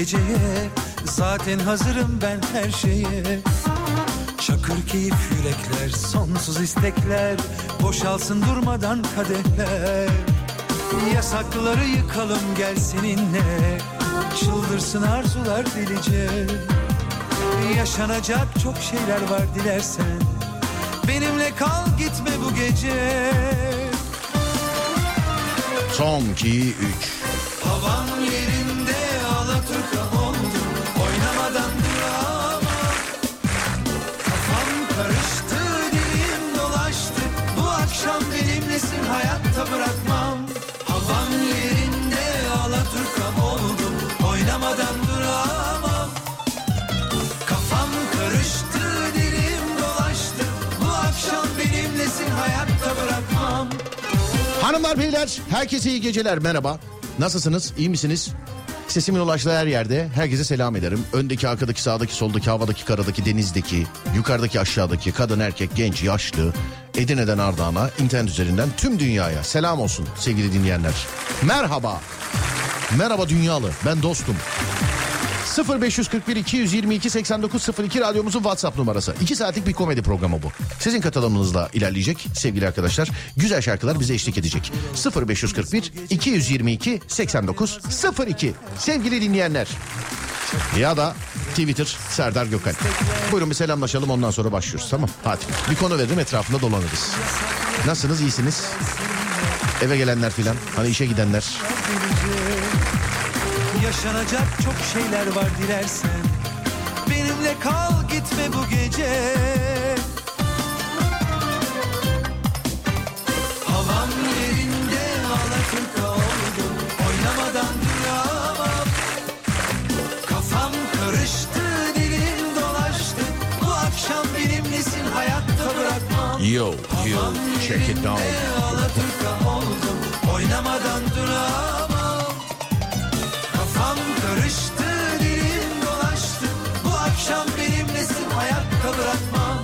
geceye. Zaten hazırım ben her şeye. Çakır keyif yürekler, sonsuz istekler. Boşalsın durmadan kadehler. Yasakları yıkalım gel seninle. Çıldırsın arzular delice. Yaşanacak çok şeyler var dilersen. Benimle kal gitme bu gece. Son 2 3 Hanımlar beyler herkese iyi geceler merhaba. Nasılsınız iyi misiniz? Sesimin ulaştığı her yerde herkese selam ederim. Öndeki, arkadaki, sağdaki, soldaki, havadaki, karadaki, denizdeki, yukarıdaki, aşağıdaki, kadın, erkek, genç, yaşlı, Edirne'den Ardahan'a, internet üzerinden tüm dünyaya selam olsun sevgili dinleyenler. Merhaba. Merhaba dünyalı. Ben dostum. 0541 222 8902 radyomuzun WhatsApp numarası. 2 saatlik bir komedi programı bu. Sizin katılımınızla ilerleyecek sevgili arkadaşlar. Güzel şarkılar bize eşlik edecek. 0541 222 8902 sevgili dinleyenler. Ya da Twitter Serdar Gökal. Buyurun bir selamlaşalım ondan sonra başlıyoruz tamam. Hadi bir konu veririm etrafında dolanırız. Nasılsınız iyisiniz? Eve gelenler filan hani işe gidenler. Yaşanacak çok şeyler var dilersen. Benimle kal gitme bu gece. Havam yerinde Alaturka oldum. Oynamadan duramam. Kafam karıştı dilim dolaştı. Bu akşam benimlesin hayatta bırakmam. Yo, yo, check it down. Alaturka oldum. Oynamadan duramam Kafam karıştı dilim dolaştı Bu akşam benimlesin hayatta bırakmam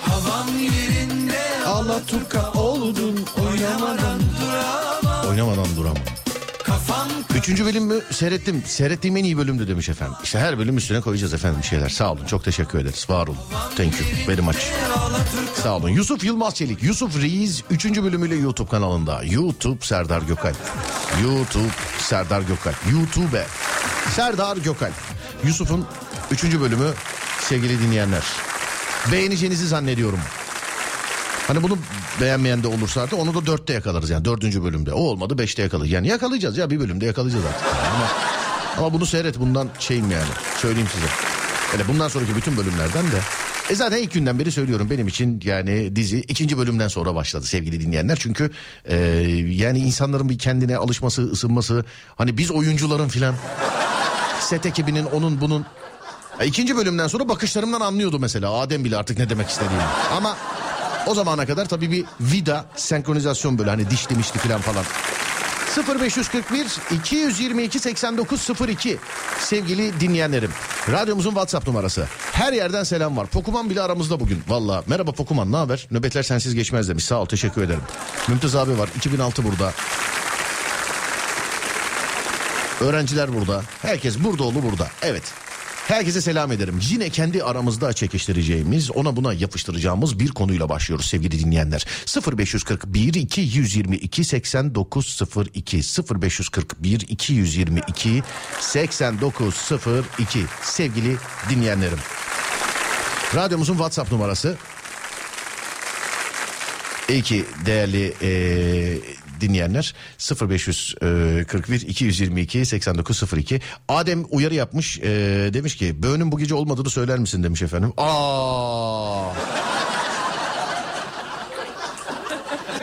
Havam yerinde Alaturka oldun Oynamadan duramam Oynamadan duramam. Kafam Üçüncü bölümü seyrettim. Seyrettiğim en iyi bölümdü demiş efendim. İşte her bölüm üstüne koyacağız efendim bir şeyler. Sağ olun. Çok teşekkür ederiz. Var olun. Thank you very much. Sağ olun. Yusuf Yılmaz Çelik. Yusuf Reis 3. bölümüyle YouTube kanalında. YouTube Serdar Gökal. YouTube Serdar Gökal. YouTube Serdar Gökal. Yusuf'un 3. bölümü sevgili dinleyenler. Beğeneceğinizi zannediyorum. Hani bunu beğenmeyen de olursa da onu da dörtte yakalarız yani dördüncü bölümde. O olmadı beşte yakalarız. Yani yakalayacağız ya bir bölümde yakalayacağız artık. Ama, ama bunu seyret bundan şeyim yani söyleyeyim size. Hele bundan sonraki bütün bölümlerden de. E zaten ilk günden beri söylüyorum benim için yani dizi ikinci bölümden sonra başladı sevgili dinleyenler. Çünkü e, yani insanların bir kendine alışması, ısınması. Hani biz oyuncuların filan set ekibinin onun bunun ya ikinci bölümden sonra bakışlarımdan anlıyordu mesela Adem bile artık ne demek istediğini. Ama o zamana kadar tabii bir vida senkronizasyon böyle hani dişli mişli falan falan. 0541 222 8902 sevgili dinleyenlerim. Radyomuzun WhatsApp numarası. Her yerden selam var. Pokuman bile aramızda bugün. Valla merhaba Pokuman ne haber? Nöbetler sensiz geçmez demiş. Sağ ol teşekkür ederim. Mümtaz abi var 2006 burada. Öğrenciler burada. Herkes burada oğlu burada. Evet. Herkese selam ederim. Yine kendi aramızda çekiştireceğimiz, ona buna yapıştıracağımız bir konuyla başlıyoruz sevgili dinleyenler. 0541 222 8902 0541 222 8902 sevgili dinleyenlerim. Radyomuzun WhatsApp numarası İyi ki değerli eee, dinleyenler 0541 222 8902 Adem uyarı yapmış eee, demiş ki böğünün bu gece olmadığını söyler misin demiş efendim. Aa.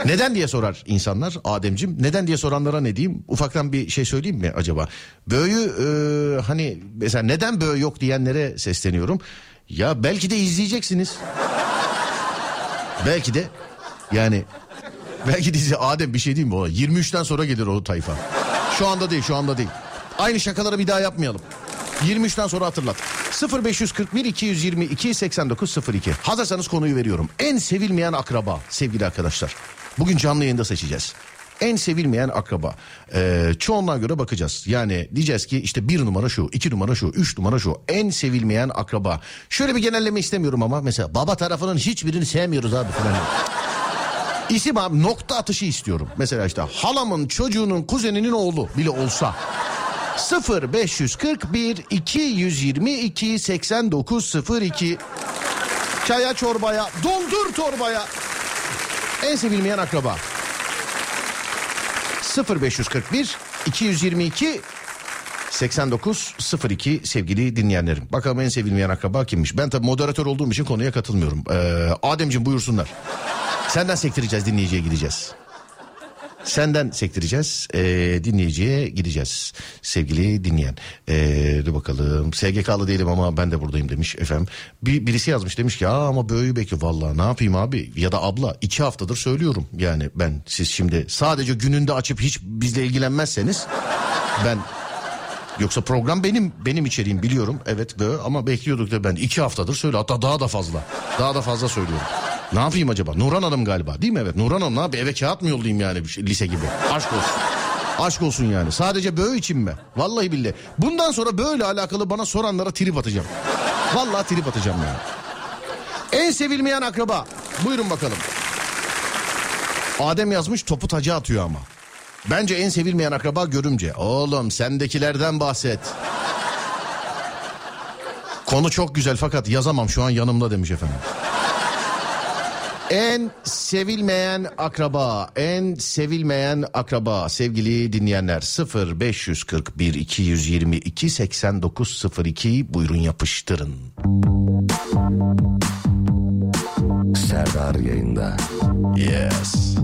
Neden diye sorar insanlar Ademcim. Neden diye soranlara ne diyeyim? Ufaktan bir şey söyleyeyim mi acaba? Böğü eee, hani mesela neden böğü yok diyenlere sesleniyorum. Ya belki de izleyeceksiniz. belki de yani belki dizi Adem bir şey diyeyim mi ona? 23'ten sonra gelir o tayfa. Şu anda değil şu anda değil. Aynı şakaları bir daha yapmayalım. 23'ten sonra hatırlat. 0541 222 8902. Hazırsanız konuyu veriyorum. En sevilmeyen akraba sevgili arkadaşlar. Bugün canlı yayında seçeceğiz. En sevilmeyen akraba. Ee, çoğunluğa göre bakacağız. Yani diyeceğiz ki işte bir numara şu, iki numara şu, üç numara şu. En sevilmeyen akraba. Şöyle bir genelleme istemiyorum ama mesela baba tarafının hiçbirini sevmiyoruz abi. İsim abi nokta atışı istiyorum. Mesela işte halamın çocuğunun kuzeninin oğlu bile olsa. 0 541 222 89 02 Çaya çorbaya doldur torbaya En sevilmeyen akraba 0 541 222 8902 sevgili dinleyenlerim. Bakalım en sevilmeyen akraba kimmiş? Ben tabi moderatör olduğum için konuya katılmıyorum. Ee, Ademciğim buyursunlar. Senden sektireceğiz dinleyiciye gideceğiz. Senden sektireceğiz ee, dinleyiciye gideceğiz sevgili dinleyen. Ee, dur bakalım SGK'lı değilim ama ben de buradayım demiş efendim. Bir, birisi yazmış demiş ki Aa, ama böyle bekliyor vallahi ne yapayım abi ya da abla iki haftadır söylüyorum. Yani ben siz şimdi sadece gününde açıp hiç bizle ilgilenmezseniz ben Yoksa program benim benim içeriğim biliyorum evet böyle ama bekliyorduk da ben iki haftadır söyle hatta daha da fazla daha da fazla söylüyorum. Ne yapayım acaba? Nurhan Hanım galiba değil mi? Evet Nurhan Hanım ne yapayım? Eve kağıt mı yollayayım yani bir şey, lise gibi? Aşk olsun. Aşk olsun yani. Sadece böyle için mi? Vallahi billahi. Bundan sonra böyle alakalı bana soranlara trip atacağım. Vallahi trip atacağım yani. En sevilmeyen akraba. Buyurun bakalım. Adem yazmış topu taca atıyor ama. Bence en sevilmeyen akraba görümce. Oğlum sendekilerden bahset. Konu çok güzel fakat yazamam şu an yanımda demiş efendim. En sevilmeyen akraba, en sevilmeyen akraba sevgili dinleyenler 0 541 222 8902 buyurun yapıştırın. Serdar yayında. Yes.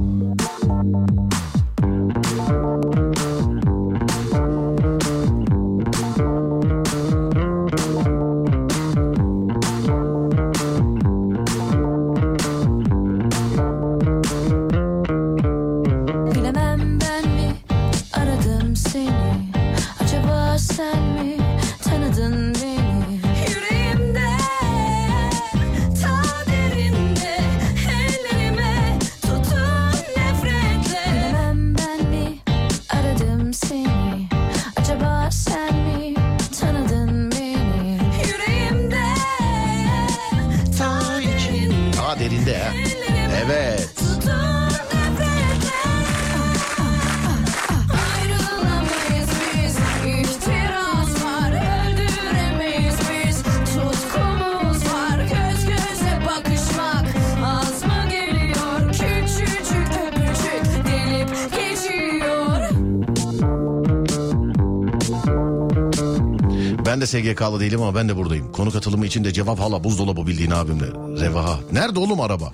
Ben de SGK'lı değilim ama ben de buradayım. Konu katılımı için de cevap hala buzdolabı bildiğin abimle. Revaha. Nerede oğlum araba?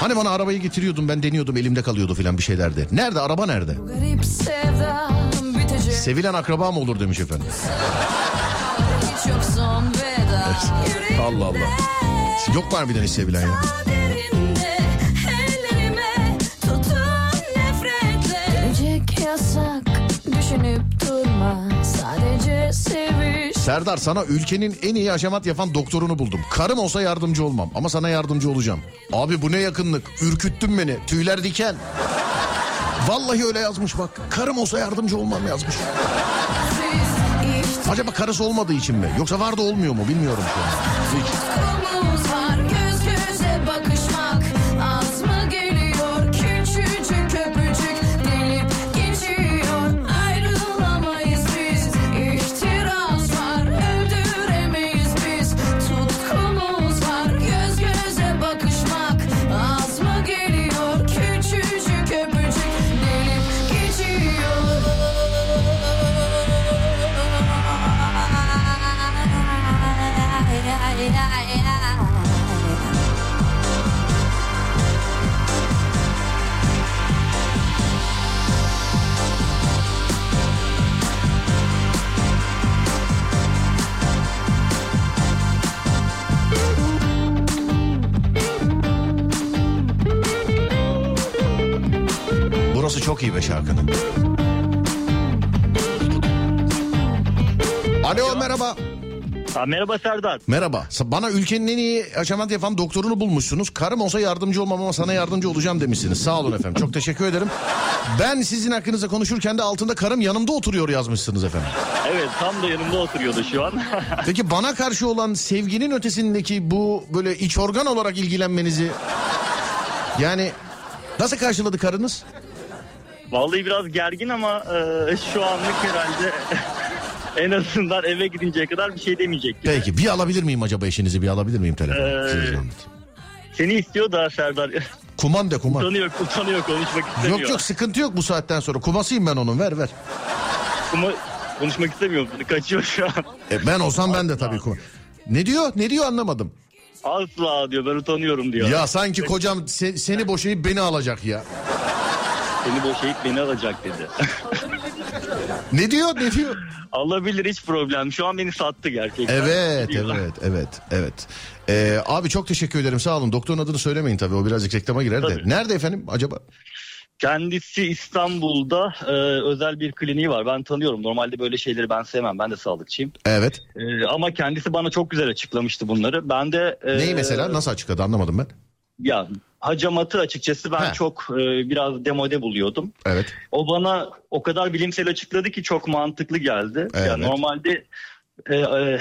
Hani bana arabayı getiriyordum ben deniyordum elimde kalıyordu filan bir şeylerde. Nerede araba nerede? Sevilen akraba mı olur demiş efendim. Veda Allah Allah. Yok mu harbiden hiç sevilen ya? Yasak düşünüp durma Serdar sana ülkenin en iyi aşamat yapan doktorunu buldum. Karım olsa yardımcı olmam ama sana yardımcı olacağım. Abi bu ne yakınlık ürküttün beni tüyler diken. Vallahi öyle yazmış bak. Karım olsa yardımcı olmam yazmış. Acaba karısı olmadığı için mi? Yoksa var da olmuyor mu bilmiyorum şu an. Hiç. Burası çok iyi be şarkının. Alo merhaba. Ha, merhaba Serdar. Merhaba. Bana ülkenin en iyi aşamat yapan doktorunu bulmuşsunuz. Karım olsa yardımcı olmam ama sana yardımcı olacağım demişsiniz. Sağ olun efendim. Çok teşekkür ederim. Ben sizin hakkınızda konuşurken de altında karım yanımda oturuyor yazmışsınız efendim. Evet tam da yanımda oturuyordu şu an. Peki bana karşı olan sevginin ötesindeki bu böyle iç organ olarak ilgilenmenizi yani nasıl karşıladı karınız? Vallahi biraz gergin ama e, şu anlık herhalde en azından eve gidinceye kadar bir şey demeyecek. gibi. Peki bir alabilir miyim acaba eşinizi bir alabilir miyim telefonu? Ee. Seni istiyor da Serdar. Kuman de kuman. utanıyor, utanıyor konuşmak istemiyor. Yok yok sıkıntı yok bu saatten sonra. Kumasıyım ben onun ver ver. Ama konuşmak istemiyor. Kaçıyor şu an. E, ben olsam ben de tabii kuma. Ne diyor? Ne diyor anlamadım. Asla diyor ben utanıyorum diyor. Ya sanki kocam se- seni boşayıp beni alacak ya. Seni boşayıp beni alacak dedi. Ne diyor? Ne diyor? Alabilir hiç problem. Şu an beni sattı gerçekten. Evet, evet, evet, evet. Ee, abi çok teşekkür ederim. Sağ olun. Doktorun adını söylemeyin tabii. O birazcık reklama girer de. Tabii. Nerede efendim acaba? Kendisi İstanbul'da e, özel bir kliniği var. Ben tanıyorum. Normalde böyle şeyleri ben sevmem. Ben de sağlıkçıyım. Evet. E, ama kendisi bana çok güzel açıklamıştı bunları. Ben de... e, Neyi mesela? Nasıl açıkladı anlamadım ben. Ya hacamatı açıkçası ben He. çok e, biraz demode buluyordum. Evet. O bana o kadar bilimsel açıkladı ki çok mantıklı geldi. Evet. Yani normalde e, e,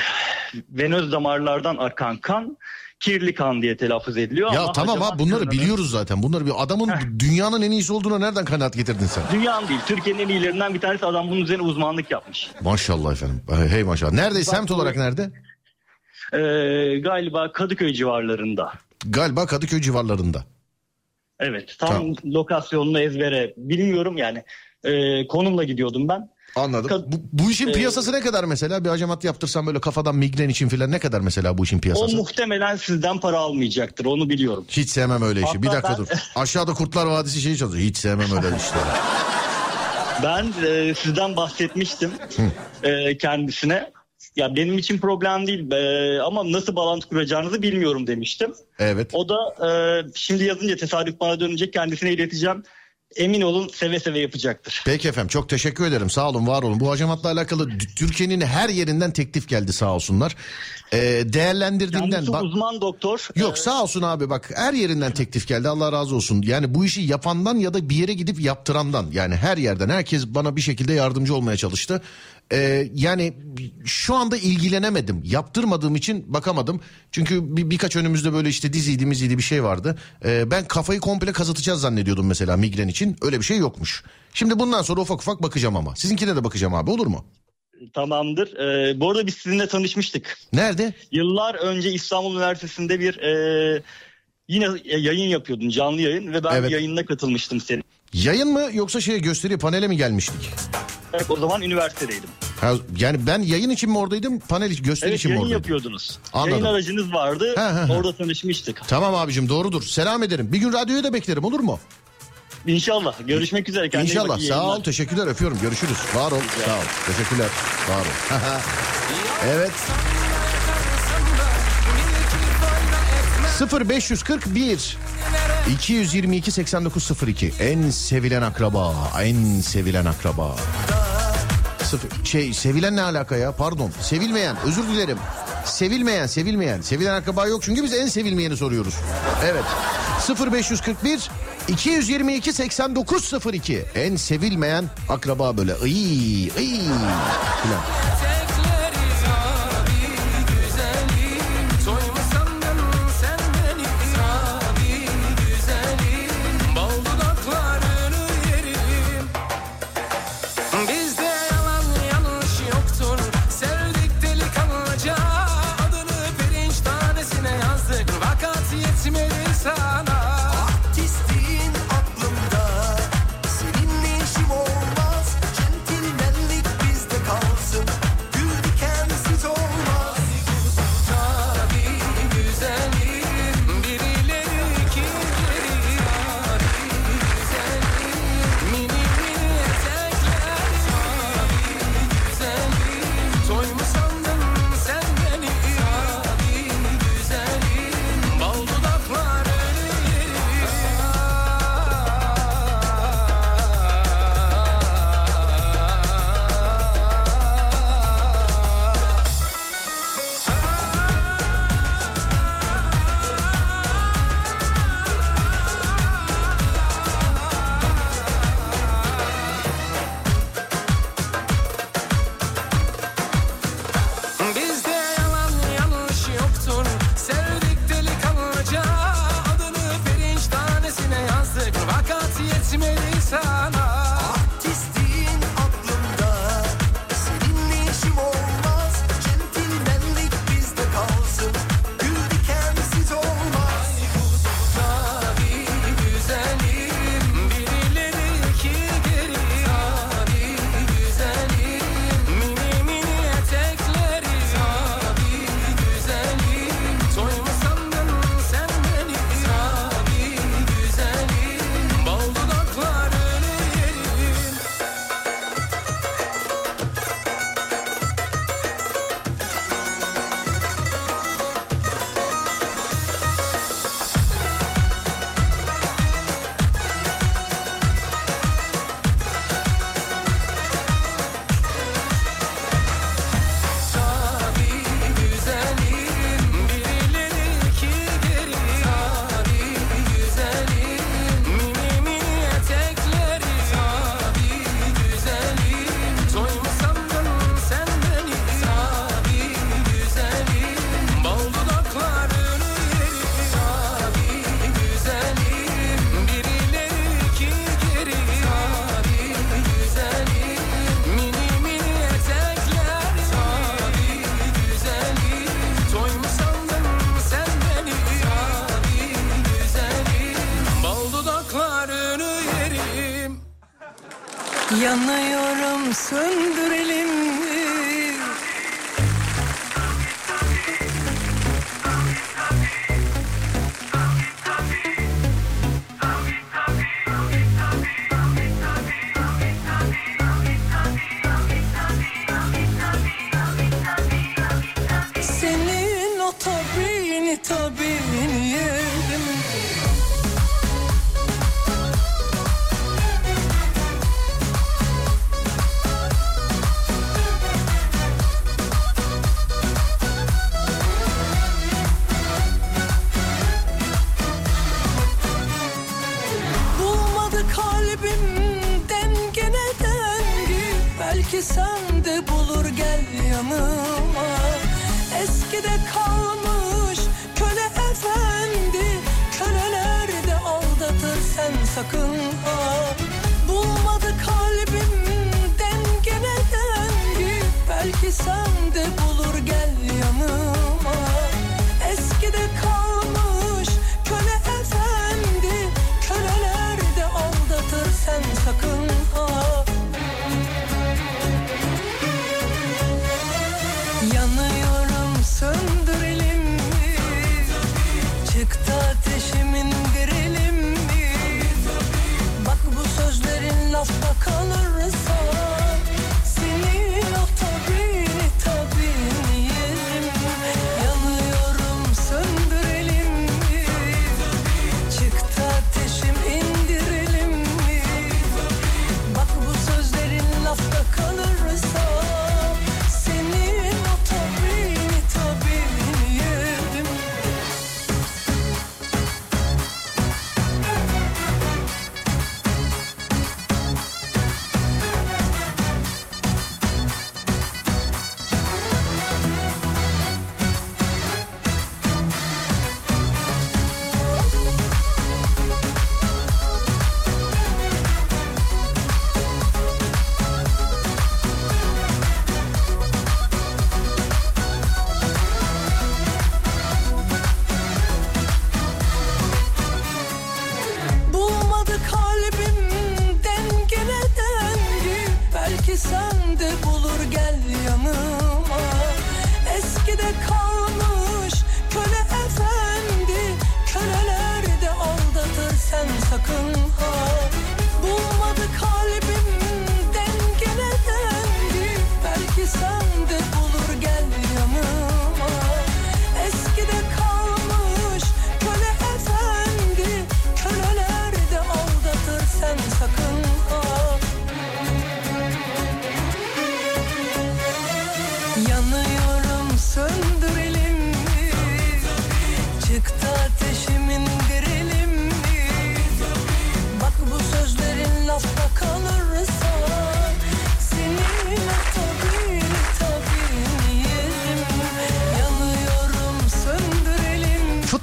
venöz damarlardan akan kan kirli kan diye telaffuz ediliyor. Ya ama tamam abi bunları kanının- biliyoruz zaten. Bunları bir adamın dünyanın en iyisi olduğuna nereden kanaat getirdin sen? Dünyanın değil Türkiye'nin en iyilerinden bir tanesi adam bunun üzerine uzmanlık yapmış. Maşallah efendim. Hey maşallah. Nerede? Semt olarak nerede? E, galiba Kadıköy civarlarında. Galiba Kadıköy civarlarında. Evet tam Tamam. lokasyonunu ezbere bilmiyorum yani e, konumla gidiyordum ben. Anladım. Kad- Bu, bu işin Ee, piyasası ne kadar mesela? Bir hacamat yaptırsam böyle kafadan migren için filan ne kadar mesela bu işin O piyasası? muhtemelen sizden para almayacaktır onu biliyorum. Hiç sevmem öyle işi. Hatta bir dakika ben- dur. Aşağıda Kurtlar Vadisi şeyi çalışıyor. Hiç sevmem öyle işleri. Ben e, sizden bahsetmiştim e, kendisine. Ya benim için problem değil e, ama nasıl bağlantı kuracağınızı bilmiyorum demiştim. Evet. O da e, şimdi yazınca tesadüf bana dönecek kendisine ileteceğim. Emin olun seve seve yapacaktır. Peki efendim çok teşekkür ederim. Sağ olun var olun. Bu hacamatla alakalı Türkiye'nin her yerinden teklif geldi sağ olsunlar. Ee, değerlendirdiğimden Kendisi bak. uzman doktor. Yok E, sağ olsun abi bak her yerinden teklif geldi Allah razı olsun. Yani bu işi yapandan ya da bir yere gidip yaptırandan yani her yerden herkes bana bir şekilde yardımcı olmaya çalıştı. Ee, yani şu anda ilgilenemedim yaptırmadığım için bakamadım. Çünkü bir, birkaç önümüzde böyle işte diziydi miziydi bir şey vardı. Ee, ben kafayı komple kazıtacağız zannediyordum mesela migren için öyle bir şey yokmuş. Şimdi bundan sonra ufak ufak bakacağım ama sizinkine de bakacağım abi olur mu? Tamamdır. E, bu arada biz sizinle tanışmıştık. Nerede? Yıllar önce İstanbul Üniversitesi'nde bir e, yine yayın yapıyordun canlı yayın ve ben Evet. yayınına katılmıştım senin. Yayın mı yoksa şey gösteri panele mi gelmiştik? O zaman üniversitedeydim. Ha, yani ben yayın için mi oradaydım panel gösteri Evet için mi yayın oradaydım? yapıyordunuz. Anladım. Yayın aracınız vardı. He, he, he. Orada tanışmıştık. Tamam abicim doğrudur. Selam ederim. Bir gün radyoya da beklerim olur mu? İnşallah. Görüşmek üzere. Kendine İnşallah. Sağ ol. Teşekkürler. Öpüyorum. Görüşürüz. Var ol. Sağ ol. Teşekkürler. Var ol. evet. 0541 222 8902 en sevilen akraba en sevilen akraba. Sıfır, şey sevilen ne alaka ya? Pardon sevilmeyen özür dilerim. Sevilmeyen sevilmeyen. Sevilen akraba yok çünkü biz en sevilmeyeni soruyoruz. Evet. 0541 222 8902 en sevilmeyen akraba böyle. Iy filan. Yanıyorum söndürelim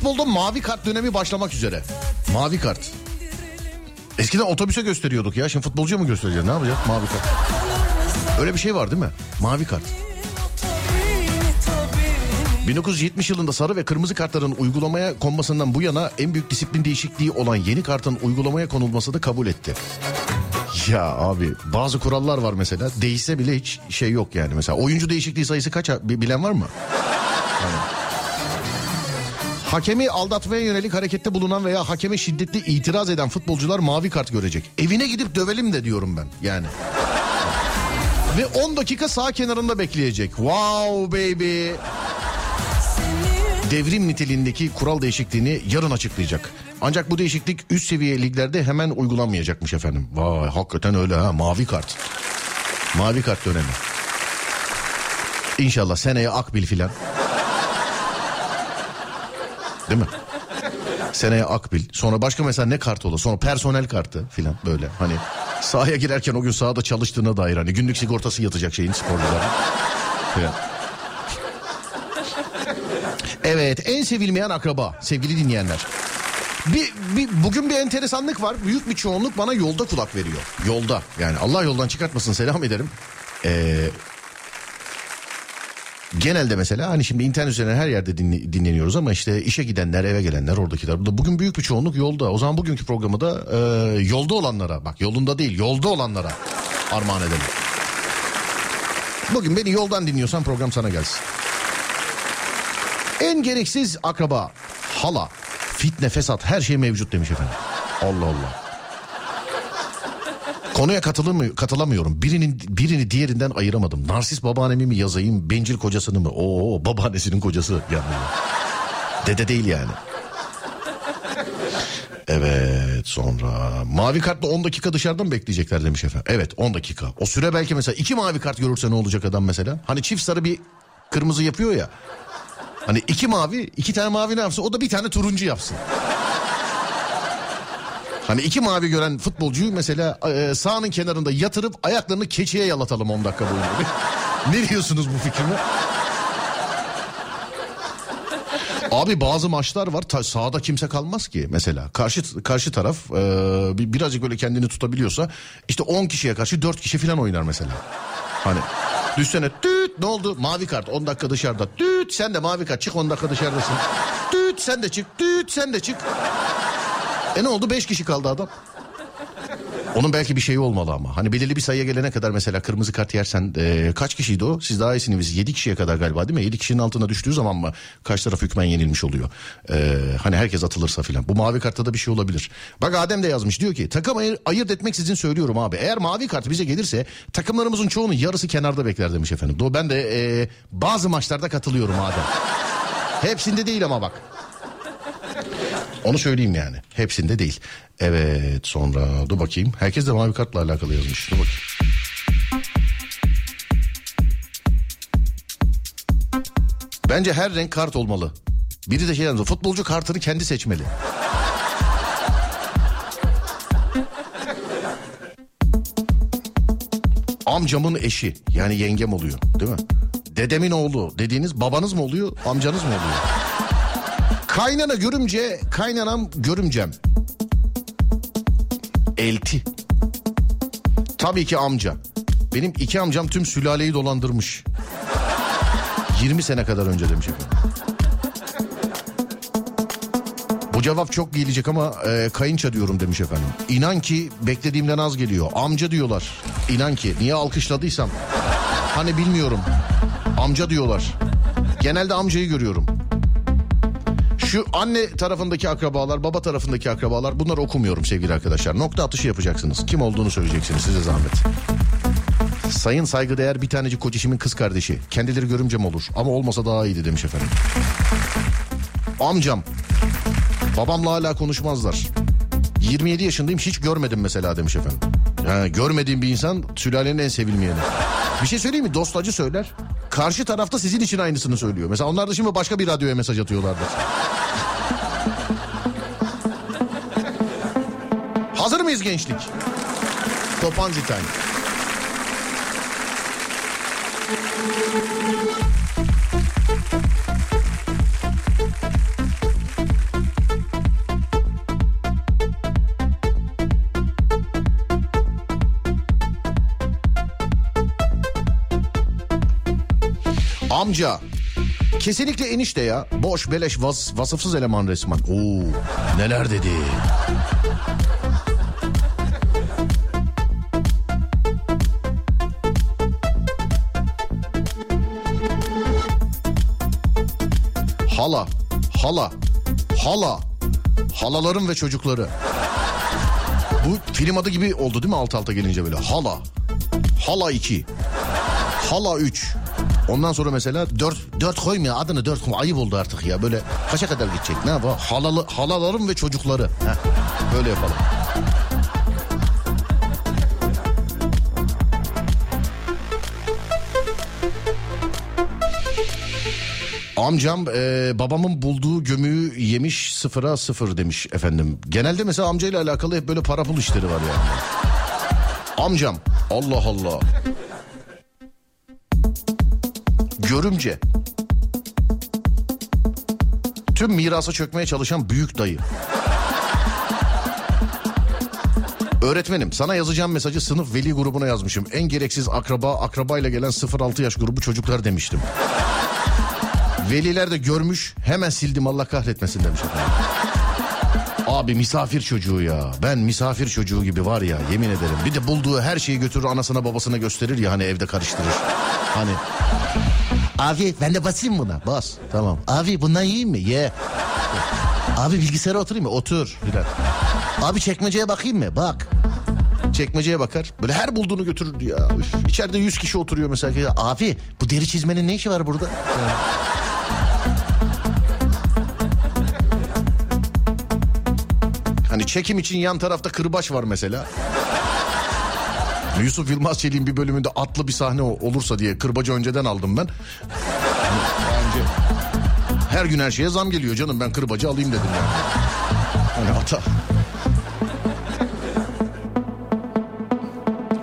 Futbolda mavi kart dönemi başlamak üzere. Mavi kart. Eskiden otobüse gösteriyorduk ya. Şimdi futbolcuya mı göstereceğiz? Ne yapacağız? Mavi kart. Öyle bir şey var değil mi? Mavi kart. tabini tabini 1970 yılında sarı ve kırmızı kartların uygulamaya konmasından bu yana en büyük disiplin değişikliği olan yeni kartın uygulamaya konulması da kabul etti. Ya abi bazı kurallar var mesela değişse bile hiç şey yok yani mesela oyuncu değişikliği sayısı kaç bi- bilen var mı? Yani. Hakemi aldatmaya yönelik harekette bulunan veya hakeme şiddetli itiraz eden futbolcular mavi kart görecek. Evine gidip dövelim de diyorum ben yani. Ve 10 dakika sağ kenarında bekleyecek. Wow baby. Devrim niteliğindeki kural değişikliğini yarın açıklayacak. Ancak bu değişiklik üst seviye liglerde hemen uygulanmayacakmış efendim. Vay hakikaten öyle ha mavi kart. Mavi kart dönemi. İnşallah seneye Akbil filan. Değil mi? Seneye Akbil. Sonra başka mesela ne kartı olur? Sonra personel kartı filan böyle. Hani sahaya girerken o gün sahada çalıştığına dair hani günlük sigortası yatacak şeyin sporcuların. Evet en sevilmeyen akraba sevgili dinleyenler. Bir, bir, bugün bir enteresanlık var. Büyük bir çoğunluk bana yolda kulak veriyor. Yolda yani Allah yoldan çıkartmasın selam ederim. Ee, genelde mesela hani şimdi internet üzerinden her yerde dinle- dinleniyoruz ama işte işe gidenler eve gelenler oradakiler. Burada Bugün büyük bir çoğunluk yolda. O zaman bugünkü programı da e, yolda olanlara bak yolunda değil yolda olanlara armağan edelim. Bugün beni yoldan dinliyorsan program sana gelsin. En gereksiz akraba, hala, fitne, fesat her şey mevcut demiş efendim. Allah Allah. Konuya katılamıyor, katılamıyorum. Birinin birini diğerinden ayıramadım. Narsist babaannemi mi yazayım, bencil kocasını mı? Oo, babaannesinin kocası yani. Dede değil yani. Evet sonra mavi kartla 10 dakika dışarıdan bekleyecekler demiş efendim. Evet 10 dakika. O süre belki mesela iki mavi kart görürse ne olacak adam mesela? Hani çift sarı bir kırmızı yapıyor ya. Hani iki mavi iki tane mavi ne yapsın o da bir tane turuncu yapsın. Hani iki mavi gören futbolcuyu mesela e, kenarında yatırıp ayaklarını keçiye yalatalım 10 dakika boyunca. ne diyorsunuz bu fikrime? Abi bazı maçlar var ta, sahada kimse kalmaz ki mesela. Karşı karşı taraf e, bir- birazcık böyle kendini tutabiliyorsa işte 10 kişiye karşı 4 kişi falan oynar mesela. Hani düşsene düt ne oldu? Mavi kart 10 dakika dışarıda. Düt sen de mavi kart çık 10 dakika dışarıdasın. Düt sen de çık. Düt sen de çık. E ne oldu? 5 kişi kaldı adam. Onun belki bir şeyi olmalı ama. Hani belirli bir sayıya gelene kadar mesela kırmızı kart yersen e, kaç kişiydi o? Siz daha iyisiniz. 7 kişiye kadar galiba değil mi? 7 kişinin altına düştüğü zaman mı karşı taraf hükmen yenilmiş oluyor? E, hani herkes atılırsa filan. Bu mavi kartta da bir şey olabilir. Bak Adem de yazmış diyor ki takım ayır, ayırt etmek sizin söylüyorum abi. Eğer mavi kart bize gelirse takımlarımızın çoğunun yarısı kenarda bekler demiş efendim. Do ben de e, bazı maçlarda katılıyorum Adem. Hepsinde değil ama bak. Onu söyleyeyim yani. Hepsinde değil. Evet sonra dur bakayım. Herkes de mavi kartla alakalı yazmış. Dur bakayım. Bence her renk kart olmalı. Biri de şey yazdı. Futbolcu kartını kendi seçmeli. Amcamın eşi yani yengem oluyor değil mi? Dedemin oğlu dediğiniz babanız mı oluyor amcanız mı oluyor? Kaynana görümce, kaynanam görümcem. Elti. Tabii ki amca. Benim iki amcam tüm sülaleyi dolandırmış. 20 sene kadar önce demiş efendim. Bu cevap çok gelecek ama e, kayınça diyorum demiş efendim. İnan ki beklediğimden az geliyor. Amca diyorlar. İnan ki niye alkışladıysam. Hani bilmiyorum. Amca diyorlar. Genelde amcayı görüyorum. Şu anne tarafındaki akrabalar, baba tarafındaki akrabalar bunları okumuyorum sevgili arkadaşlar. Nokta atışı yapacaksınız. Kim olduğunu söyleyeceksiniz size zahmet. Sayın saygıdeğer bir tanecik kocişimin kız kardeşi. Kendileri görümcem olur ama olmasa daha iyiydi demiş efendim. Amcam. Babamla hala konuşmazlar. 27 yaşındayım hiç görmedim mesela demiş efendim. Ha, görmediğim bir insan sülalenin en sevilmeyeni. Bir şey söyleyeyim mi? Dostacı söyler. Karşı tarafta sizin için aynısını söylüyor. Mesela onlar da şimdi başka bir radyoya mesaj atıyorlardır. Mıyız gençlik? Topanzi time. Amca. Kesinlikle enişte ya. Boş beleş vas, vasıfsız eleman resmen. Oo, neler dedi. Hala, hala, hala. Halaların ve çocukları. Bu film adı gibi oldu değil mi alt alta gelince böyle? Hala, hala 2, hala 3. Ondan sonra mesela 4, 4 koymuyor adını 4 koyma ayıp oldu artık ya. Böyle kaça kadar gidecek ne yapalım? Halalı, halaların ve çocukları. Heh, böyle yapalım. Amcam e, babamın bulduğu gömüğü yemiş sıfıra sıfır demiş efendim. Genelde mesela amcayla alakalı hep böyle para pul işleri var yani. Amcam Allah Allah. Görümce. Tüm mirasa çökmeye çalışan büyük dayı. Öğretmenim sana yazacağım mesajı sınıf veli grubuna yazmışım. En gereksiz akraba akrabayla gelen 0-6 yaş grubu çocuklar demiştim. Veliler de görmüş hemen sildim Allah kahretmesin demiş efendim. Abi misafir çocuğu ya. Ben misafir çocuğu gibi var ya yemin ederim. Bir de bulduğu her şeyi götürür anasına babasına gösterir ya hani evde karıştırır. Hani Abi ben de basayım buna. Bas. Tamam. Abi bundan yiyeyim mi? Ye. Abi bilgisayara oturayım mı? Otur. Filan. Abi çekmeceye bakayım mı? Bak. Çekmeceye bakar. Böyle her bulduğunu götürür ya. Üf. İçeride 100 kişi oturuyor mesela. Abi bu deri çizmenin ne işi var burada? Yani. Hani çekim için yan tarafta kırbaç var mesela. Yusuf Yılmaz Çelik'in bir bölümünde atlı bir sahne olursa diye kırbacı önceden aldım ben. Hani daha önce her gün her şeye zam geliyor canım ben kırbacı alayım dedim yani. Hani ata.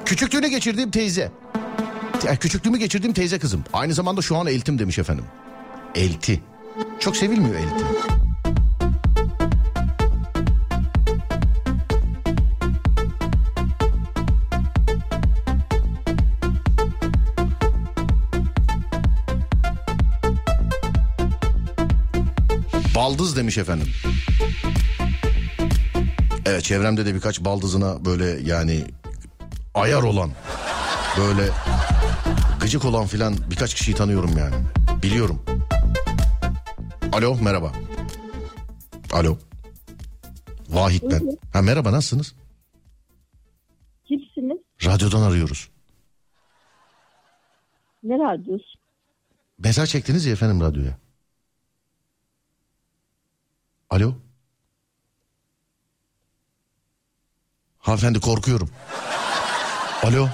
Küçüklüğünü geçirdiğim teyze. Te- Küçüklüğümü geçirdiğim teyze kızım. Aynı zamanda şu an eltim demiş efendim. Elti. Çok sevilmiyor elti. Baldız demiş efendim. Evet çevremde de birkaç baldızına böyle yani ayar olan böyle gıcık olan filan birkaç kişiyi tanıyorum yani. Biliyorum. Alo merhaba. Alo. Vahit ben. Ha merhaba nasılsınız? Kimsiniz? Radyodan arıyoruz. Ne radyosu? Mesaj çektiniz ya efendim radyoya. Alo. Hanımefendi korkuyorum. Alo.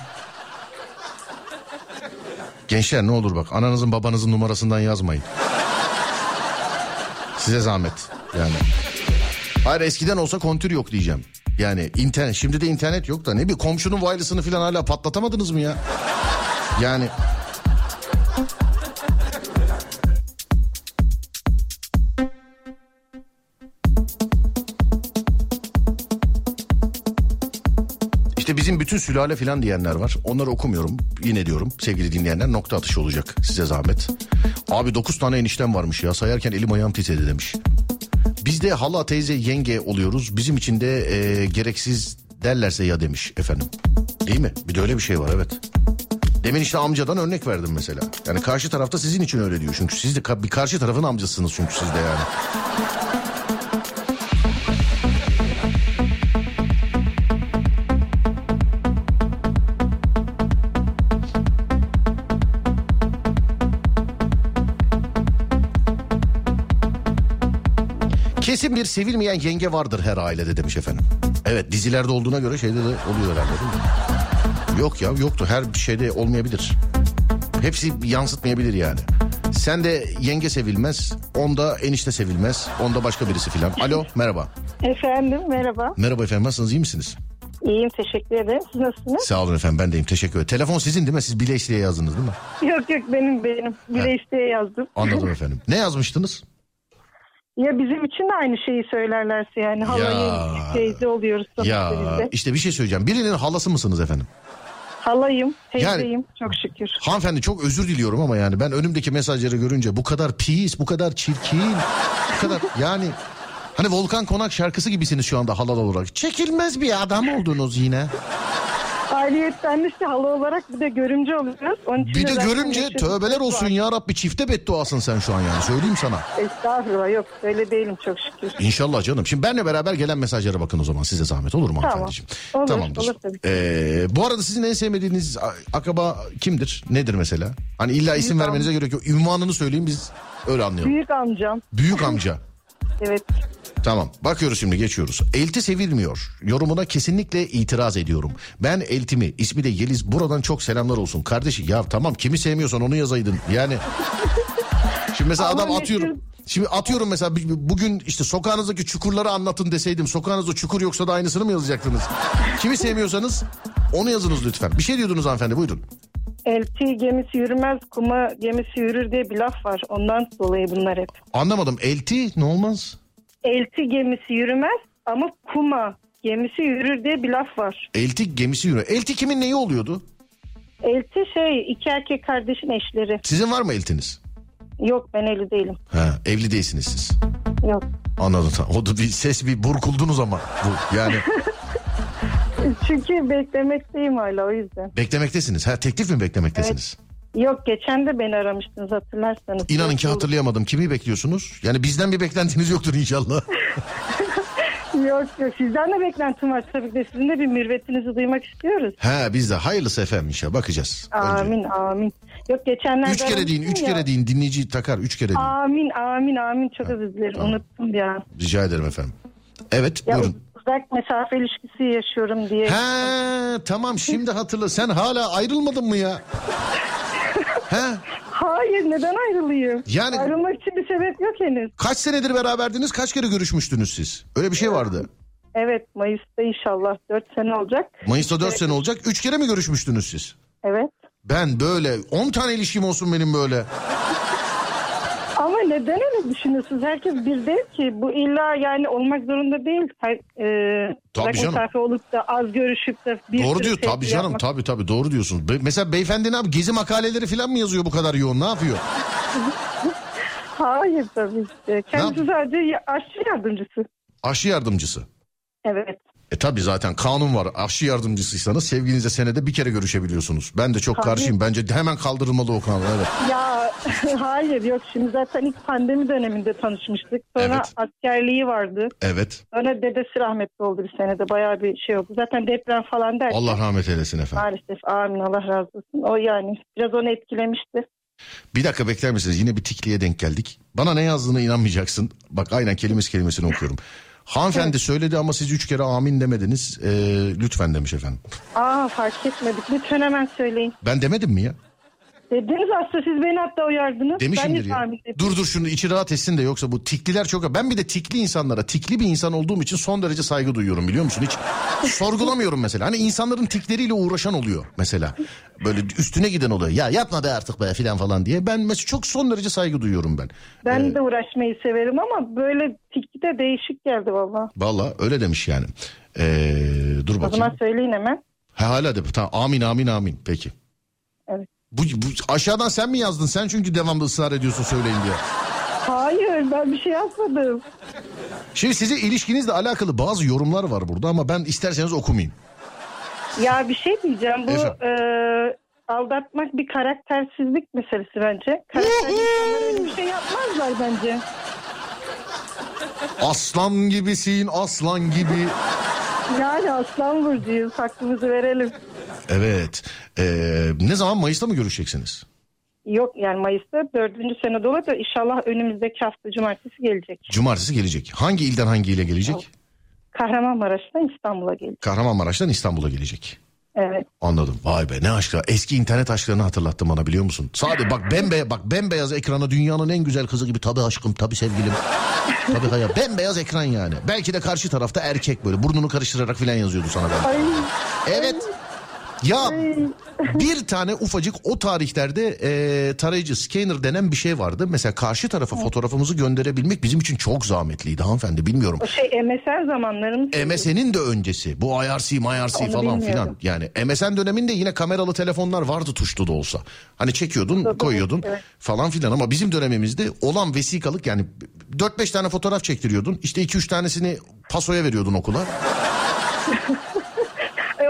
Gençler ne olur bak ananızın babanızın numarasından yazmayın. Size zahmet yani. Hayır eskiden olsa kontür yok diyeceğim. Yani internet şimdi de internet yok da ne bir komşunun wireless'ını falan hala patlatamadınız mı ya? Yani bizim bütün sülale falan diyenler var. Onları okumuyorum. Yine diyorum sevgili dinleyenler nokta atışı olacak size zahmet. Abi 9 tane eniştem varmış ya sayarken elim ayağım titredi demiş. Biz de hala teyze yenge oluyoruz. Bizim için de e, gereksiz derlerse ya demiş efendim. Değil mi? Bir de öyle bir şey var evet. Demin işte amcadan örnek verdim mesela. Yani karşı tarafta sizin için öyle diyor. Çünkü siz de bir karşı tarafın amcasısınız çünkü siz de yani. Kesin bir sevilmeyen yenge vardır her ailede demiş efendim. Evet dizilerde olduğuna göre şeyde de oluyor herhalde değil mi? Yok ya yoktu her şeyde olmayabilir. Hepsi yansıtmayabilir yani. Sen de yenge sevilmez, onda enişte sevilmez, onda başka birisi filan. Alo merhaba. Efendim merhaba. Merhaba efendim nasılsınız iyi misiniz? İyiyim teşekkür ederim. Siz nasılsınız? Sağ olun efendim ben deyim teşekkür ederim. Telefon sizin değil mi? Siz bile diye yazdınız değil mi? Yok yok benim benim. Bile isteye yazdım. Anladım efendim. Ne yazmıştınız? Ya bizim için de aynı şeyi söylerlerse yani hala Ya. yenge, teyze oluyoruz Ya biz de. işte bir şey söyleyeceğim. Birinin halası mısınız efendim? Halayım, teyzeyim çok şükür. Hanımefendi çok özür diliyorum ama yani ben önümdeki mesajları görünce bu kadar pis, bu kadar çirkin, bu kadar yani hani Volkan Konak şarkısı gibisiniz şu anda halal olarak. Çekilmez bir adam oldunuz yine. Ayrıyetten işte hala olarak bir de görümce oluyoruz. Onun için Bir de yaşadığımız tövbeler olsun ya Rabbi çifte bedduasın sen şu an yani söyleyeyim sana. Estağfurullah yok öyle değilim çok şükür. İnşallah canım. Şimdi benle beraber gelen mesajlara bakın o zaman size zahmet olur mu Tamam. hanımefendiciğim? Olur, Tamamdır. olur tabii. Ee, bu arada sizin en sevmediğiniz akaba kimdir? Nedir mesela? Hani illa isim Büyük vermenize gerek yok. Ünvanını söyleyin biz öyle anlayalım. Büyük amcam Büyük amca. evet. Tamam bakıyoruz şimdi geçiyoruz. Elti sevilmiyor. Yorumuna kesinlikle itiraz ediyorum. Ben Eltimi ismi de Yeliz buradan çok selamlar olsun. Kardeşim ya tamam kimi sevmiyorsan onu yazaydın. Yani şimdi mesela Ama adam meşhur- atıyorum. Şimdi atıyorum mesela bu- bugün işte sokağınızdaki çukurları anlatın deseydim. Sokağınızda çukur yoksa da aynısını mı yazacaktınız? Kimi sevmiyorsanız onu yazınız lütfen. Bir şey diyordunuz hanımefendi buyurun. Elti gemisi yürümez, kuma gemisi yürür diye bir laf var. Ondan dolayı bunlar hep. Anlamadım. Elti ne olmaz? Elti gemisi yürümez ama kuma gemisi yürür diye bir laf var. Elti gemisi yürüyor. Elti kimin neyi oluyordu? Elti şey iki erkek kardeşin eşleri. Sizin var mı eltiniz? Yok ben evli değilim. Ha, evli değilsiniz siz. Yok. Anladım. O da bir ses bir burkuldunuz ama. Bu yani Çünkü beklemekteyim hala o yüzden. beklemektesiniz. Ha teklif mi beklemektesiniz? Yok geçen de beni aramıştınız hatırlarsanız. İnanın ki hatırlayamadım. Kimi bekliyorsunuz? Yani bizden bir beklentiniz yoktur inşallah. Yok yok sizden de beklentim var tabii de sizin de bir mürvetinizi duymak istiyoruz. He biz de hayırlısı efendim inşallah bakacağız. Önce. Amin amin. Yok geçenlerde Üç kere deyin, üç ya. kere deyin. Dinleyici takar, üç kere deyin. Amin amin amin çok özür dilerim tamam. unuttum ya. Rica ederim efendim. Evet Ya buyurun. Uzak mesafe ilişkisi yaşıyorum diye. He tamam şimdi hatırla. Sen hala ayrılmadın mı ya? He Hayır neden ayrılayım? Yani- Ayrılmak için bir sebep yok henüz. kaç senedir beraberdiniz? Kaç kere görüşmüştünüz siz? Öyle bir şey vardı. Evet Mayıs'ta inşallah 4 sene olacak. Mayıs'ta 4 sene olacak. 3 kere mi görüşmüştünüz siz? Evet. Ben böyle 10 tane ilişkim olsun benim böyle. Neden öyle düşünüyorsunuz? Herkes bir değil ki. Bu illa yani olmak zorunda değil. Her, e, Tabii canım. mesafe olup da az görüşüp de bir doğru diyor sevgi tabii canım yapmak. tabii tabii doğru diyorsunuz. Be- mesela beyefendi ne yapıyor? Gezi makaleleri falan mı yazıyor bu kadar yoğun? Ne yapıyor? Hayır tabii ki. Kendisi sadece aşçı yardımcısı. Aşı yardımcısı. Evet. E tabi zaten kanun var. Aşı yardımcısıysanız sevgilinize senede bir kere görüşebiliyorsunuz. Ben de çok Tabii. karşıyım. Bence hemen kaldırılmalı o kanun. Evet. Ya hayır yok şimdi zaten ilk pandemi döneminde tanışmıştık. Sonra Evet. askerliği vardı. Evet. Sonra dedesi rahmetli oldu bir senede bayağı bir şey oldu. Zaten deprem falan derken. Allah rahmet eylesin efendim. Maalesef amin Allah razı olsun. O yani biraz onu etkilemişti. Bir dakika bekler misiniz? Yine bir tikliye denk geldik. Bana ne yazdığına inanmayacaksın. Bak aynen kelimesi kelimesini okuyorum. Hanımefendi söyledi ama siz üç kere amin demediniz. Ee, lütfen demiş efendim. Aa fark etmedik. Lütfen hemen söyleyin. Ben demedim mi ya? Dediniz aslında siz beni hatta uyardınız. ben Demişimdir de ya. ettim. Dur dur şunu içi rahat etsin de yoksa bu tikliler çok... Ben bir de tikli insanlara, tikli bir insan olduğum için son derece saygı duyuyorum biliyor musun? Hiç sorgulamıyorum mesela. Hani insanların tikleriyle uğraşan oluyor mesela. Böyle üstüne giden oluyor. Ya yapma be artık be filan falan diye. Ben mesela çok son derece saygı duyuyorum ben. Ben de uğraşmayı severim ama böyle tikli de değişik geldi valla. Valla öyle demiş yani. Ee, dur O zaman bakayım. söyleyin hemen. Ha, hala de. Tamam, amin amin amin. Peki. Evet. Bu, bu aşağıdan sen mi yazdın? Sen çünkü devamlı ısrar ediyorsun söyleyin diye. Hayır ben bir şey yazmadım. Şimdi size ilişkinizle alakalı bazı yorumlar var burada ama ben isterseniz okumayayım. Ya bir şey diyeceğim. Bu Efendim? e, aldatmak bir karaktersizlik meselesi bence. Karakterli insanlar öyle bir şey yapmazlar bence. Aslan gibisin aslan gibi. Yani aslan burcuyuz hakkımızı verelim. Evet. Ee, ne zaman Mayıs'ta mı görüşeceksiniz? Yok yani Mayıs'ta dördüncü sene dolu da inşallah önümüzdeki hafta cumartesi gelecek. Cumartesi gelecek. Hangi ilden hangi ile gelecek? Kahramanmaraş'tan İstanbul'a gelecek. Kahramanmaraş'tan İstanbul'a gelecek. Evet. Anladım. Vay be ne aşklar. Eski internet aşklarını hatırlattın bana biliyor musun? Sadece bak bembe bak bembeyaz ekrana dünyanın en güzel kızı gibi tabii aşkım tabii sevgilim. tabii hayat. Bembeyaz ekran yani. Belki de karşı tarafta erkek böyle burnunu karıştırarak filan yazıyordu sana ben. Ay, Evet. Ya bir tane ufacık o tarihlerde e, tarayıcı scanner denen bir şey vardı. Mesela karşı tarafa fotoğrafımızı gönderebilmek bizim için çok zahmetliydi hanımefendi bilmiyorum. O şey MSN zamanlarımız. MSN'in de öncesi bu IRC, MyRC Onu falan bilmiyorum. filan. Yani MSN döneminde yine kameralı telefonlar vardı tuşlu da olsa. Hani çekiyordun Tabii, koyuyordun evet. falan filan ama bizim dönemimizde olan vesikalık yani 4-5 tane fotoğraf çektiriyordun. İşte 2-3 tanesini pasoya veriyordun okula.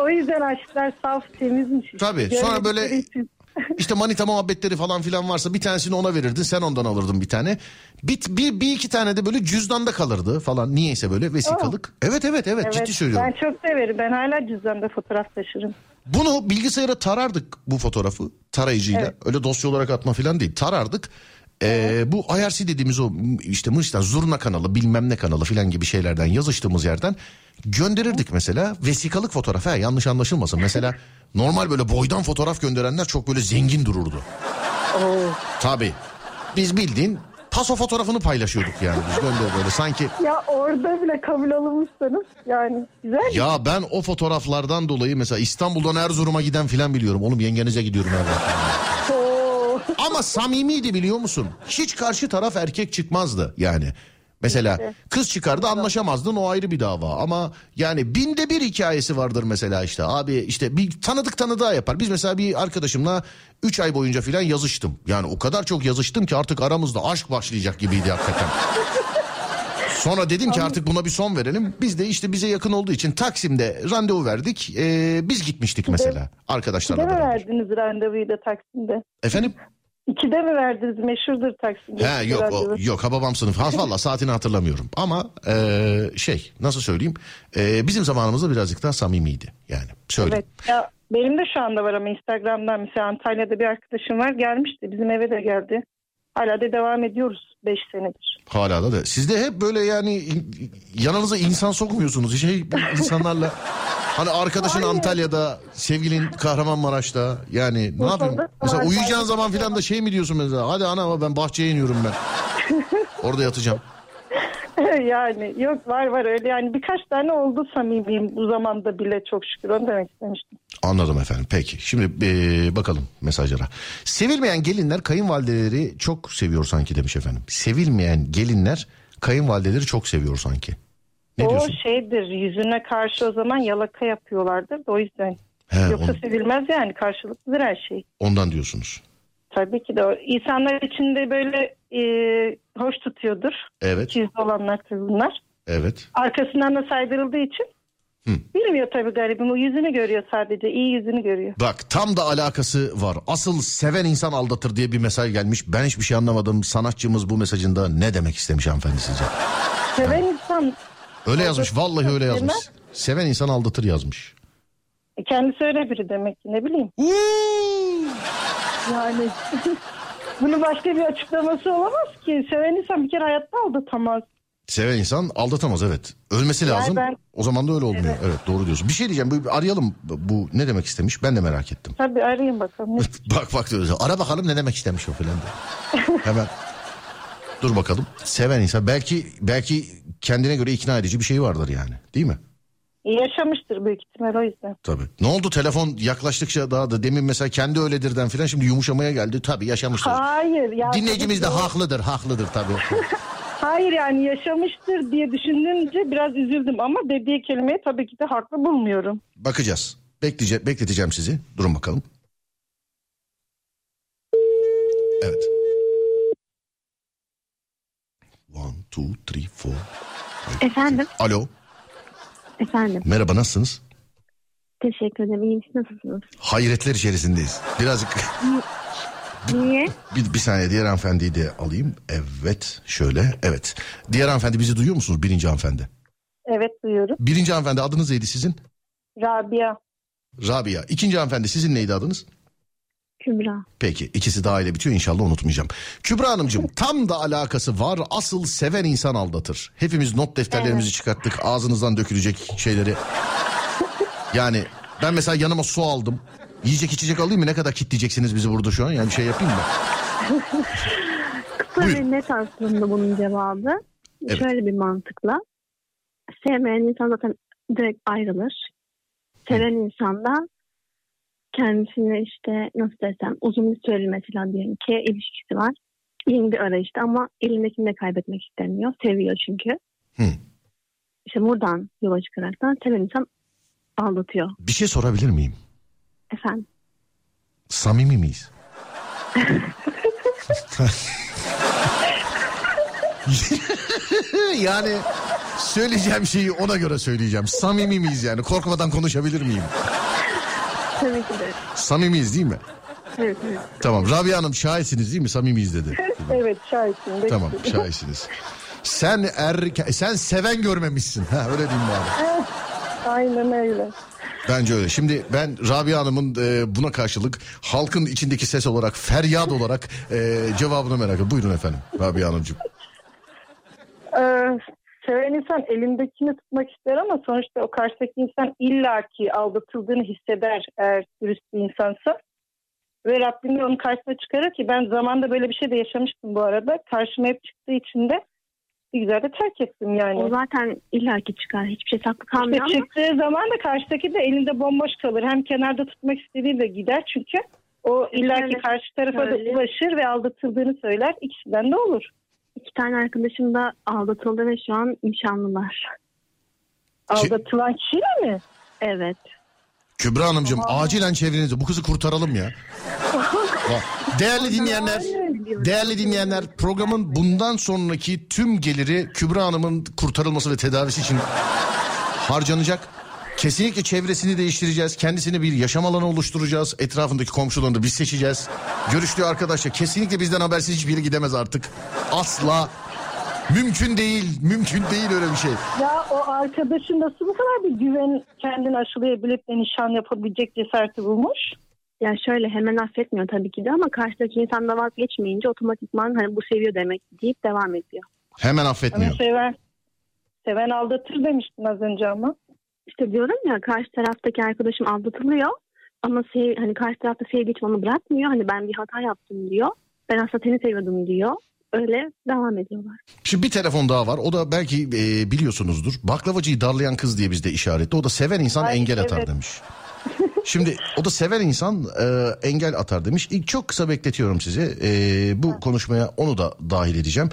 O yüzden aşklar saf temizmiş. Tabii, sonra böyle- için. İşte manita muhabbetleri falan filan varsa bir tanesini ona verirdin sen ondan alırdın bir tane. Bir, bir, bir iki tane de böyle cüzdanda kalırdı falan niyeyse böyle vesikalık. Evet evet evet, Evet, ciddi söylüyorum. Ben çok severim. Ben hala cüzdanda fotoğraf taşırım. Bunu bilgisayara tarardık bu fotoğrafı tarayıcıyla. Evet. Öyle dosya olarak atma falan değil tarardık. Ee, bu IRC dediğimiz o işte Mıç'tan zurna kanalı bilmem ne kanalı filan gibi şeylerden yazıştığımız yerden gönderirdik mesela vesikalık fotoğraf ha yanlış anlaşılmasın. Mesela normal böyle boydan fotoğraf gönderenler çok böyle zengin dururdu. Tabii. Biz bildiğin paso fotoğrafını paylaşıyorduk yani biz gönder böyle sanki Ya orada bile kabul alınmışsanız yani güzel. ya ben o fotoğraflardan dolayı mesela İstanbul'dan Erzurum'a giden filan biliyorum. Oğlum yengenize gidiyorum her Oo. Ama samimiydi biliyor musun? Hiç karşı taraf erkek çıkmazdı yani. Mesela kız çıkardı anlaşamazdın o ayrı bir dava ama yani binde bir hikayesi vardır mesela işte abi işte bir tanıdık tanıdığa yapar. Biz mesela bir arkadaşımla 3 ay boyunca filan yazıştım. Yani o kadar çok yazıştım ki artık aramızda aşk başlayacak gibiydi hakikaten. Sonra dedim ki artık buna bir son verelim. Biz de işte bize yakın olduğu için Taksim'de randevu verdik. Ee, biz gitmiştik mesela arkadaşlarla beraber. verdiniz randevuyu da Taksim'de? Efendim? İkide mi verdiniz? Meşhurdur Taksim'de. He yok o, yok Hababam sınıf. Ha valla saatini hatırlamıyorum. Ama e, şey nasıl söyleyeyim? E, bizim zamanımızda birazcık daha samimiydi yani. Söyleyeyim. Evet. Ya, benim de şu anda var ama Instagram'dan mesela Antalya'da bir arkadaşım var gelmişti. Bizim eve de geldi. Hala da devam ediyoruz 5 senedir. Hala da da. Siz de hep böyle yani yanınıza insan sokmuyorsunuz. Şey insanlarla hani arkadaşın Hayır. Antalya'da, sevgilin Kahramanmaraş'ta yani ne yapayım? Mesela uyuyacağın zaman filan da şey mi diyorsun mesela? Hadi ana ben bahçeye iniyorum ben. Orada yatacağım. yani yok var var öyle yani birkaç tane oldu samimiyim bu zamanda bile çok şükür onu demek istemiştim. Anladım efendim. Peki. Şimdi eee, bakalım mesajlara. Sevilmeyen gelinler kayınvalideleri çok seviyor sanki demiş efendim. Sevilmeyen gelinler kayınvalideleri çok seviyor sanki. Ne o diyorsun? şeydir yüzüne karşı o zaman yalaka yapıyorlardır da o yüzden. He, Yoksa on- sevilmez yani karşılıklıdır her şey. ondan diyorsunuz. Tabii ki de o. insanlar içinde böyle e, hoş tutuyordur. Evet. Gizli olanlar bunlar. Evet. Arkasından da saydırıldığı için Hı. bilmiyor tabii garibim. O yüzünü görüyor sadece. iyi yüzünü görüyor. Bak tam da alakası var. Asıl seven insan aldatır diye bir mesaj gelmiş. Ben hiçbir şey anlamadım. Sanatçımız bu mesajında ne demek istemiş hanımefendi sizce? Seven insan Öyle yazmış. Vallahi öyle yazmış. Seven insan aldatır yazmış. e, kendisi öyle biri demek ki ne bileyim. Yani bunun başka bir açıklaması olamaz ki. Seven insan bir kere hayatta aldatamaz. Seven insan aldatamaz evet. Ölmesi Yani lazım. ben- O zaman da öyle olmuyor. Evet. doğru diyorsun. Bir şey diyeceğim. Bu, arayalım. Bu ne demek istemiş? Ben de merak ettim. Tabii arayın bakalım. Ne- bak bak diyoruz. Ara bakalım ne demek istemiş o filan diye. Hemen. Dur bakalım. Seven insan belki belki kendine göre ikna edici bir şey vardır yani. Değil mi? Yaşamıştır büyük ihtimal o yüzden. Tabii. Ne oldu telefon yaklaştıkça daha da demin mesela kendi öyledirden filan şimdi yumuşamaya geldi. Tabii yaşamıştır. Hayır. Ya, Dinleyicimiz de o- haklıdır, haklıdır tabii. Hayır yani yaşamıştır diye düşününce biraz üzüldüm ama dediği kelimeyi tabii ki de haklı bulmuyorum. Bakacağız. Bekleyece bekleteceğim sizi. Durun bakalım. Evet. One, two, three, four. Efendim, Alo. efendim. Merhaba nasılsınız? Teşekkür ederim. İyiyim. Nasılsınız? Hayretler içerisindeyiz. Birazcık Niye? bir, bir saniye diğer hanımefendiyi de alayım. Evet şöyle evet. Diğer hanımefendi bizi duyuyor musunuz birinci hanımefendi? Evet duyuyorum. Birinci hanımefendi adınız neydi sizin? Rabia. Rabia. İkinci hanımefendi sizin neydi adınız? Kübra. Peki ikisi de aile bitiyor inşallah unutmayacağım. Kübra Hanımcığım tam da alakası var asıl seven insan aldatır. Hepimiz not defterlerimizi çıkarttık ağzınızdan dökülecek şeyleri. Yani ben mesela yanıma su aldım. Yiyecek içecek alayım mı ne kadar kitleyeceksiniz bizi burada şu an yani bir şey yapayım mı? Kısa Buyurun. ve net aslında bunun cevabı. Evet. Şöyle bir mantıkla. Sevmeyen insan zaten direkt ayrılır. Seven insan da kendisine işte nasıl desem uzun bir süreli mesela diyelim ki ilişkisi var. Yeni bir arayışta ama elindekini de kaybetmek istemiyor. Seviyor çünkü. Hı. İşte buradan yola çıkaraktan seven insan aldatıyor. Bir şey sorabilir miyim? Efendim. Samimi miyiz? yani söyleyeceğim şeyi ona göre söyleyeceğim. Samimi miyiz yani? Korkmadan konuşabilir miyim? Tabii ki de. Samimiyiz değil mi? Evet, evet. Tamam. Rabia Hanım şahitsiniz değil mi? Samimiyiz dedi. Evet şahitim. tamam şahitsiniz. Sen er sen seven görmemişsin. Ha öyle diyeyim bari. Aynen öyle. Bence öyle. Şimdi ben Rabia Hanım'ın e, buna karşılık halkın içindeki ses olarak feryat olarak e, cevabını merak ediyorum. Buyurun efendim Rabia Hanımcığım. Seven insan elindekini tutmak ister ama sonuçta o karşıdaki insan illaki aldatıldığını hisseder eğer dürüst bir insansa. Ve Rabbim de onun karşısına çıkarır ki ben zamanda böyle bir şey de yaşamıştım bu arada. Karşıma hep çıktığı için de bir güzel de terk ettim yani. O zaten illaki çıkar. Hiçbir şey saklı İşte kalmıyor ama çıktığı zaman da karşıdaki de elinde bomboş kalır. Hem kenarda tutmak istediği de gider çünkü o illaki karşı tarafa da ulaşır ve aldatıldığını söyler. İkisinden de olur. İki tane arkadaşım da aldatıldı ve şu an nişanlılar. Aldatılan kişiyle mi? Evet. Kübra Hanımcığım acilen çevrenizi bu kızı kurtaralım ya. Değerli dinleyenler, değerli dinleyenler programın bundan sonraki tüm geliri Kübra Hanım'ın kurtarılması ve tedavisi için harcanacak. Kesinlikle çevresini değiştireceğiz. Kendisine bir yaşam alanı oluşturacağız. Etrafındaki komşularını da biz seçeceğiz. Görüştüğü arkadaşlar kesinlikle bizden habersiz hiçbir yere gidemez artık. Asla. Mümkün değil. Mümkün değil öyle bir şey. Ya o arkadaşın nasıl bu kadar bir güven kendini aşılayabilip de nişan yapabilecek cesareti bulmuş? Ya şöyle hemen affetmiyor tabii ki de ama karşıdaki insan da vazgeçmeyince otomatikman hani bu seviyor demek deyip devam ediyor. Hemen Ama affetmiyor. seven, seven aldatır demiştin az önce ama. İşte diyorum ya karşı taraftaki arkadaşım aldatılıyor ama sev, hani karşı tarafta için onu bırakmıyor. Hani ben bir hata yaptım diyor. Ben aslında seni seviyordum diyor. Öyle devam ediyorlar. Şimdi bir telefon daha var. O da belki e, biliyorsunuzdur. Baklavacıyı darlayan kız diye bizde işaretli. O da seven insan Ay, engel atar evet. demiş. Şimdi o da seven insan e, engel atar demiş. İlk çok kısa bekletiyorum sizi. E, bu konuşmaya onu da dahil edeceğim.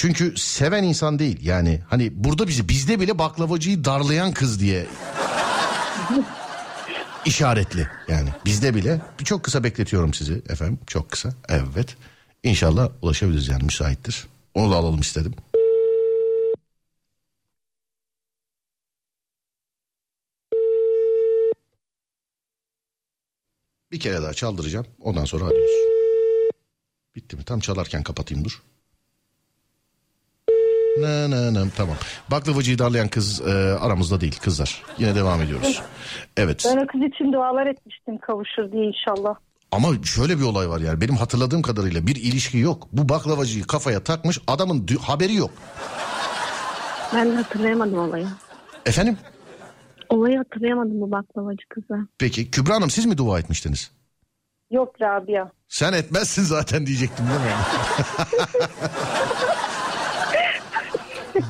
Çünkü seven insan değil yani hani burada bizi bizde bile baklavacıyı darlayan kız diye işaretli yani bizde bile çok kısa bekletiyorum sizi efendim çok kısa evet İnşallah ulaşabiliriz yani müsaittir onu da alalım istedim. Bir kere daha çaldıracağım. Ondan sonra arıyoruz. Bitti mi? Tam çalarken kapatayım dur. Ne ne ne tamam. Baklavacıyı darlayan kız e, aramızda değil kızlar. Yine devam ediyoruz. Evet. Ben o kız için dualar etmiştim kavuşur diye inşallah. Ama şöyle bir olay var yani benim hatırladığım kadarıyla bir ilişki yok. Bu baklavacıyı kafaya takmış adamın dü- haberi yok. Ben de hatırlayamadım olayı. Efendim? Olayı hatırlayamadım bu baklavacı kıza. Peki Kübra Hanım siz mi dua etmiştiniz? Yok Rabia. Sen etmezsin zaten diyecektim değil mi?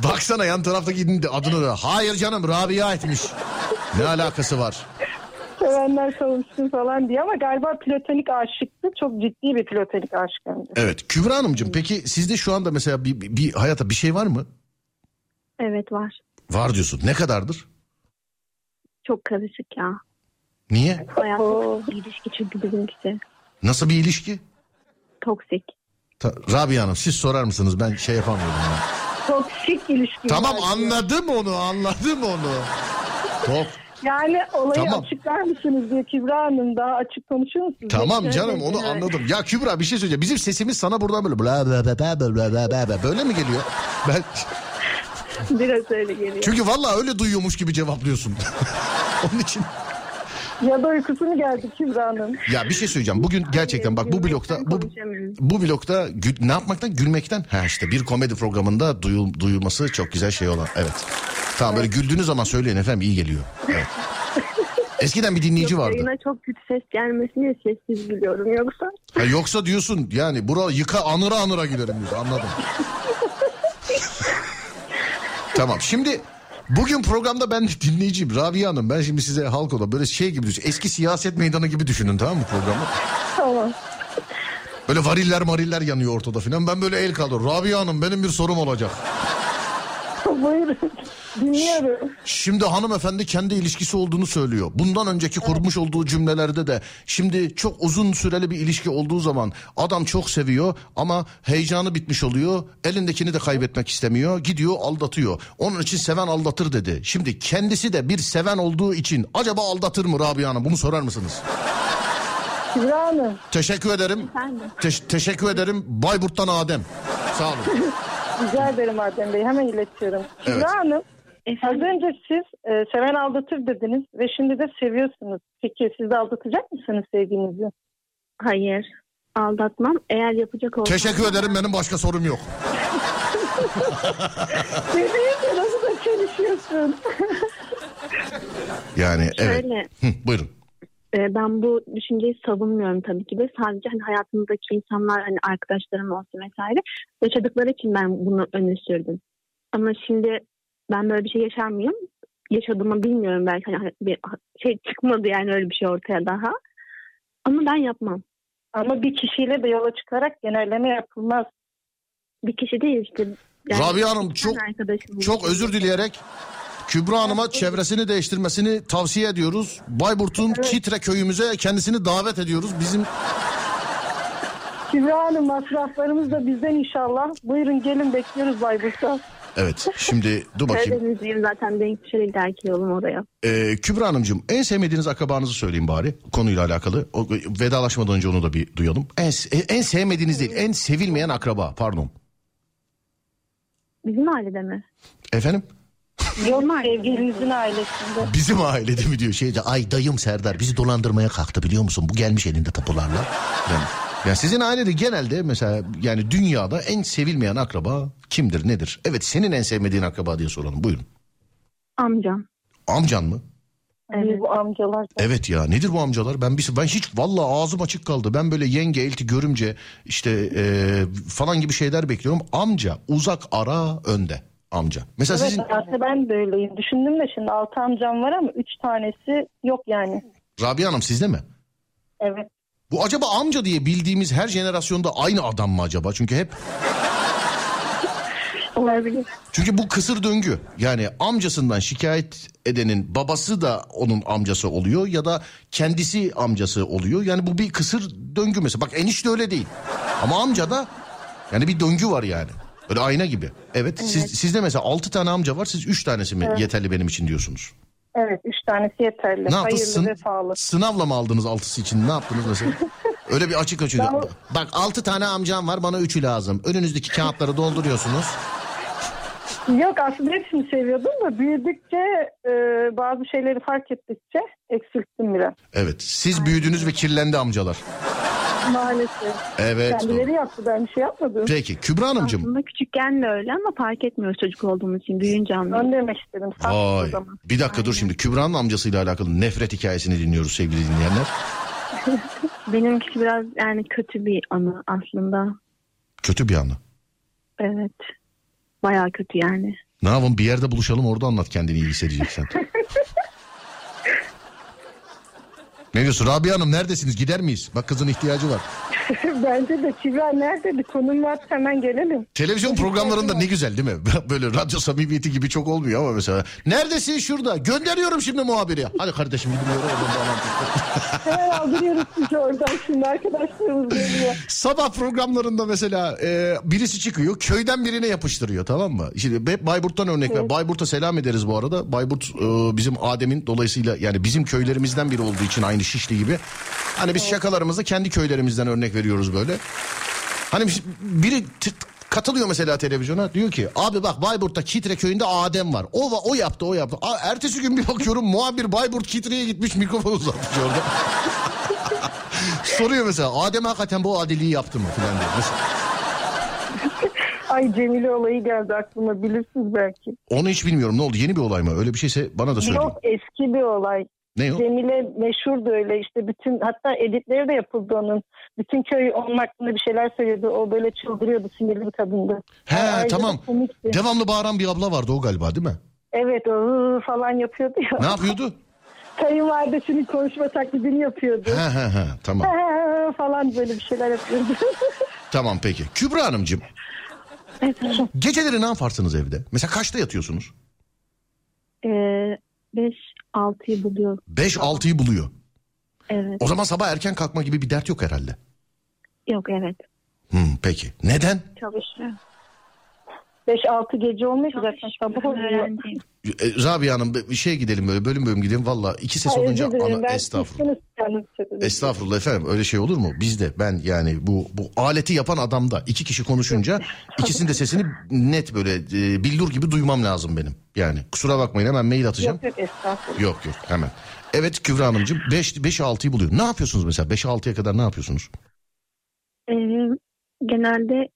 Baksana yan taraftaki adını da. Hayır canım Rabia etmiş. Ne alakası var? Sevenler kavuşsun falan diye ama galiba platonik aşıktı. Çok ciddi bir platonik aşk hem de. Evet Kübra Hanımcığım peki sizde şu anda mesela bir, bir, bir hayata bir şey var mı? Evet var. Var diyorsun. Ne kadardır? Çok karışık ya. Niye? Hayatta bir ilişki çünkü bizimkisi. Nasıl bir ilişki? Toksik. Ta- Rabia Hanım siz sorar mısınız? Ben şey yapamıyorum. ya toksik ilişki. Tamam var anladım diyor. onu anladım onu. Tok. Yani olayı tamam. açıklar mısınız diye Kübra Hanım daha açık konuşuyor musunuz? Tamam diye? canım onu yani. anladım. Ya Kübra bir şey söyleyeceğim. Bizim sesimiz sana buradan böyle bla bla bla bla bla bla bla böyle mi geliyor? Ben... Biraz öyle geliyor. Çünkü valla öyle duyuyormuş gibi cevaplıyorsun. Onun için... Ya da uykusu mu geldi Kübra Hanım? ya bir şey söyleyeceğim. Bugün gerçekten bak bu blokta bu bu blokta gü- ne yapmaktan gülmekten ha işte bir komedi programında duyul, duyulması çok güzel şey olan. Evet. Tamam böyle güldüğünüz zaman söyleyin efendim iyi geliyor. Evet. Eskiden bir dinleyici Yok, vardı. Yayına çok kötü ses gelmesini diye sessiz biliyorum yoksa. Ha, yoksa diyorsun yani bura yıka anıra anıra gülerim diyorsun anladım. tamam şimdi bugün programda ben dinleyiciyim Rabia Hanım. Ben şimdi size halk oda böyle şey gibi düşün. Eski siyaset meydanı gibi düşünün tamam mı programı? Tamam. Böyle variller mariller yanıyor ortada filan. Ben böyle el kaldır. Rabia Hanım benim bir sorum olacak. Buyurun. Dinliyorum. Şimdi hanımefendi kendi ilişkisi olduğunu söylüyor. Bundan önceki kurmuş olduğu cümlelerde de şimdi çok uzun süreli bir ilişki olduğu zaman adam çok seviyor ama heyecanı bitmiş oluyor. Elindekini de kaybetmek istemiyor. Gidiyor aldatıyor. Onun için seven aldatır dedi. Şimdi kendisi de bir seven olduğu için acaba aldatır mı Rabia Hanım? Bunu sorar mısınız? Kübra Hanım. Teşekkür ederim. Efendim? Teş- teşekkür ederim. Bayburt'tan Adem. Sağ olun. Rica ederim Adem Bey. Hemen iletiyorum. Kübra Evet. Hanım. Az Efendim? önce siz e, seven aldatır dediniz ve şimdi de seviyorsunuz. Peki siz de aldatacak mısınız sevginizi? Hayır. Aldatmam. Eğer yapacak olsam... Teşekkür ederim. Benim başka sorum yok. Bebeğimle nasıl da çalışıyorsun? Yani evet. Şöyle. Hı, buyurun. E, ben bu düşünceyi savunmuyorum tabii ki de. Sadece hani hayatımdaki insanlar hani arkadaşlarım olsun vesaire yaşadıkları için ben bunu öne sürdüm. Ama şimdi ben böyle bir şey yaşar mıyım? Yaşadığımı bilmiyorum belki hani bir şey çıkmadı yani öyle bir şey ortaya daha. Ama ben yapmam. Ama bir kişiyle de yola çıkarak genelleme yapılmaz. Bir kişi değil işte. Rabia Hanım, çok- Çok özür dileyerek Kübra Hanım'a çevresini değiştirmesini tavsiye ediyoruz. Bayburt'un Kitre köyümüze kendisini davet ediyoruz. Bizim Kübra Hanım masraflarımız da bizden inşallah. Buyurun gelin bekliyoruz Bayburt'ta. Evet şimdi dur bakayım. Karadenizliyim zaten denk düşer illaki yolum oraya. Ee, Kübra Hanımcığım en sevmediğiniz akrabanızı söyleyin bari konuyla alakalı. O, vedalaşmadan önce onu da bir duyalım. En, en sevmediğiniz değil en sevilmeyen akraba pardon. Bizim ailede mi? Efendim? Yok sevgilinizin ailesinde. Bizim ailede mi diyor şeyde ay dayım Serdar bizi dolandırmaya kalktı biliyor musun? Bu gelmiş elinde tapularla. Yani, yani sizin ailede genelde mesela yani dünyada en sevilmeyen akraba kimdir nedir? Evet senin en sevmediğin akraba diye soralım buyurun. Amcam. Amcan mı? Evet. Bu amcalar. Evet ya nedir bu amcalar? Ben bir ben hiç vallahi ağzım açık kaldı. Ben böyle yenge, elti, görümce işte e, falan gibi şeyler bekliyorum. Amca uzak ara önde amca. Mesela Evet sizin aslında ben de öyleyim. Düşündüm de şimdi altı amcam var ama üç tanesi yok yani. Rabia Hanım sizde mi? Evet. Bu acaba amca diye bildiğimiz her jenerasyonda aynı adam mı acaba? Çünkü hep Olabilir. çünkü bu kısır döngü. Yani amcasından şikayet edenin babası da onun amcası oluyor ya da kendisi amcası oluyor. Yani bu bir kısır döngü mesela. Bak enişte öyle değil. Ama amca da yani bir döngü var yani. Böyle ayna gibi. Evet, Siz, sizde mesela 6 tane amca var. Siz 3 tanesi mi Evet. yeterli benim için diyorsunuz? Evet üç tanesi yeterli. Ne yaptınız? Hayırlı vefalı. Sınavla mı aldınız altısı için? Ne yaptınız mesela? Öyle bir açık açık. Ben- Bak altı tane amcam var bana üçü lazım. Önünüzdeki kağıtları dolduruyorsunuz. Yok aslında hepsini seviyordum da büyüdükçe e, bazı şeyleri fark ettikçe eksilttim biraz. Evet siz büyüdünüz ve kirlendi amcalar. Maalesef. Evet. Kendileri yaptı ben bir şey yapmadım. Peki Kübra Hanımcığım. Aslında küçükken de öyle ama fark etmiyoruz çocuk olduğumuz için. Büyüyünce anlıyoruz. Ben demek istedim. Vay. Bir dakika dur şimdi Kübra'nın amcasıyla alakalı nefret hikayesini dinliyoruz sevgili dinleyenler. Benimkisi biraz yani kötü bir anı aslında. Kötü bir anı. Evet. Bayağı kötü yani. Ne yapalım bir yerde buluşalım orada anlat kendini iyi hissedeceksen. ne diyorsun Rabia Hanım neredesiniz gider miyiz? Bak kızın ihtiyacı var. Bence de Kübra neredeydi? Konum varsa hemen gelelim. Televizyon programlarında ne güzel değil mi? Böyle radyo samimiyeti gibi çok olmuyor ama mesela. Neredesin şurada? Gönderiyorum şimdi muhabiri. Hadi kardeşim gidin oraya. Hemen aldırıyoruz sizi oradan şimdi arkadaşlarımız geliyor. Sabah programlarında mesela e, birisi çıkıyor köyden birine yapıştırıyor tamam mı? Şimdi hep Bayburt'tan örnek ver. Bayburt'a selam ederiz bu arada. Bayburt e, bizim Adem'in dolayısıyla yani bizim köylerimizden biri olduğu için aynı Şişli gibi. Hani biz şakalarımızda kendi köylerimizden örnek veriyoruz böyle. Hani biri katılıyor mesela televizyona diyor ki abi bak Bayburt'ta Kitre köyünde Adem var. O o yaptı o yaptı. Aa, ertesi gün bir bakıyorum muhabir Bayburt Kitre'ye gitmiş mikrofon uzatmış orada. Soruyor mesela Adem hakikaten bu adiliği yaptı mı filan. Mesela. Ay Cemile olayı geldi aklıma bilirsiniz belki. Onu hiç bilmiyorum ne oldu yeni bir olay mı? Öyle bir şeyse bana da söyleyin. Yok eski bir olay. Ne o? Cemile meşhurdu öyle işte bütün hatta editleri de yapıldı onun. Bütün köy onun hakkında bir şeyler söylüyordu. O böyle çıldırıyordu sinirli bir kadındı. He da tamam. komikti. Devamlı bağıran bir abla vardı o galiba değil mi? Evet o falan yapıyordu ya. Ne yapıyordu? Kayınvalidesinin konuşma taklidini yapıyordu. he he he tamam. He falan böyle bir şeyler yapıyordu. Tamam peki. Kübra Hanımcığım geceleri ne yaparsınız evde? Mesela kaçta yatıyorsunuz? Ee, 5-6'yı buluyor. 5-6'yı buluyor. Evet. O zaman sabah erken kalkma gibi bir dert yok herhalde. Yok evet. Hmm, peki. Neden? Çalışıyor. 5-6 gece ki zaten sabah oluyor. E, Rabia Hanım bir şey gidelim böyle bölüm bölüm gidelim. Valla iki ses Ay, olunca özür dilerim, ana ben estağfurullah. Estağfurullah efendim öyle şey olur mu? Bizde ben yani bu bu aleti yapan adamda iki kişi konuşunca ikisinin de sesini net böyle e, billur gibi duymam lazım benim. Yani kusura bakmayın hemen mail atacağım. Yok yok estağfurullah. Yok yok hemen. Evet Kübra Hanımcığım 5 5'e 6'yı buluyor. Ne yapıyorsunuz mesela 5'e 6'ya kadar ne yapıyorsunuz? Ee, genelde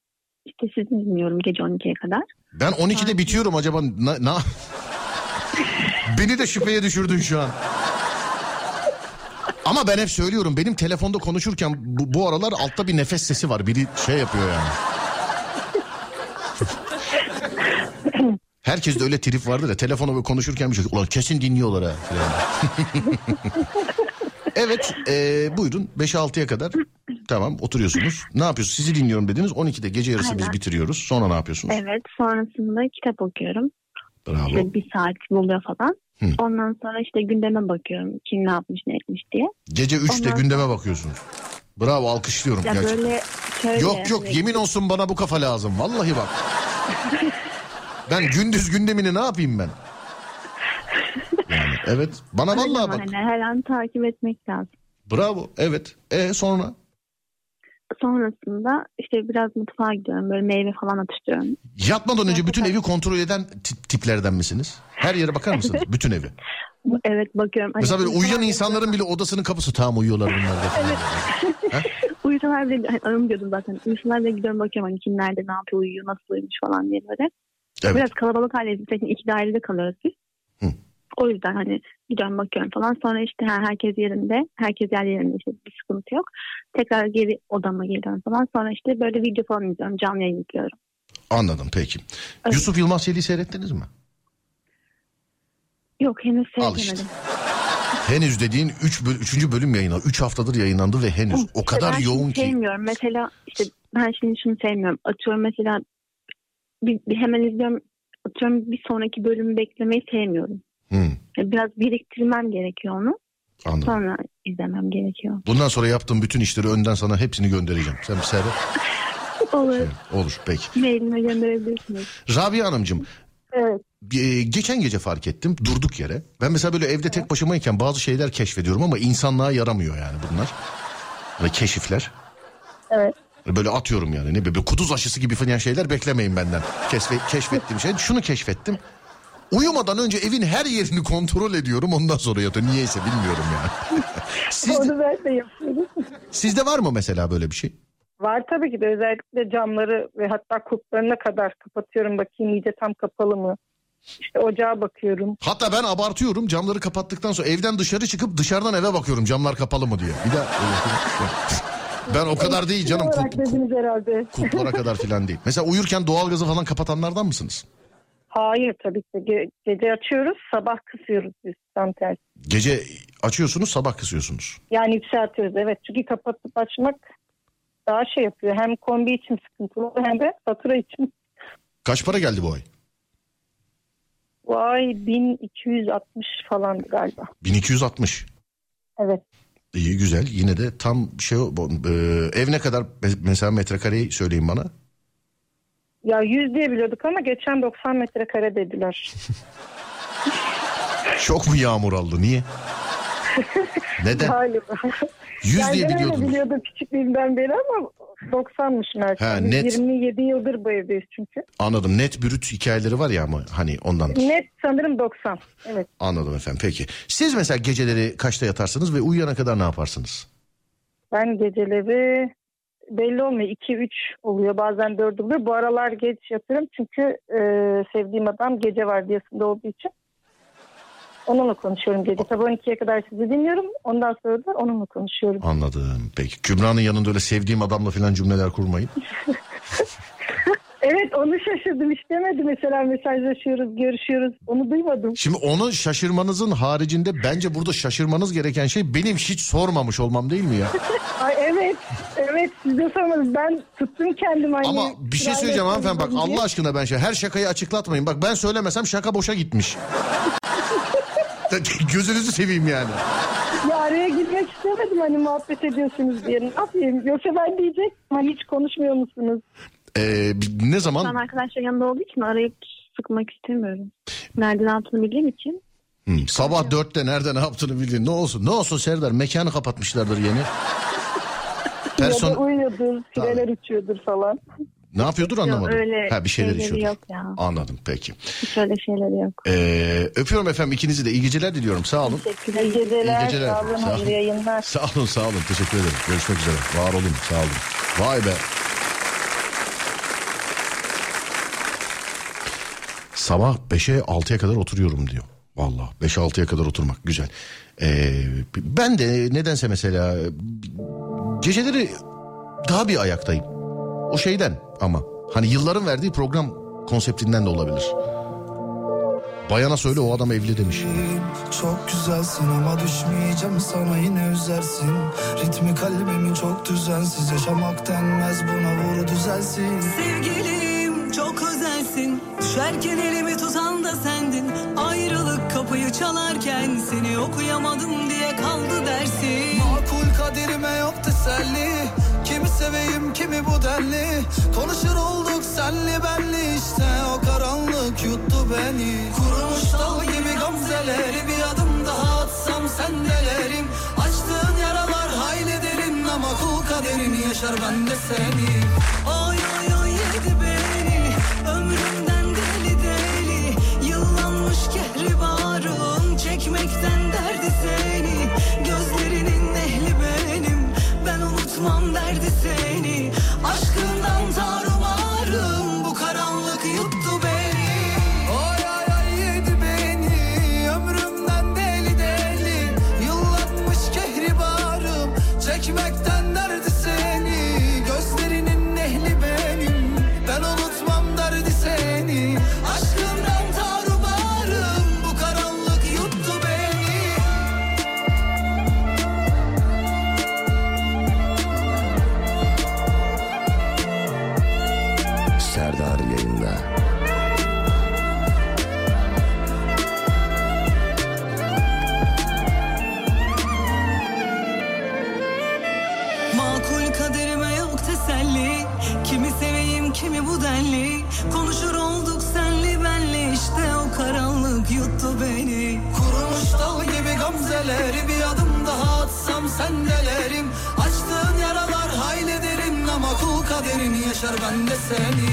işte sizi dinliyorum gece 12'ye kadar. Ben 12'de bitiyorum acaba na, na- Beni de şüpheye düşürdün şu an. Ama ben hep söylüyorum benim telefonda konuşurken bu, bu aralar altta bir nefes sesi var. Biri şey yapıyor yani. Herkes de öyle trip vardır ya telefona böyle konuşurken bir şey. Ulan kesin dinliyorlar ha. evet e, buyurun 5-6'ya kadar tamam oturuyorsunuz. Ne yapıyorsunuz? Sizi dinliyorum dediniz. 12'de gece yarısı biz Aynen. bitiriyoruz. Sonra ne yapıyorsunuz? Evet sonrasında kitap okuyorum. Bravo. İşte bir saat buluyor falan. Hı. Ondan sonra işte gündeme bakıyorum. Kim ne yapmış ne etmiş diye. Gece 3'te Ondan gündeme bakıyorsunuz. Bravo alkışlıyorum Ya gerçekten. böyle şöyle. Yok yok hani- yemin olsun bana bu kafa lazım. Vallahi bak. ben gündüz gündemini ne yapayım ben? Yani evet. Bana Öyle vallahi bak. Hani her an takip etmek lazım. Bravo. Evet. E sonra? Sonrasında işte biraz mutfağa gidiyorum. Böyle meyve falan atıştırıyorum. Yatmadan önce bütün evi kontrol eden tip- tiplerden misiniz? Her yere bakar mısınız? Bütün evi. Evet bakıyorum. Hani Mesela böyle uyuyan insanların bile odasının kapısı tam uyuyorlar bunlar falan. Uyusalar bile hani arım diyordum zaten. Uyusalar bile gidiyorum bakıyorum hani kim nerede ne yapıyor uyuyor nasıl uyumuş falan diye böyle. Evet. Biraz kalabalık aileyiz. Zaten iki dairede kalıyoruz biz. O yüzden hani gidiyorum bakıyorum falan. Sonra işte ha, herkes yerinde. Herkes yer yerinde işte bir sıkıntı yok. Tekrar geri odama geliyorum falan. Sonra işte böyle video falan izliyorum. Canlı yayın izliyorum. Anladım peki. Evet. Yusuf Yılmaz Çelik'i seyrettiniz mi? Yok henüz Al seyredemedim. Henüz dediğin 3 böl 3. bölüm yayınlandı. 3 haftadır yayınlandı ve henüz o İşte kadar ben şunu yoğun ki. sevmiyorum. Mesela işte ben şimdi şunu sevmiyorum. Atıyorum mesela bir, bir hemen izliyorum. Atıyorum bir sonraki bölümü beklemeyi sevmiyorum. Yani Biraz biriktirmem gerekiyor onu. anladım. Sonra izlemem gerekiyor. Bundan sonra yaptığım bütün işleri önden sana hepsini göndereceğim. Sen bir seyret. Olur. Olur peki. Mailime gönderebilirsiniz. Rabia Hanımcığım Evet. e, geçen gece fark ettim durduk yere. Ben mesela böyle evde tek başımayken bazı şeyler keşfediyorum ama insanlığa yaramıyor yani bunlar. Böyle keşifler. Evet. Böyle atıyorum yani ne böyle kuduz aşısı gibi falan şeyler beklemeyin benden. Keşfe, keşfettiğim şey. Şunu keşfettim. Uyumadan önce evin her yerini kontrol ediyorum ondan sonra yatıyorum. Niyeyse bilmiyorum yani. Siz, Onu ben de yapıyorum. sizde var mı mesela böyle bir şey? Var tabii ki de özellikle camları ve hatta kulplarına kadar kapatıyorum bakayım iyice tam kapalı mı? İşte ocağa bakıyorum. Hatta ben abartıyorum camları kapattıktan sonra evden dışarı çıkıp dışarıdan eve bakıyorum camlar kapalı mı diye. Bir de ben o kadar değil canım dediniz herhalde. kulplara kadar filan değil. Mesela uyurken doğalgazı falan kapatanlardan mısınız? Hayır tabii ki. Ge- gece açıyoruz sabah kısıyoruz biz tam tersi. Gece açıyorsunuz sabah kısıyorsunuz. Yani yükseltiyoruz evet. Çünkü kapatıp açmak daha şey yapıyor. Hem kombi için sıkıntılı hem de fatura için. Kaç para geldi bu ay? Vay 1260 falan galiba. 1260. Evet. İyi güzel yine de tam şey bu- e, ev ne kadar me- mesela metrekareyi söyleyin bana. Ya 100 diye biliyorduk ama geçen 90 metrekare dediler. Çok mu yağmur aldı niye? Neden? Galiba. 100 yani diye ben öyle biliyordum. küçüklüğümden beri ama 90'mış Mert'in. Ha, net. 27 yıldır bu evdeyiz çünkü. Anladım net brüt hikayeleri var ya ama hani ondan. Net sanırım 90. Evet. Anladım efendim peki. Siz mesela geceleri kaçta yatarsınız ve uyuyana kadar ne yaparsınız? Ben geceleri belli olmuyor. 2-3 oluyor bazen 4 oluyor. Bu aralar geç yatıyorum çünkü e, sevdiğim adam gece vardiyasında olduğu için. Onunla konuşuyorum gece. Tabii 12'ye kadar sizi dinliyorum. Ondan sonra da onunla konuşuyorum. Anladım peki. Kübra'nın yanında öyle sevdiğim adamla falan cümleler kurmayın. Evet onu şaşırdım. Hiç demedi mesela mesajlaşıyoruz, görüşüyoruz. Onu duymadım. Şimdi onu şaşırmanızın haricinde bence burada şaşırmanız gereken şey benim hiç sormamış olmam değil mi ya? Ay evet, evet siz de sormadınız. Ben tuttum kendimi. Hani Ama bir şey söyleyeceğim hanımefendi bak Allah aşkına ben şey her şakayı açıklatmayın. Bak ben söylemesem şaka boşa gitmiş. Gözünüzü seveyim yani. Ya araya girmek istemedim hani muhabbet ediyorsunuz diye. Ne yapayım? Yoksa ben diyecek hani hiç konuşmuyor musunuz? Ee, ne Şu zaman? an arkadaşlar yanında olduğu için arayıp sıkmak istemiyorum. Nereden altını bildiğim için. Hmm, sabah dörtte nerede ne yaptığını bildin. Ne olsun ne olsun Serdar mekanı kapatmışlardır yeni. Ya da Person uyuyordur, fileler uçuyordur falan. ne yapıyordur anlamadım. Yok, öyle ha bir şeyler içiyordur. yok ya. Anladım peki. Hiç öyle şeyleri yok. Ee, öpüyorum efendim ikinizi de iyi geceler diliyorum sağ olun. Teşekkürler. İyi geceler, İyi geceler. sağ olun, Sağ olun. Sağ olun sağ olun teşekkür ederim. Görüşmek üzere. Var olun sağ olun. Vay be. Sabah 5'e 6'ya kadar oturuyorum diyor. Vallahi 5'e 6'ya kadar oturmak güzel. Ee, ben de nedense mesela geceleri daha bir ayaktayım. O şeyden ama hani yılların verdiği program konseptinden de olabilir. Bayana söyle o adam evli demiş. Çok güzelsin ama düşmeyeceğim sana yine üzersin Ritmi kalbimi çok düzensiz yaşamak denmez buna vur düzelsin Sevgilim çok özelsin. Düşerken elimi tutan da sendin. Ayrılık kapıyı çalarken Seni okuyamadım diye kaldı dersin. Makul kaderime yok teselli. Kimi seveyim kimi bu denli. Konuşur olduk senli benli. İşte O karanlık yuttu beni. Kurumuş dal gibi gamzeleri Bir adım daha atsam sendelerim Açtığın yaralar hayli derin Ama kul kaderini yaşar ben de seni Oy oy oy yedi beni Deli deli Yıllanmış kehribarım. Çekmekten derdi seni Gözlerinin ehli benim. Ben unutmam derdi seni yaşar ben de seni.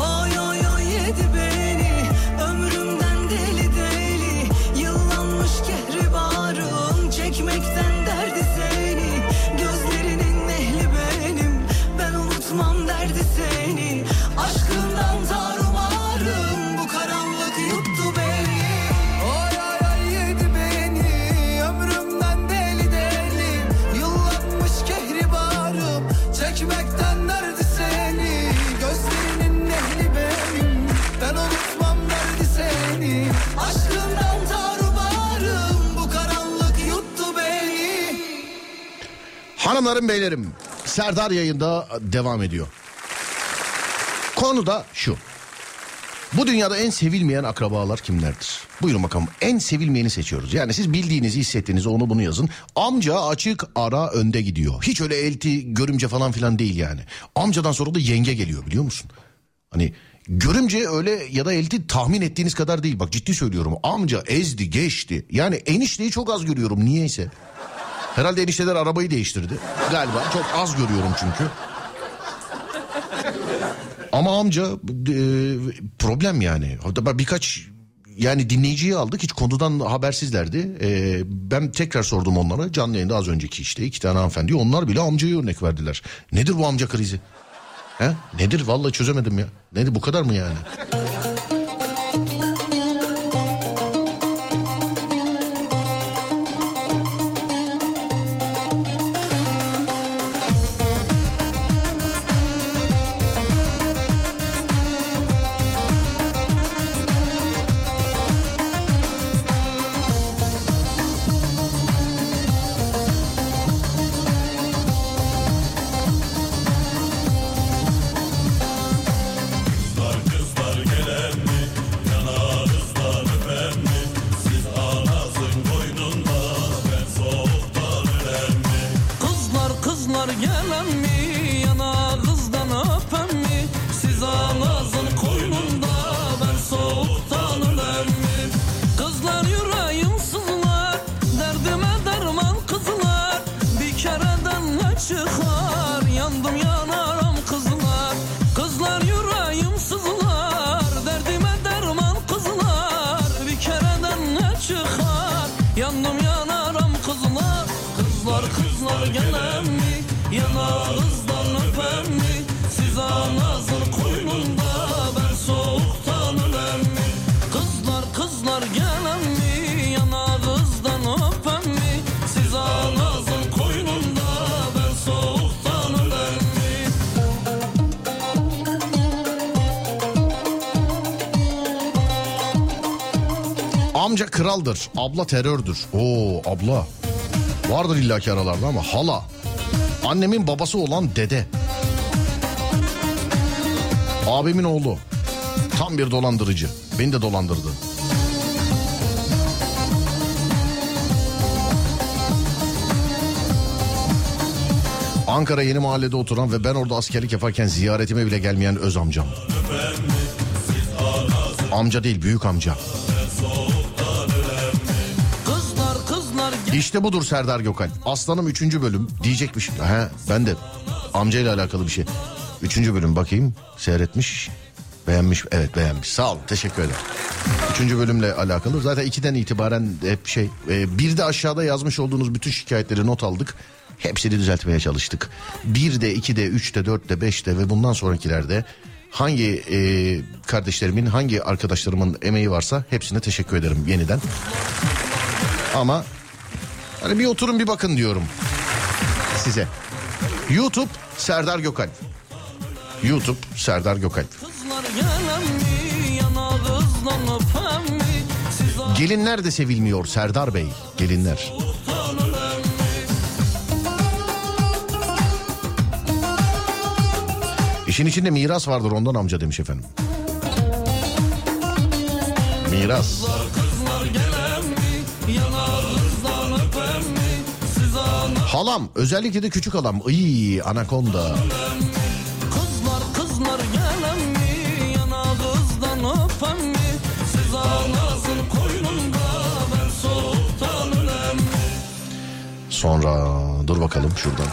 Oy oy oy yedi beni Hanımlarım beylerim Serdar yayında devam ediyor. Konu da şu. Bu dünyada en sevilmeyen akrabalar kimlerdir? Buyurun bakalım en sevilmeyeni seçiyoruz. Yani siz bildiğinizi hissettiğinizi onu bunu yazın. Amca açık ara önde gidiyor. Hiç öyle elti görümce falan filan değil yani. Amcadan sonra da yenge geliyor biliyor musun? Hani görümce öyle ya da elti tahmin ettiğiniz kadar değil. Bak ciddi söylüyorum amca ezdi geçti. Yani enişteyi çok az görüyorum niyeyse. Herhalde enişteler arabayı değiştirdi. Galiba çok az görüyorum çünkü. Ama amca e, problem yani. Birkaç yani dinleyiciyi aldık hiç konudan habersizlerdi. E, ben tekrar sordum onlara canlı yayında az önceki işte iki tane hanımefendi onlar bile amcayı örnek verdiler. Nedir bu amca krizi? He? Nedir vallahi çözemedim ya. Nedir bu kadar mı yani? Amca kraldır, abla terördür. Oo abla. Vardır illaki aralarda ama hala. Annemin babası olan dede. Abimin oğlu. Tam bir dolandırıcı. Beni de dolandırdı. Ankara Yeni Mahalle'de oturan ve ben orada askerlik yaparken ziyaretime bile gelmeyen öz amcam. Amca değil büyük amca. İşte budur Serdar Gökalp. Aslanım 3. bölüm diyecekmiş. He ben de amcayla alakalı bir şey. 3. bölüm bakayım seyretmiş. Beğenmiş evet beğenmiş sağ ol teşekkür ederim. Üçüncü bölümle alakalı zaten ikiden itibaren hep şey e, bir de aşağıda yazmış olduğunuz bütün şikayetleri not aldık. Hepsini düzeltmeye çalıştık. Bir de iki de üç de dört de beş de ve bundan sonrakilerde hangi e, kardeşlerimin hangi arkadaşlarımın emeği varsa hepsine teşekkür ederim yeniden. Ama hani bir oturun bir bakın diyorum size. YouTube Serdar Gökalp. YouTube Serdar Gökalp. Gelinler de sevilmiyor Serdar Bey. Gelinler. İşin içinde miras vardır ondan amca demiş efendim. Miras. kızlar Halam özellikle de küçük halam. Iy anakonda. Kızlar kızlar gelen mi yanağınızdan öpen mi siz anasın koynunda ben soğuktan ölen mi Sonra dur bakalım şuradan.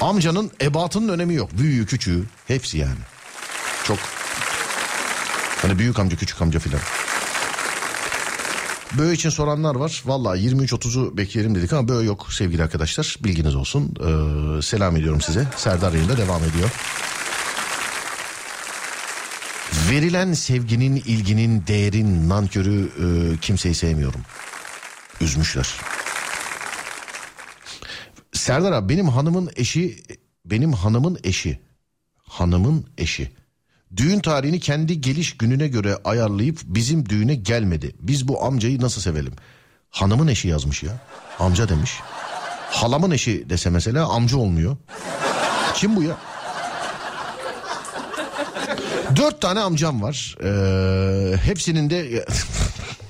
Amcanın ebatının önemi yok. Büyüğü küçüğü hepsi yani. Çok. Hani büyük amca küçük amca filan. Böğ için soranlar var. Valla 23-30'u bekleyelim dedik ama böğ yok sevgili arkadaşlar. Bilginiz olsun. Ee, selam ediyorum size. Serdar yayında devam ediyor. Verilen sevginin, ilginin, değerin, nankörü e, kimseyi sevmiyorum. Üzmüşler. Serdar abi benim hanımın eşi benim hanımın eşi hanımın eşi düğün tarihini kendi geliş gününe göre ayarlayıp bizim düğüne gelmedi. Biz bu amcayı nasıl sevelim? Hanımın eşi yazmış ya. Amca demiş. Halamın eşi dese mesela amca olmuyor. Kim bu ya? Dört tane amcam var. Ee, hepsinin de...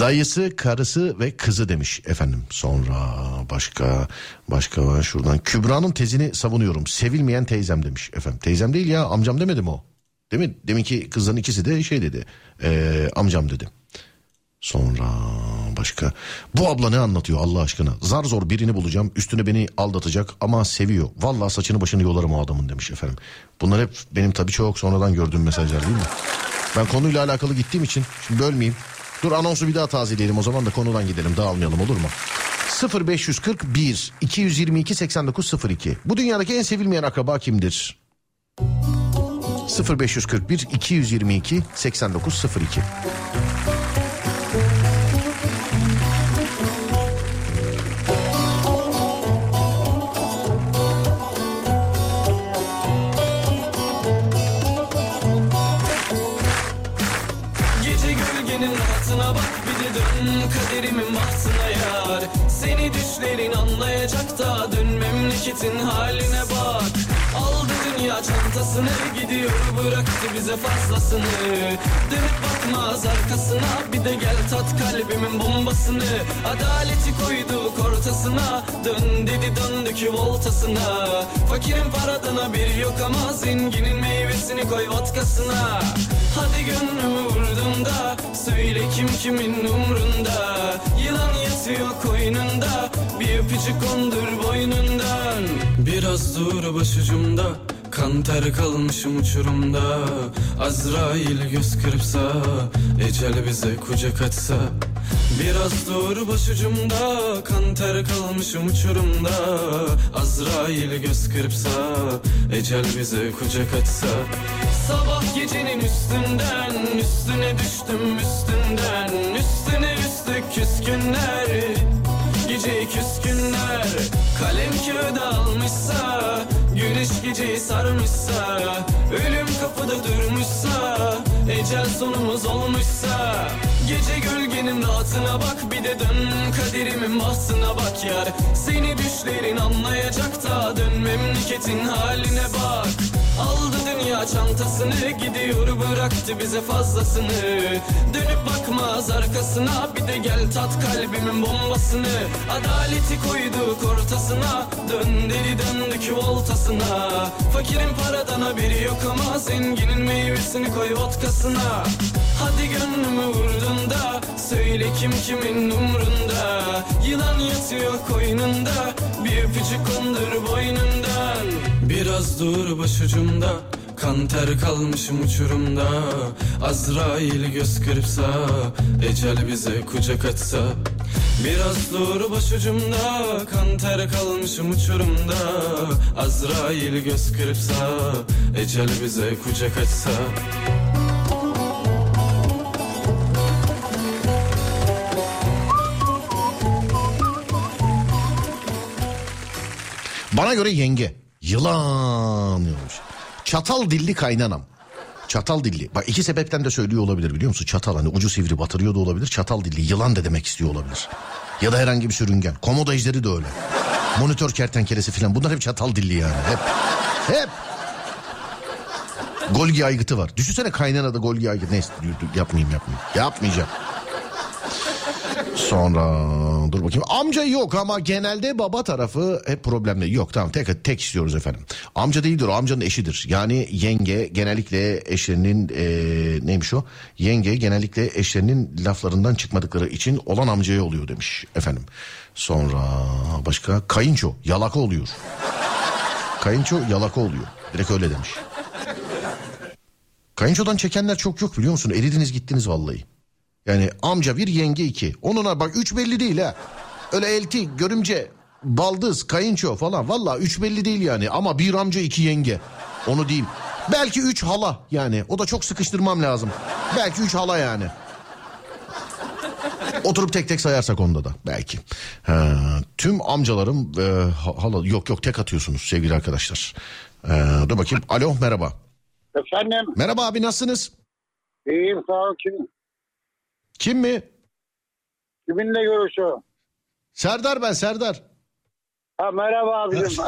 Dayısı, karısı ve kızı demiş efendim. Sonra başka başka var şuradan. Kübra'nın tezini savunuyorum. Sevilmeyen teyzem demiş efendim. Teyzem değil ya amcam demedim o. Değil mi? Deminki kızların ikisi de şey dedi. Ee, amcam dedi. Sonra başka. Bu abla ne anlatıyor Allah aşkına? Zar zor birini bulacağım. Üstüne beni aldatacak ama seviyor. Vallahi saçını başını yolarım o adamın demiş efendim. Bunlar hep benim tabii çok sonradan gördüğüm mesajlar değil mi? Ben konuyla alakalı gittiğim için şimdi bölmeyeyim. Dur anonsu bir daha tazeleyelim o zaman da konudan gidelim dağılmayalım olur mu? 0541 222 8902 Bu dünyadaki en sevilmeyen akraba kimdir? 0541 222 8902 memleketin haline bak. Aldı dünya çantasını gidiyor bıraktı bize fazlasını. Dönüp bakmaz arkasına bir de gel tat kalbimin bombasını. Adaleti koyduk ortasına dön dedi döndük voltasına Fakirin paradına bir yok ama zenginin meyvesini koy vodkasına. Hadi gönlümü vurdum da Söyle kim kimin umrunda. Yılan yatıyor koynunda. Bir öpücük kondur boynundan. Biraz dur başucumda Kan ter kalmışım uçurumda Azrail göz kırpsa Ecel bize kucak açsa. Biraz dur başucumda Kan ter kalmışım uçurumda Azrail göz kırpsa Ecel bize kucak açsa. Sabah gecenin üstünden Üstüne düştüm üstünden Üstüne üstlük küskünler. Gece küskünler Kalem kağıda almışsa Geceyi sarmışsa Ölüm kapıda durmuşsa Ecel sonumuz olmuşsa Gece gölgenin rahatına bak bir de dön kaderimin bahtına bak yar. Seni düşlerin anlayacak da dön memleketin haline bak. Aldı dünya çantasını gidiyor bıraktı bize fazlasını. Dönüp bakmaz arkasına bir de gel tat kalbimin bombasını. Adaleti koyduk ortasına dön deli döndük voltasına. Fakirin paradan haberi yok ama zenginin meyvesini koy vodkasına. Hadi gönlümü vurdun da söyle kim kimin umrunda. Yılan yatıyor koynunda. Bir öpücük kondur boynundan. Biraz dur başucumda. Kan ter kalmışım uçurumda. Azrail göz kırpsa Ecel bize kucak açsa Biraz dur başucumda. Kan ter kalmışım uçurumda. Azrail göz kırpsa Ecel bize kucak açsa Bana göre yenge. Yılan yazmış. Çatal dilli kaynanam. Çatal dilli. Bak iki sebepten de söylüyor olabilir biliyor musun? Çatal hani ucu sivri batırıyor da olabilir. Çatal dilli yılan da demek istiyor olabilir. Ya da herhangi bir sürüngen. Komodo ejderi de öyle. Monitör kertenkelesi falan. Bunlar hep çatal dilli yani. Hep. Hep. Golgi aygıtı var. Düşünsene kaynana da golgi aygıtı. Neyse yapmayayım yapmayayım. Yapmayacağım. Sonra dur bakayım. Amca yok ama genelde baba tarafı hep problemli. Yok tamam tek tek istiyoruz efendim. Amca değildir o amcanın eşidir. Yani yenge genellikle eşlerinin eee, neymiş o? Yenge genellikle eşlerinin laflarından çıkmadıkları için olan amcaya oluyor demiş efendim. Sonra başka kayınço yalaka oluyor. Kayınço yalaka oluyor. Direkt öyle demiş. Kayınçodan çekenler çok yok biliyor musun? Eridiniz gittiniz vallahi. Yani amca bir yenge iki. Onuna bak üç belli değil ha. Öyle elti, görümce, baldız, kayınço falan. Valla üç belli değil yani. Ama bir amca iki yenge. Onu diyeyim. Belki üç hala yani. O da çok sıkıştırmam lazım. Belki üç hala yani. Oturup tek tek sayarsak onda da belki. Ha, tüm amcalarım e, ha- hala yok yok tek atıyorsunuz sevgili arkadaşlar. E, dur bakayım. Alo merhaba. Efendim Merhaba abi nasılsınız? iyiyim sağ ol kim? Kim mi? Kiminle görüşüyor? Serdar ben Serdar. Ha merhaba abicim.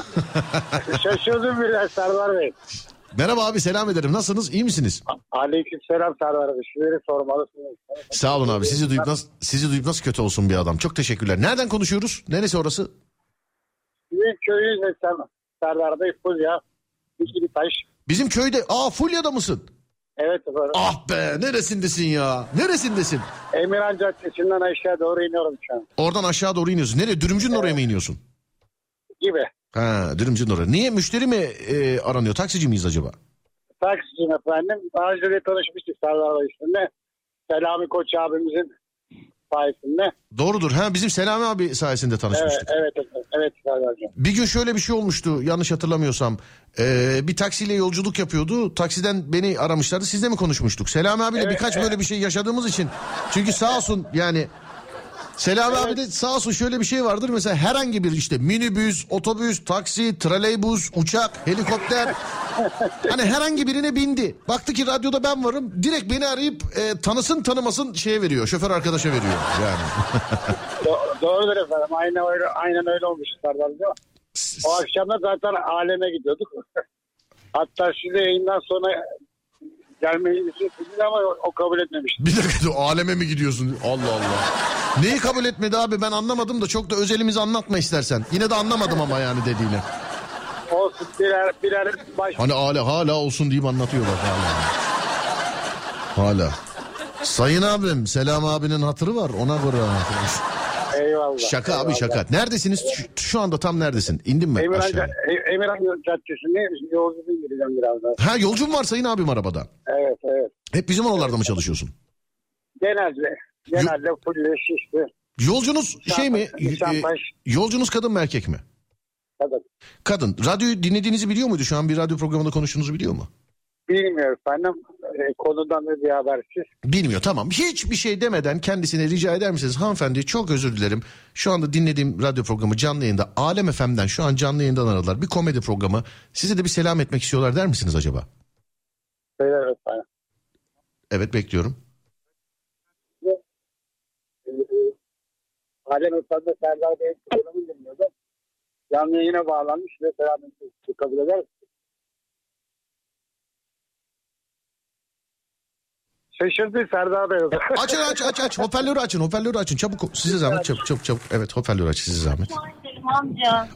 Şaşırdım bile Serdar Bey. Merhaba abi selam ederim. Nasılsınız? İyi misiniz? Aleyküm selam Serdar Bey. Sizleri sormalısınız. Sağ olun abi. Sizi duyup nasıl sizi duyup nasıl kötü olsun bir adam. Çok teşekkürler. Nereden konuşuyoruz? Neresi orası? Sizin köyünüz? Serdar Bey Fulya. İkili taş. Bizim köyde. Aa Fulya'da mısın? Evet efendim. Ah be neresindesin ya? Neresindesin? Emirhan Caddesi'nden aşağı doğru iniyorum şu an. Oradan aşağı doğru iniyorsun. Nereye? Dürümcünün oraya mı iniyorsun? Gibi. Ha Dürümcünün oraya. Niye? Müşteri mi e, aranıyor? Taksici miyiz acaba? Taksiciyim efendim. Daha önce de tanışmıştık Serdar Bey üstünde. Selami Koç abimizin sayesinde. Doğrudur. Ha bizim Selami abi sayesinde tanışmıştık. evet, evet, evet Serdar'cığım. Bir gün şöyle bir şey olmuştu yanlış hatırlamıyorsam. Ee, bir taksiyle yolculuk yapıyordu. Taksiden beni aramışlardı. Sizle mi konuşmuştuk? Selami abiyle Evet, birkaç evet. böyle bir şey yaşadığımız için. Çünkü sağ olsun yani Selami abi de sağ olsun şöyle bir şey vardır. Mesela herhangi bir işte minibüs, otobüs, taksi, traleybus, uçak, helikopter. hani herhangi birine bindi. Baktı ki radyoda ben varım. Direkt beni arayıp e, tanısın tanımasın şeye veriyor. Şoför arkadaşa veriyor yani. Do- doğrudur efendim. Aynen öyle, aynen öyle olmuş Serdar'cığım. O akşam da zaten aleme gidiyorduk. Hatta size yayından sonra gelmeyi istediniz ama o, o kabul etmemişti. Bir dakika dur, aleme mi gidiyorsun? Allah Allah. Neyi kabul etmedi abi ben anlamadım da çok da özelimizi anlatma istersen. Yine de anlamadım ama yani dediğini. Olsun birer, birer baş... Hani hala hala olsun deyip anlatıyorlar hala. Hala. Sayın abim Selam abinin hatırı var ona göre. Eyvallah. Şaka abi eyvallah. şaka. Neredesiniz? Şu, şu anda tam neredesin? İndin mi Emirhan, aşağıya? Emirhan Caddesi'ne yolculuğu gireceğim birazdan. Ha yolcum var sayın abim arabada. Evet evet. Hep bizim oralarda mı çalışıyorsun? Genelde genelde full şişti. Yolcunuz şey mi? Nişantaş. E, yolcunuz kadın mı erkek mi? Kadın. Kadın. Radyoyu dinlediğinizi biliyor muydu? Şu an bir radyo programında konuştuğunuzu biliyor mu? Bilmiyorum efendim. E, konudan da bir habersiz. Bilmiyor tamam. Hiçbir şey demeden kendisine rica eder misiniz? Hanımefendi çok özür dilerim. Şu anda dinlediğim radyo programı canlı yayında. Alem FM'den şu an canlı yayından aradılar. Bir komedi programı. Size de bir selam etmek istiyorlar der misiniz acaba? Söyler efendim. Evet bekliyorum. Alem Efendi Serdar Bey'in programını dinliyordum. Canlı yayına bağlanmış ve selamünaleyküm kabul eder Şaşırdı Serdar Bey. Açın aç aç aç. Hoparlörü açın. Hoparlörü açın. Çabuk. Size zahmet. Çabuk çabuk çabuk. Evet hoparlörü aç. Size zahmet.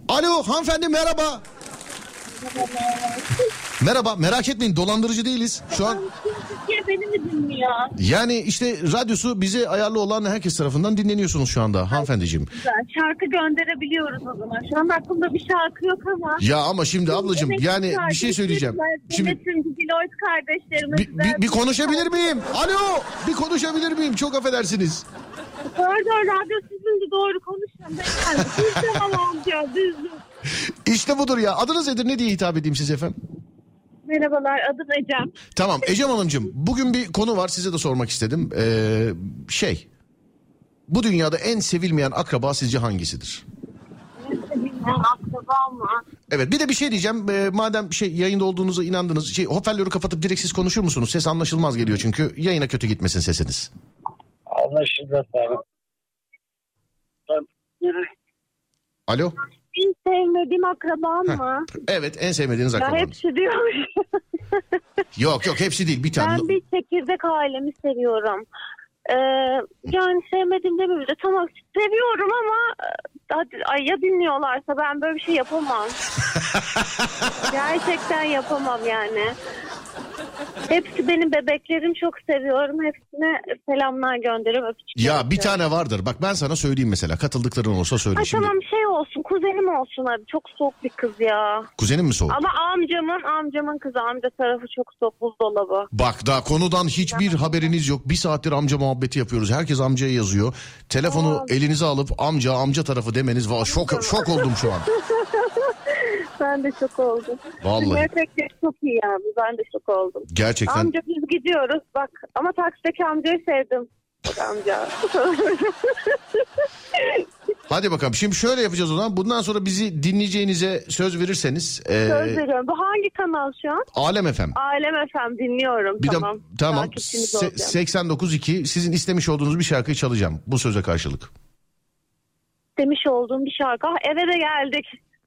Alo hanımefendi merhaba. Merhaba merak etmeyin dolandırıcı değiliz. Şu an Türkiye beni mi dinliyor? yani işte radyosu bize ayarlı olan herkes tarafından dinleniyorsunuz şu anda hanımefendiciğim. Güzel. Şarkı gönderebiliyoruz o zaman. Şu an aklımda bir şarkı yok ama. Ya ama şimdi ablacığım Evet, yani bir şey söyleyeceğim. Şimdi Deloitte kardeşlerimiz. bir, bir, bir konuşabilir miyim? Alo bir konuşabilir miyim? Çok affedersiniz. Pardon radyo sizin de doğru konuşun. Beyefendi. Düz tamam amca düz. İşte budur ya. Adınız nedir? Ne diye hitap edeyim size efendim? Merhabalar adım Ecem. Tamam Ecem Hanımcığım bugün bir konu var size de sormak istedim. Ee, şey bu dünyada en sevilmeyen akraba sizce hangisidir? Bilmiyorum akraba mı? Evet bir de bir şey diyeceğim. Ee, madem şey yayında olduğunuza inandınız. Şey, hoparlörü kapatıp direkt siz konuşur musunuz? Ses anlaşılmaz geliyor çünkü. Yayına kötü gitmesin sesiniz. Anlaşıldı efendim. Alo? En sevmediğim akrabam mı? Evet en sevmediğiniz Ya akrabanız. hepsi diyormuş. Yok yok hepsi değil bir tane. ben bir çekirdek ailemi seviyorum. Ee, yani sevmedim demeyeyim de tamam seviyorum ama e, hadi, ay ya dinliyorlarsa ben böyle bir şey yapamam. Gerçekten yapamam yani. Hepsi benim bebeklerim çok seviyorum. Hepsine selamlar gönderiyorum. öpücükler Ya bir tane vardır. Bak ben sana söyleyeyim mesela. Katıldıkların olsa söyle. Ay Şimdi tamam şey olsun kuzenim olsun hadi çok soğuk bir kız ya. kuzenin mi soğuk? Ama amcamın amcamın kızı amca tarafı çok soğuk buzdolabı. Bak daha konudan hiçbir haberiniz yok. Bir saattir amca muhabbeti yapıyoruz. Herkes amcaya yazıyor. Telefonu elinize alıp amca amca tarafı demeniz. Va şok şok oldum şu an. Ben de şok oldum. Vallahi. Gerçekten çok iyi yani. Ben de şok oldum. Gerçekten. Amca biz gidiyoruz bak. Ama taksideki amcayı sevdim. Bak amca. Hadi bakalım. Şimdi şöyle yapacağız o zaman. Bundan sonra bizi dinleyeceğinize söz verirseniz. e, Söz veriyorum. Bu hangi kanal şu an? Alem FM. Alem FM dinliyorum. Bir tamam. tamam. Takipçiniz Se- olacağım. 89.2 sizin istemiş olduğunuz bir şarkıyı çalacağım. Bu söze karşılık. Demiş olduğum bir şarkı. Ah, eve de geldik.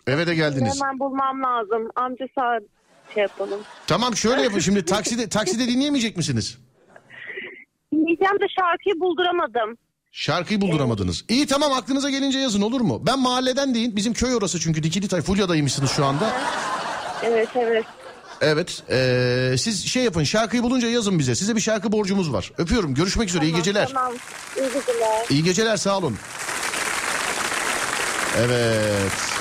Eve de geldiniz. Hemen bulmam lazım. Amca sağ şey yapalım. Tamam şöyle yapın. Şimdi takside takside dinleyemeyecek misiniz? Dinleyeceğim de şarkıyı bulduramadım. Şarkıyı bulduramadınız. İyi tamam aklınıza gelince yazın olur mu? Ben mahalleden değil. Bizim köy orası çünkü Dikili Tay. Fulya'daymışsınız şu anda. Evet evet. Evet. eee, siz şey yapın şarkıyı bulunca yazın bize. Size bir şarkı borcumuz var. Öpüyorum. Görüşmek üzere. iyi geceler. Tamam. İyi geceler. İyi geceler sağ olun. Evet.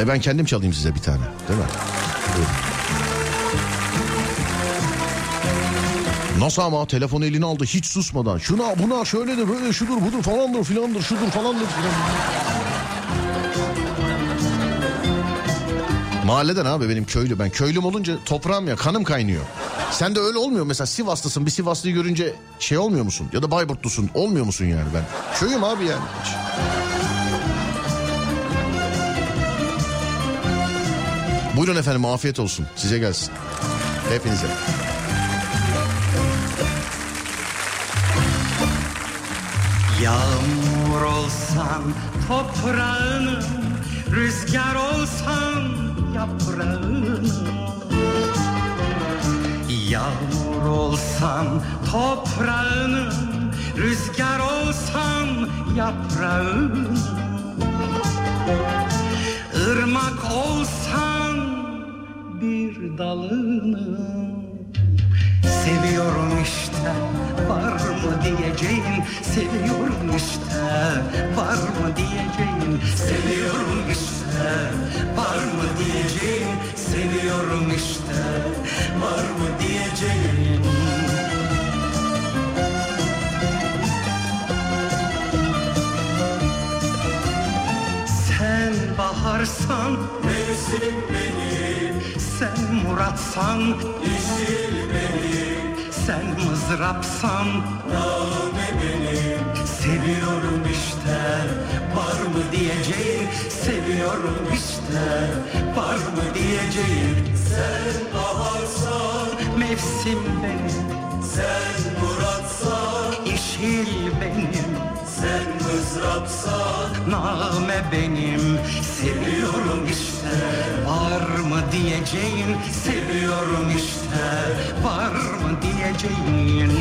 E ben kendim çalayım size bir tane. Değil mi? Buyurun. Nasıl ama telefonu eline aldı hiç susmadan. Şuna buna şöyle de böyle şudur budur falandır filandır şudur falandır filandır. Mahalleden abi benim köylü. Ben köylüm olunca toprağım ya kanım kaynıyor. Sen de öyle olmuyor mesela Sivaslısın bir Sivaslıyı görünce şey olmuyor musun? Ya da Bayburtlusun olmuyor musun yani ben? Köyüm abi yani. Buyurun efendim afiyet olsun size gelsin. Hepinize. Yağmur olsan toprağının Rüzgar olsan yaprağının Yağmur olsan toprağının Rüzgar olsan yaprağının Irmak olsan bir dalının Seviyorum işte var mı diyeceğim? Seviyorum işte var mı diyeceğim? Seviyorum işte var mı diyeceğim? Seviyorum işte var mı diyeceğim? Sen baharsan mevsim benim Sen muratsan yeşil benim Sen mızrapsan name benim Seviyorum işte var mı diyeceğim Seviyorum işte var mı diyeceğim Sen baharsan mevsim benim. Sen muratsan yeşil benim Sen mızrapsan name benim. Seviyorum işte. Var mı diyeceğin? Seviyorum işte. Var mı diyeceğin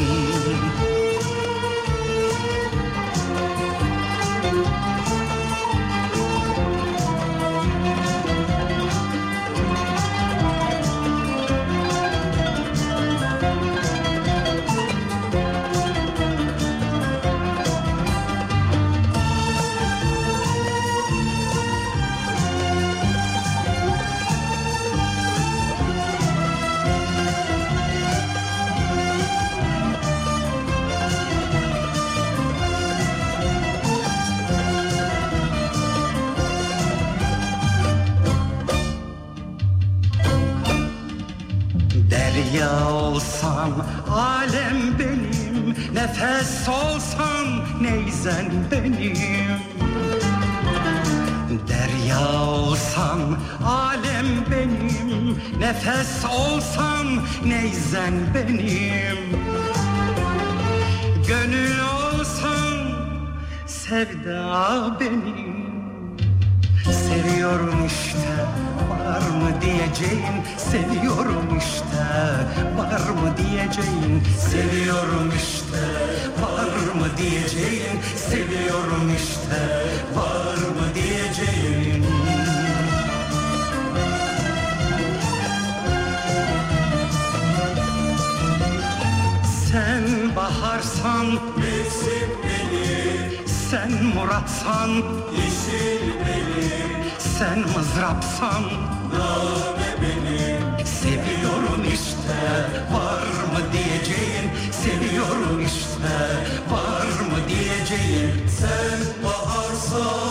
olsam alem benim Nefes olsam neyzen benim? Derya olsam alem benim Nefes olsam neyzen benim? Gönül olsam sevda benim Seviyorum işte var mı diyeceğin Seviyorum işte var mı diyeceğin Seviyorum işte var mı diyeceğin Seviyorum işte var mı diyeceğin Sen baharsan Sen muratsan. Yeşil benim. Sen mızrapsan. Name benim. Seviyorum işte. Var mı diyeceğin? Seviyorum işte. Var mı diyeceğin? Sen baharsan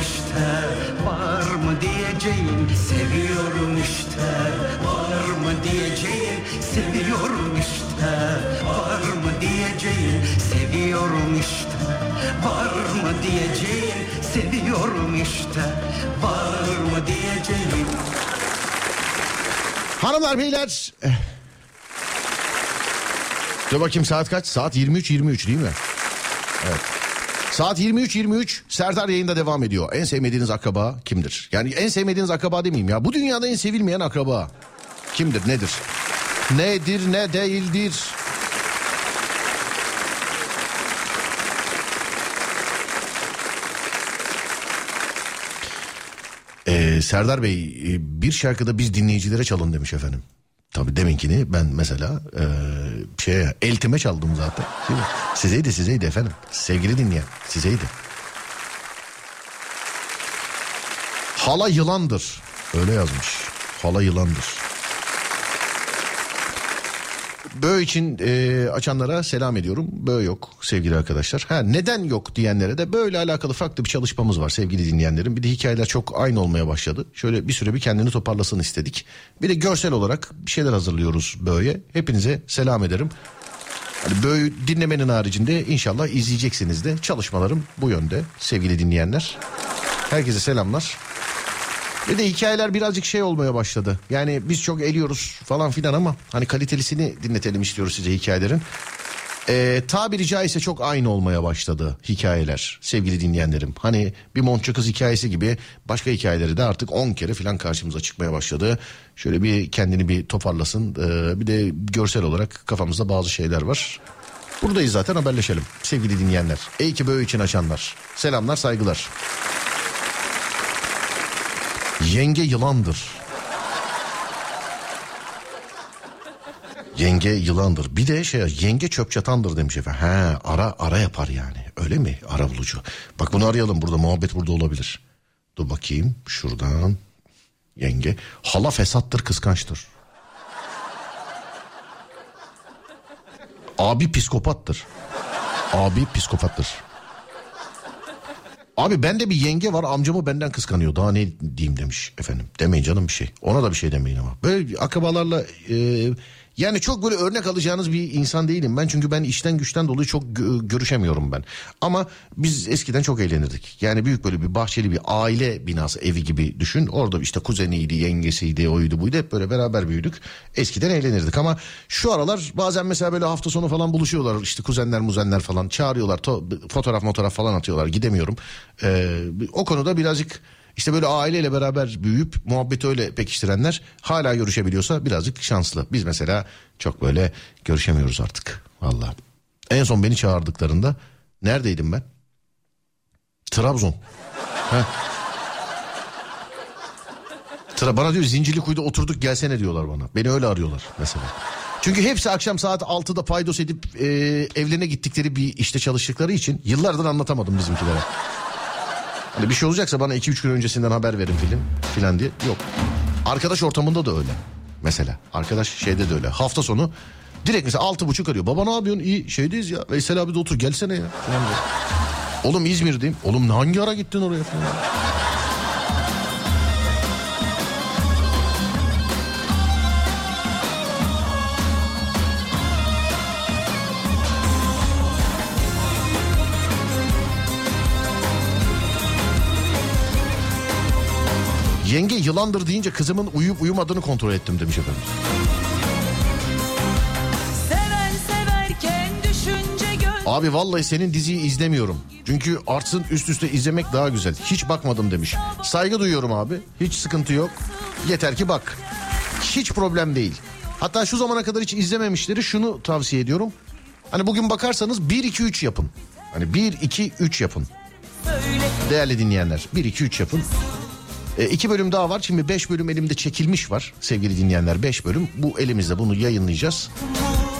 işte var mı diyeceğin Seviyorum işte var mı diyeceğin Seviyorum işte var mı diyeceğin Seviyorum işte var mı diyeceğin Seviyorum işte var mı diyeceğin Hanımlar beyler. Dur bakayım saat kaç? Saat 23.23 değil mi? Evet. Saat 23.23 Serdar yayında devam ediyor. En sevmediğiniz akraba kimdir? Yani en sevmediğiniz akraba demeyeyim ya. Bu dünyada en sevilmeyen akraba kimdir nedir? Nedir ne değildir? Ee, Serdar Bey e, bir şarkıda biz dinleyicilere çalın demiş efendim. Tabii deminkini ben mesela e, şeye eltime çaldım zaten. Mi? Sizeydi sizeydi efendim. Sevgili dinleyen sizeydi. Hala yılandır. Öyle yazmış. Hala yılandır. Bö için e, açanlara selam ediyorum. Bö yok sevgili arkadaşlar. Ha, neden yok diyenlere de böyle alakalı farklı bir çalışmamız var sevgili dinleyenlerim. Bir de hikayeler çok aynı olmaya başladı. Şöyle bir süre bir kendini toparlasın istedik. Bir de görsel olarak bir şeyler hazırlıyoruz Bö'ye. Hepinize selam ederim. Hani Bö'yü dinlemenin haricinde inşallah izleyeceksiniz de çalışmalarım bu yönde sevgili dinleyenler. Herkese selamlar. Ve de hikayeler birazcık şey olmaya başladı. Yani biz çok eliyoruz falan filan ama hani kalitelisini dinletelim istiyoruz size hikayelerin. Ee, tabiri caizse çok aynı olmaya başladı hikayeler sevgili dinleyenlerim. Hani bir Montçu kız hikayesi gibi başka hikayeleri de artık 10 kere falan karşımıza çıkmaya başladı. Şöyle bir kendini bir toparlasın. Ee, bir de görsel olarak kafamızda bazı şeyler var. Buradayız zaten haberleşelim sevgili dinleyenler. Ey ki böyle için açanlar. Selamlar saygılar. Yenge yılandır. Yenge yılandır. Bir de şey yenge çöp çatandır demiş efendim. He ara ara yapar yani. Öyle mi? Ara bulucu. Bak bunu arayalım burada muhabbet burada olabilir. Dur bakayım şuradan. Yenge. Hala fesattır kıskançtır. Abi psikopattır. Abi psikopattır. Abi bende bir yenge var amcamı benden kıskanıyor. Daha ne diyeyim demiş efendim. Demeyin canım bir şey. Ona da bir şey demeyin ama. Böyle akrabalarla e, Yani çok böyle örnek alacağınız bir insan değilim ben. Çünkü ben işten güçten dolayı çok gö- görüşemiyorum ben. Ama biz eskiden çok eğlenirdik. Yani büyük böyle bir bahçeli bir aile binası evi gibi düşün. Orada işte kuzeniydi, yengesiydi, oydu buydu. Hep böyle beraber büyüdük. Eskiden eğlenirdik ama şu aralar bazen mesela böyle hafta sonu falan buluşuyorlar. işte kuzenler muzenler falan çağırıyorlar. To- fotoğraf fotoğraf falan atıyorlar. Gidemiyorum. Ee, o konuda birazcık işte böyle aileyle beraber büyüyüp muhabbeti öyle pekiştirenler hala görüşebiliyorsa birazcık şanslı. Biz mesela çok böyle görüşemiyoruz artık. Vallahi. En son beni çağırdıklarında neredeydim ben? Trabzon. Heh. Tra bana diyor Zincirlikuyu'da oturduk gelsene diyorlar bana. Beni öyle arıyorlar mesela. Çünkü hepsi akşam saat 6'da paydos edip e, evlerine gittikleri bir işte çalıştıkları için yıllardır anlatamadım bizimkilere. Hani bir şey olacaksa bana 2-3 gün öncesinden haber verin film filan diye. Yok. Arkadaş ortamında da öyle. Mesela arkadaş şeyde de öyle. Hafta sonu direkt mesela altı buçuk arıyor. Baba ne yapıyorsun? İyi şeydeyiz ya. Veysel abi de otur gelsene ya. Falan diyor. Oğlum İzmir'deyim. Oğlum hangi ara gittin oraya falan. Yenge yılandır deyince kızımın uyuyup uyumadığını kontrol ettim demiş efendim. Abi vallahi senin diziyi izlemiyorum. Çünkü artsın üst üste izlemek daha güzel. Hiç bakmadım demiş. Saygı duyuyorum abi. Hiç sıkıntı yok. Yeter ki bak. Hiç problem değil. Hatta şu zamana kadar hiç izlememişleri şunu tavsiye ediyorum. Hani bugün bakarsanız 1 2 3 yapın. Hani 1 2 3 yapın. Değerli dinleyenler 1 2 3 yapın. E, iki bölüm daha var. Şimdi beş bölüm elimde çekilmiş var sevgili dinleyenler. Beş bölüm. Bu elimizde bunu yayınlayacağız.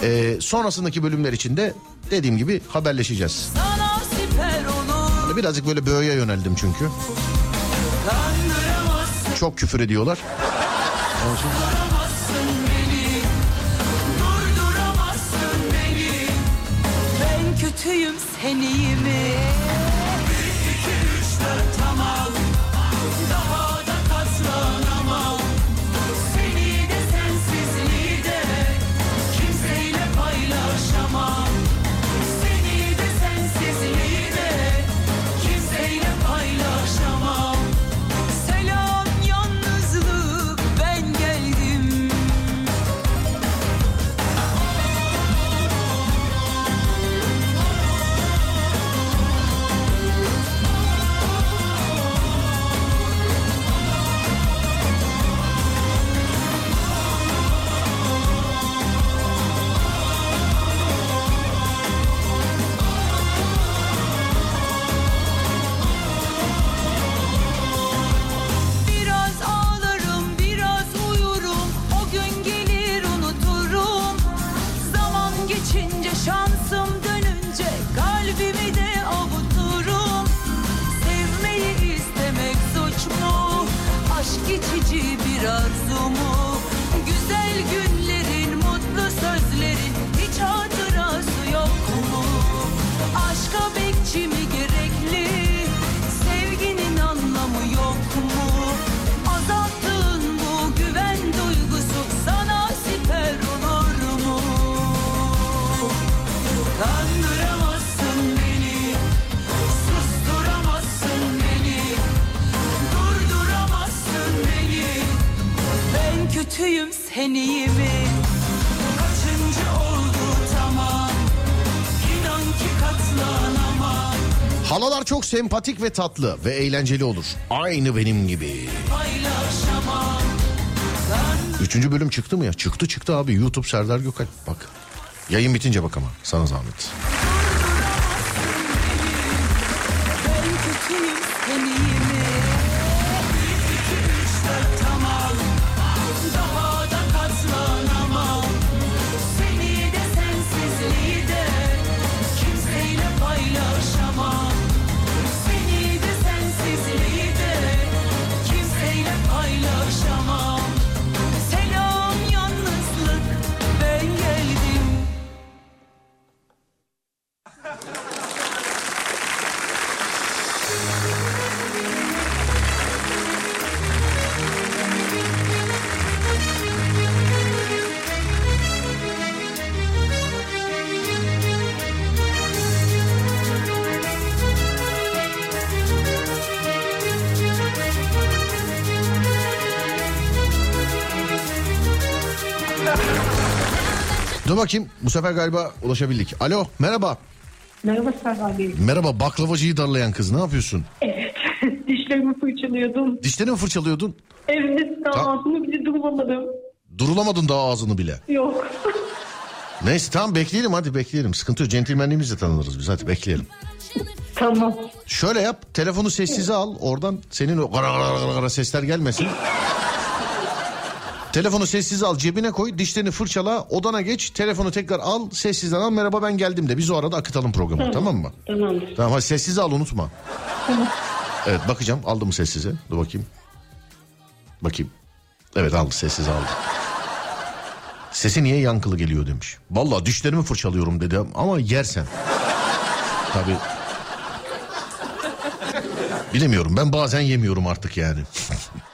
E, sonrasındaki bölümler için de dediğim gibi haberleşeceğiz. Hani Birazcık böyle böğe yöneldim çünkü. Çok küfür ediyorlar. Ben kötüyüm sen 的祖母。Kötüyüm sen iyi mi? Kaçıncı oldu tamam, inan ki katlanamam. Halalar çok sempatik ve tatlı ve eğlenceli olur. Aynı benim gibi. Paylaşamam. Üçüncü bölüm çıktı mı ya? Çıktı çıktı abi. YouTube Serdar Gökalp. Bak. Yayın bitince bak ama. Sana zahmet. Bakayım bu sefer galiba ulaşabildik. Alo merhaba. Merhaba Serdar Bey. Merhaba baklavacıyı darlayan kız ne yapıyorsun? Evet. Dişlerimi fırçalıyordum. Dişlerini mi fırçalıyordun? Evet. Daha Ta- ağzımı bile durmadım. Durulamadın daha ağzını bile. Yok. Neyse tamam bekleyelim hadi bekleyelim. Sıkıntı yok centilmenliğimizle tanınırız biz hadi bekleyelim. Tamam. Şöyle yap telefonu sessize al oradan senin o kara kara kara kara sesler gelmesin. Telefonu sessize al cebine koy dişlerini fırçala odana geç telefonu tekrar al sessizden al merhaba ben geldim de biz o arada akıtalım programı tamam, mı? Tamam. Tamam hadi sessize al unutma. Evet bakacağım aldı mı sessize dur bakayım. Bakayım. Evet aldı sessize aldı. Sesi niye yankılı geliyor demiş. Vallahi dişlerimi fırçalıyorum dedi ama yersen. Tabii. Bilemiyorum ben bazen yemiyorum artık yani.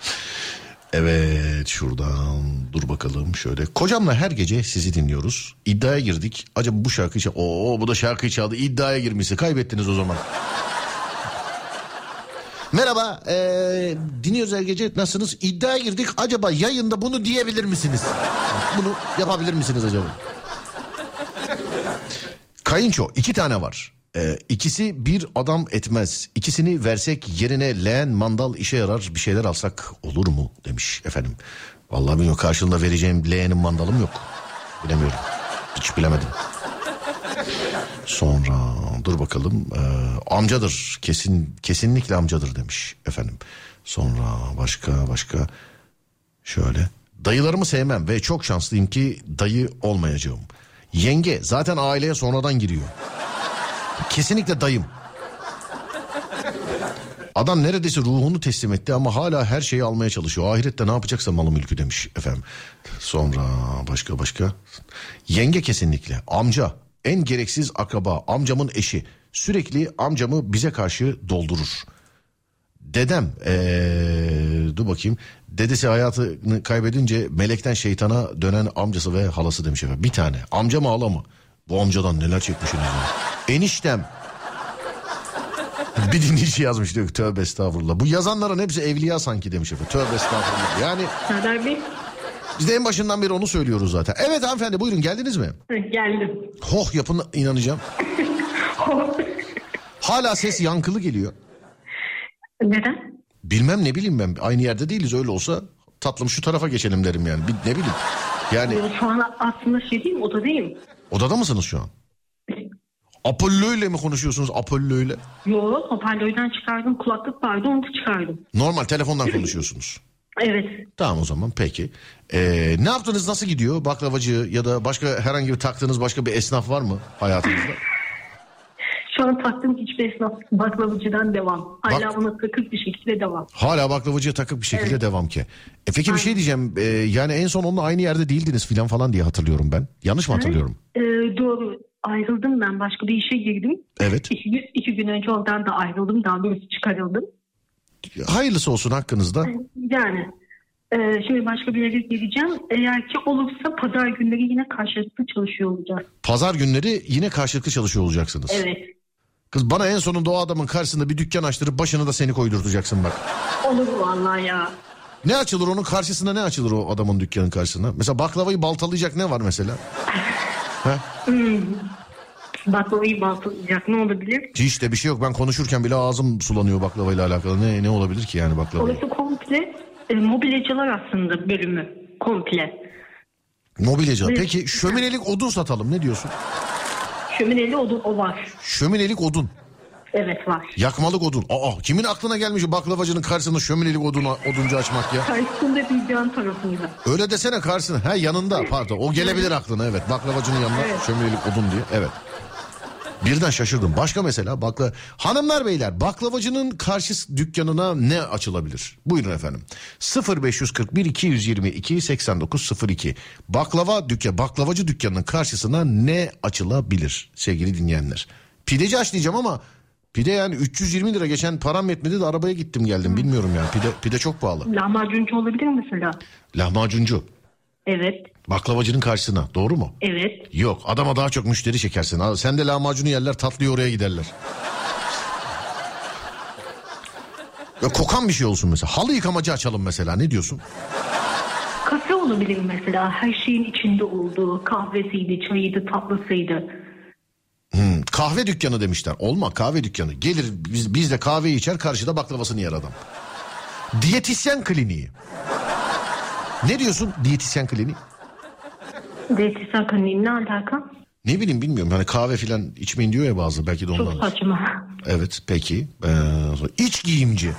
evet şuradan dur bakalım şöyle. Kocamla her gece sizi dinliyoruz. İddiaya girdik. Acaba bu şarkıyı çal... Oo bu da şarkıyı çaldı. İddiaya girmişse kaybettiniz o zaman. Merhaba ee, dinliyoruz her gece nasılsınız? İddiaya girdik acaba yayında bunu diyebilir misiniz? Bunu yapabilir misiniz acaba? Kayınço iki tane var. Ee, ikisi bir adam etmez. İkisini versek yerine leğen mandal işe yarar bir şeyler alsak olur mu demiş efendim. Vallahi bilmiyorum karşılığında vereceğim leğenim mandalım yok. Bilemiyorum. Hiç bilemedim. Sonra dur bakalım ee, amcadır kesin kesinlikle amcadır demiş efendim. Sonra başka başka şöyle dayılarımı sevmem ve çok şanslıyım ki dayı olmayacağım. Yenge zaten aileye sonradan giriyor. Kesinlikle dayım. Adam neredeyse ruhunu teslim etti ama hala her şeyi almaya çalışıyor. Ahirette ne yapacaksa malı mülkü demiş efendim. Sonra başka başka. Yenge kesinlikle. Amca en gereksiz akraba amcamın eşi. Sürekli amcamı bize karşı doldurur. Dedem ee, dur bakayım. Dedesi hayatını kaybedince melekten şeytana dönen amcası ve halası demiş efendim. Bir tane amca mı hala mı? Bu amcadan neler çekmişsiniz ya. Eniştem. Bir dinleyici yazmış diyor ki tövbe estağfurullah. Bu yazanların hepsi evliya sanki demiş efendim. Tövbe estağfurullah. Yani Serdar Bey. biz de en başından beri onu söylüyoruz zaten. Evet hanımefendi buyurun geldiniz mi? Geldim. Hoh yapın inanacağım. Hala ses yankılı geliyor. Neden? Bilmem ne bileyim ben. Aynı yerde değiliz öyle olsa tatlım şu tarafa geçelim derim yani. Bir, ne bileyim. Yani Şu an aslında şey değil mi? Odadayım. Odada mısınız şu an? Apollo ile mi konuşuyorsunuz Apollo ile? Yo hoparlörden çıkardım. Kulaklık vardı onu da çıkardım. Normal telefondan konuşuyorsunuz. Evet. Tamam o zaman peki. Ee, ne yaptınız nasıl gidiyor baklavacı ya da başka herhangi bir taktığınız başka bir esnaf var mı hayatınızda? Şu an taktığım hiçbir esnaf baklavacıdan devam. Hala ona takık bir şekilde devam. Hala baklavacıya takıp bir şekilde devam ki. E peki bir şey diyeceğim. Ee, yani en son onunla aynı yerde değildiniz filan falan diye hatırlıyorum ben. Yanlış mı hatırlıyorum? Ee, doğru. Ayrıldım ben. Başka bir işe girdim. Evet. İki, gün- iki gün önce oradan da ayrıldım. Daha doğrusu çıkarıldım. Hayırlısı olsun hakkınızda. Yani e, şimdi başka bir yere gireceğim. Eğer ki olursa pazar günleri yine karşılıklı çalışıyor olacağız. Pazar günleri yine karşılıklı çalışıyor olacaksınız. Evet. Kız bana en sonunda o adamın karşısında bir dükkan açtırıp başını da seni koydurtacaksın bak. Olur vallahi ya. Ne açılır onun karşısına ne açılır o adamın dükkanın karşısına? Mesela baklavayı baltalayacak ne var mesela? Hmm. Baklavayı baltalayacak ne olabilir? Hiç de bir şey yok. Ben konuşurken bile ağzım sulanıyor baklavayla alakalı. Ne ne olabilir ki yani baklava? Orası komple e, mobilyacılar aslında bölümü. Komple. Mobilyacılar. Peki şöminelik odun satalım ne diyorsun? Şömineli odun o var. Şöminelik odun. Evet var. Yakmalık odun. Aa kimin aklına gelmiş baklavacının karşısında şöminelik odun, oduncu açmak ya? Karşısında bir yan tarafında. Öyle desene karşısına. Ha yanında pardon. O gelebilir aklına evet. Baklavacının yanına Evet. şöminelik odun diye. Evet. Birden şaşırdım. Başka mesela bakla hanımlar beyler baklavacının karşı dükkanına ne açılabilir? Buyurun efendim. 0541 222 8902. Baklava dükkan baklavacı dükkanının karşısına ne açılabilir sevgili dinleyenler? Pideci aç diyeceğim ama pide yani 320 lira geçen param yetmedi de arabaya gittim geldim bilmiyorum yani pide pide çok pahalı. Lahmacuncu olabilir mesela? Lahmacuncu Evet. baklavacının karşısına doğru mu? Evet. Yok adama daha çok müşteri çekersin. Sen de lahmacunu yerler tatlıyı oraya giderler. Ya kokan bir şey olsun mesela. Halı yıkamacı açalım mesela ne diyorsun? Kafe olabilir mesela. Her şeyin içinde olduğu. Kahvesiydi, çayıydı, tatlısıydı. Hmm, kahve dükkanı demişler. Olma kahve dükkanı. Gelir biz, biz de kahve içer karşıda baklavasını yer adam. Diyetisyen kliniği. Ne diyorsun diyetisyen kliniği? Diyetisyen kliniği ne alaka? Ne bileyim bilmiyorum. Hani kahve filan içmeyin diyor ya bazı belki de Çok ondan. saçma. Evet peki. Ee, iç giyimci.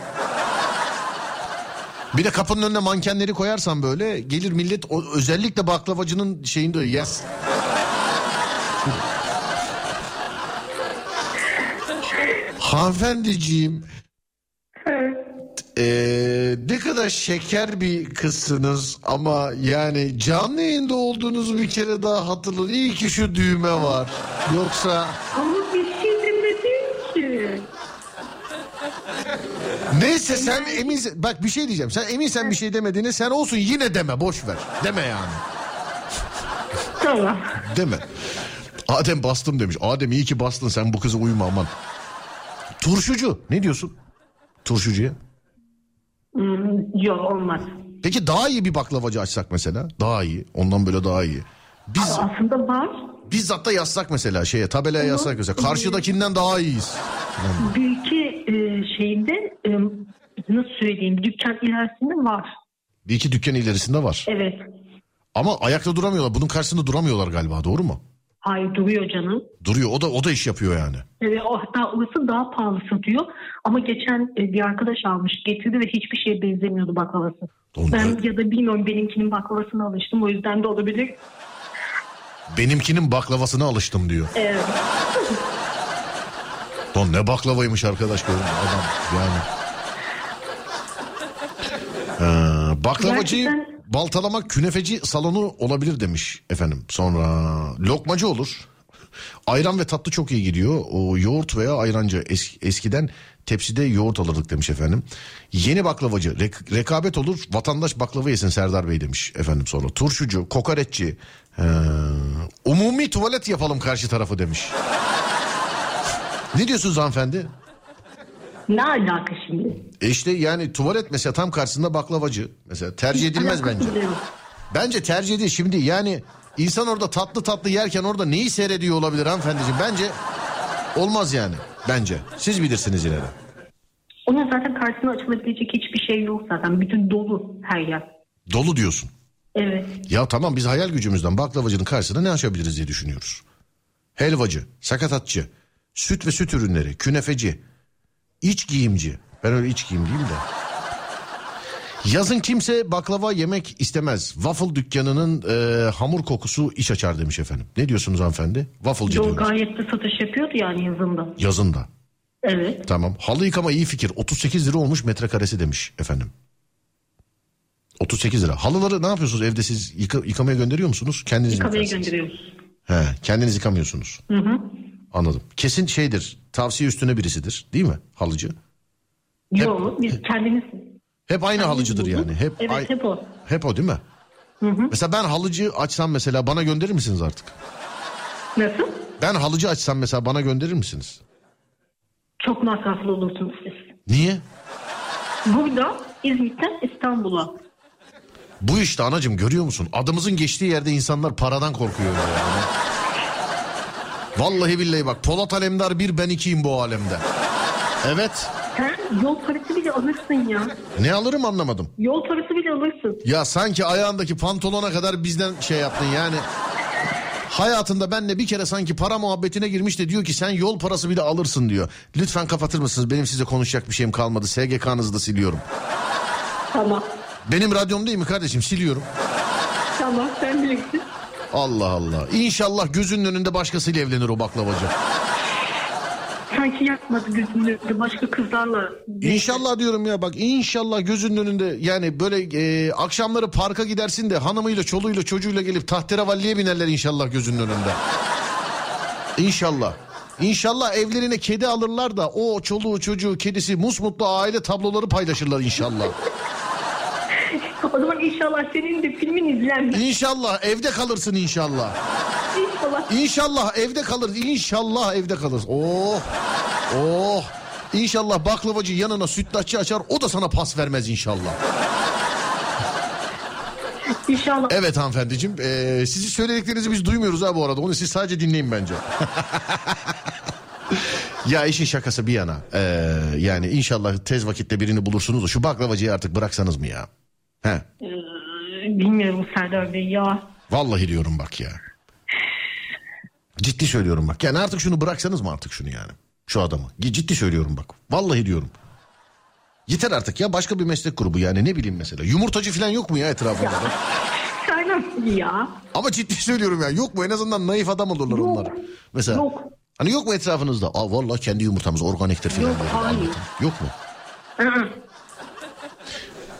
Bir de kapının önüne mankenleri koyarsan böyle gelir millet o, özellikle baklavacının şeyinde yes. Hanımefendiciğim ee, ne kadar şeker bir kızsınız ama yani canlı yayında olduğunuzu bir kere daha hatırlayın. İyi ki şu düğme var. Yoksa Ama bir şey demedim ki. Neyse sen emin bak bir şey diyeceğim. Sen eminsen bir şey demediğine sen olsun yine deme boş ver. Deme yani. Tamam. Deme. Adem bastım demiş. Adem iyi ki bastın sen bu kıza uyma aman. Turşucu ne diyorsun? Turşucuya. Hmm, yok olmaz. Peki daha iyi bir baklavacı açsak mesela. Daha iyi. Ondan böyle daha iyi. Biz Aslında var. bizzat da yazsak mesela şeye tabelaya yazsak mesela. Karşıdakinden daha iyiyiz. İki e, şeyinde e, nasıl söyleyeyim dükkan ilerisinde var. Bir iki dükkan ilerisinde var. Evet. Ama ayakta duramıyorlar. Bunun karşısında duramıyorlar galiba doğru mu? Hayır duruyor canım. Duruyor. O da o da iş yapıyor yani. Evet, o hatta orası daha pahalı satıyor. Ama geçen e, bir arkadaş almış getirdi ve hiçbir şeye benzemiyordu baklavası. Ben ya da bilmiyorum benimkinin baklavasına alıştım o yüzden de olabilir. Benimkinin baklavasına alıştım diyor. Evet. Lan ne baklavaymış arkadaş mü? adam yani. Ee, baklavacı Gerçekten- baltalamak künefeci salonu olabilir demiş efendim. Sonra lokmacı olur. Ayran ve tatlı çok iyi gidiyor. O yoğurt veya ayrancı Es- eskiden tepside yoğurt alırdık demiş efendim. Yeni baklavacı rek- rekabet olur. Vatandaş baklava yesin Serdar Bey demiş efendim sonra. Turşucu, kokoreççi. ee, umumi tuvalet yapalım karşı tarafı demiş. ne diyorsunuz hanımefendi? Ne alaka şimdi? E işte yani tuvalet mesela tam karşısında baklavacı. Mesela tercih edilmez bence. yok. Bence tercih edil. Şimdi yani insan orada tatlı tatlı yerken orada neyi seyrediyor olabilir hanımefendiciğim? Bence olmaz yani. Bence. Siz bilirsiniz yine de. Onun zaten karşısına açılabilecek hiçbir şey yok zaten. Bütün dolu her yer. Dolu diyorsun. Evet. Ya tamam biz hayal gücümüzden baklavacının karşısına ne açabiliriz diye düşünüyoruz. Helvacı, sakatatçı, süt ve süt ürünleri, künefeci, iç giyimci. Ben öyle iç giyim diyeyim de. Yazın kimse baklava yemek istemez. Waffle dükkanının e, hamur kokusu iş açar demiş efendim. Ne diyorsunuz hanımefendi? Wafflecı Yol diyoruz. gayet de satış yapıyordu yani yazında. Yazın da. Evet. Tamam. Halı yıkama iyi fikir. 38 lira olmuş metrekaresi demiş efendim. 38 lira. Halıları ne yapıyorsunuz evde siz yıka- yıkamaya gönderiyor musunuz? Kendiniz mi Yıkamaya yıkarsınız? gönderiyoruz. He, kendiniz yıkamıyorsunuz. Hı hı. Anladım. Kesin şeydir. Tavsiye üstüne birisidir. Değil mi? Halıcı. Yok biz kendimiz. Hep aynı halıcıdır bulduk. yani. Hep Evet ay- hep o. hep o değil mi? Mesela ben halıcı açsam mesela bana gönderir misiniz artık? Nasıl? Ben halıcı açsam mesela bana gönderir misiniz? Çok masraflı olursunuz siz. Niye? Burada İzmit'ten İstanbul'a. Bu işte anacım görüyor musun? Adımızın geçtiği yerde insanlar paradan korkuyor yani. Vallahi billahi bak Polat Alemdar bir ben ikiyim bu alemde. Evet. Sen yol parası bile alırsın ya. Ne alırım anlamadım. Yol parası bile alırsın. Ya sanki ayağındaki pantolona kadar bizden şey yaptın yani. Hayatında benle bir kere sanki para muhabbetine girmiş de diyor ki sen yol parası bile alırsın diyor. Lütfen kapatır mısınız? Benim size konuşacak bir şeyim kalmadı. SGK'nızı da siliyorum. Tamam. Benim radyom değil mi kardeşim? Siliyorum. Tamam sen bilirsin. Allah Allah. İnşallah gözünün önünde başkasıyla evlenir o baklavacı. Sanki yakmadı gözümün önünde başka kızlarla. İnşallah diyorum ya bak inşallah gözünün önünde yani böyle e, akşamları parka gidersin de hanımıyla çoluğuyla çocuğuyla gelip tahterevalliye binerler inşallah gözünün önünde. İnşallah. İnşallah evlerine kedi alırlar da o çoluğu çocuğu kedisi musmutlu aile tabloları paylaşırlar inşallah. O zaman inşallah senin de filmin izlenmez. İnşallah evde kalırsın inşallah. İnşallah. İnşallah evde kalır. İnşallah evde kalır. Oh. Oh. İnşallah baklavacı yanına sütlaççı açar. O da sana pas vermez inşallah. İnşallah. Evet hanımefendiciğim. Ee, sizin söylediklerinizi biz duymuyoruz ha bu arada. Onu siz sadece dinleyin bence. ya işin şakası bir yana. Ee, yani inşallah tez vakitte birini bulursunuz da şu baklavacıyı artık bıraksanız mı ya? He. Ee, bilmiyorum Serdar Bey ya. Vallahi diyorum bak ya. Ciddi söylüyorum bak. Yani artık şunu bıraksanız mı artık şunu yani? Şu adamı. Ciddi söylüyorum bak. Vallahi diyorum. Yeter artık ya başka bir meslek grubu yani ne bileyim mesela. Yumurtacı falan yok mu ya etrafında? Bey ya. Ama ciddi söylüyorum ya. Yok mu en azından naif adam olurlar onlar. Mesela. Yok. Hani yok mu etrafınızda? Aa vallahi kendi yumurtamız organiktir falan. Yok, hayır. Yok mu?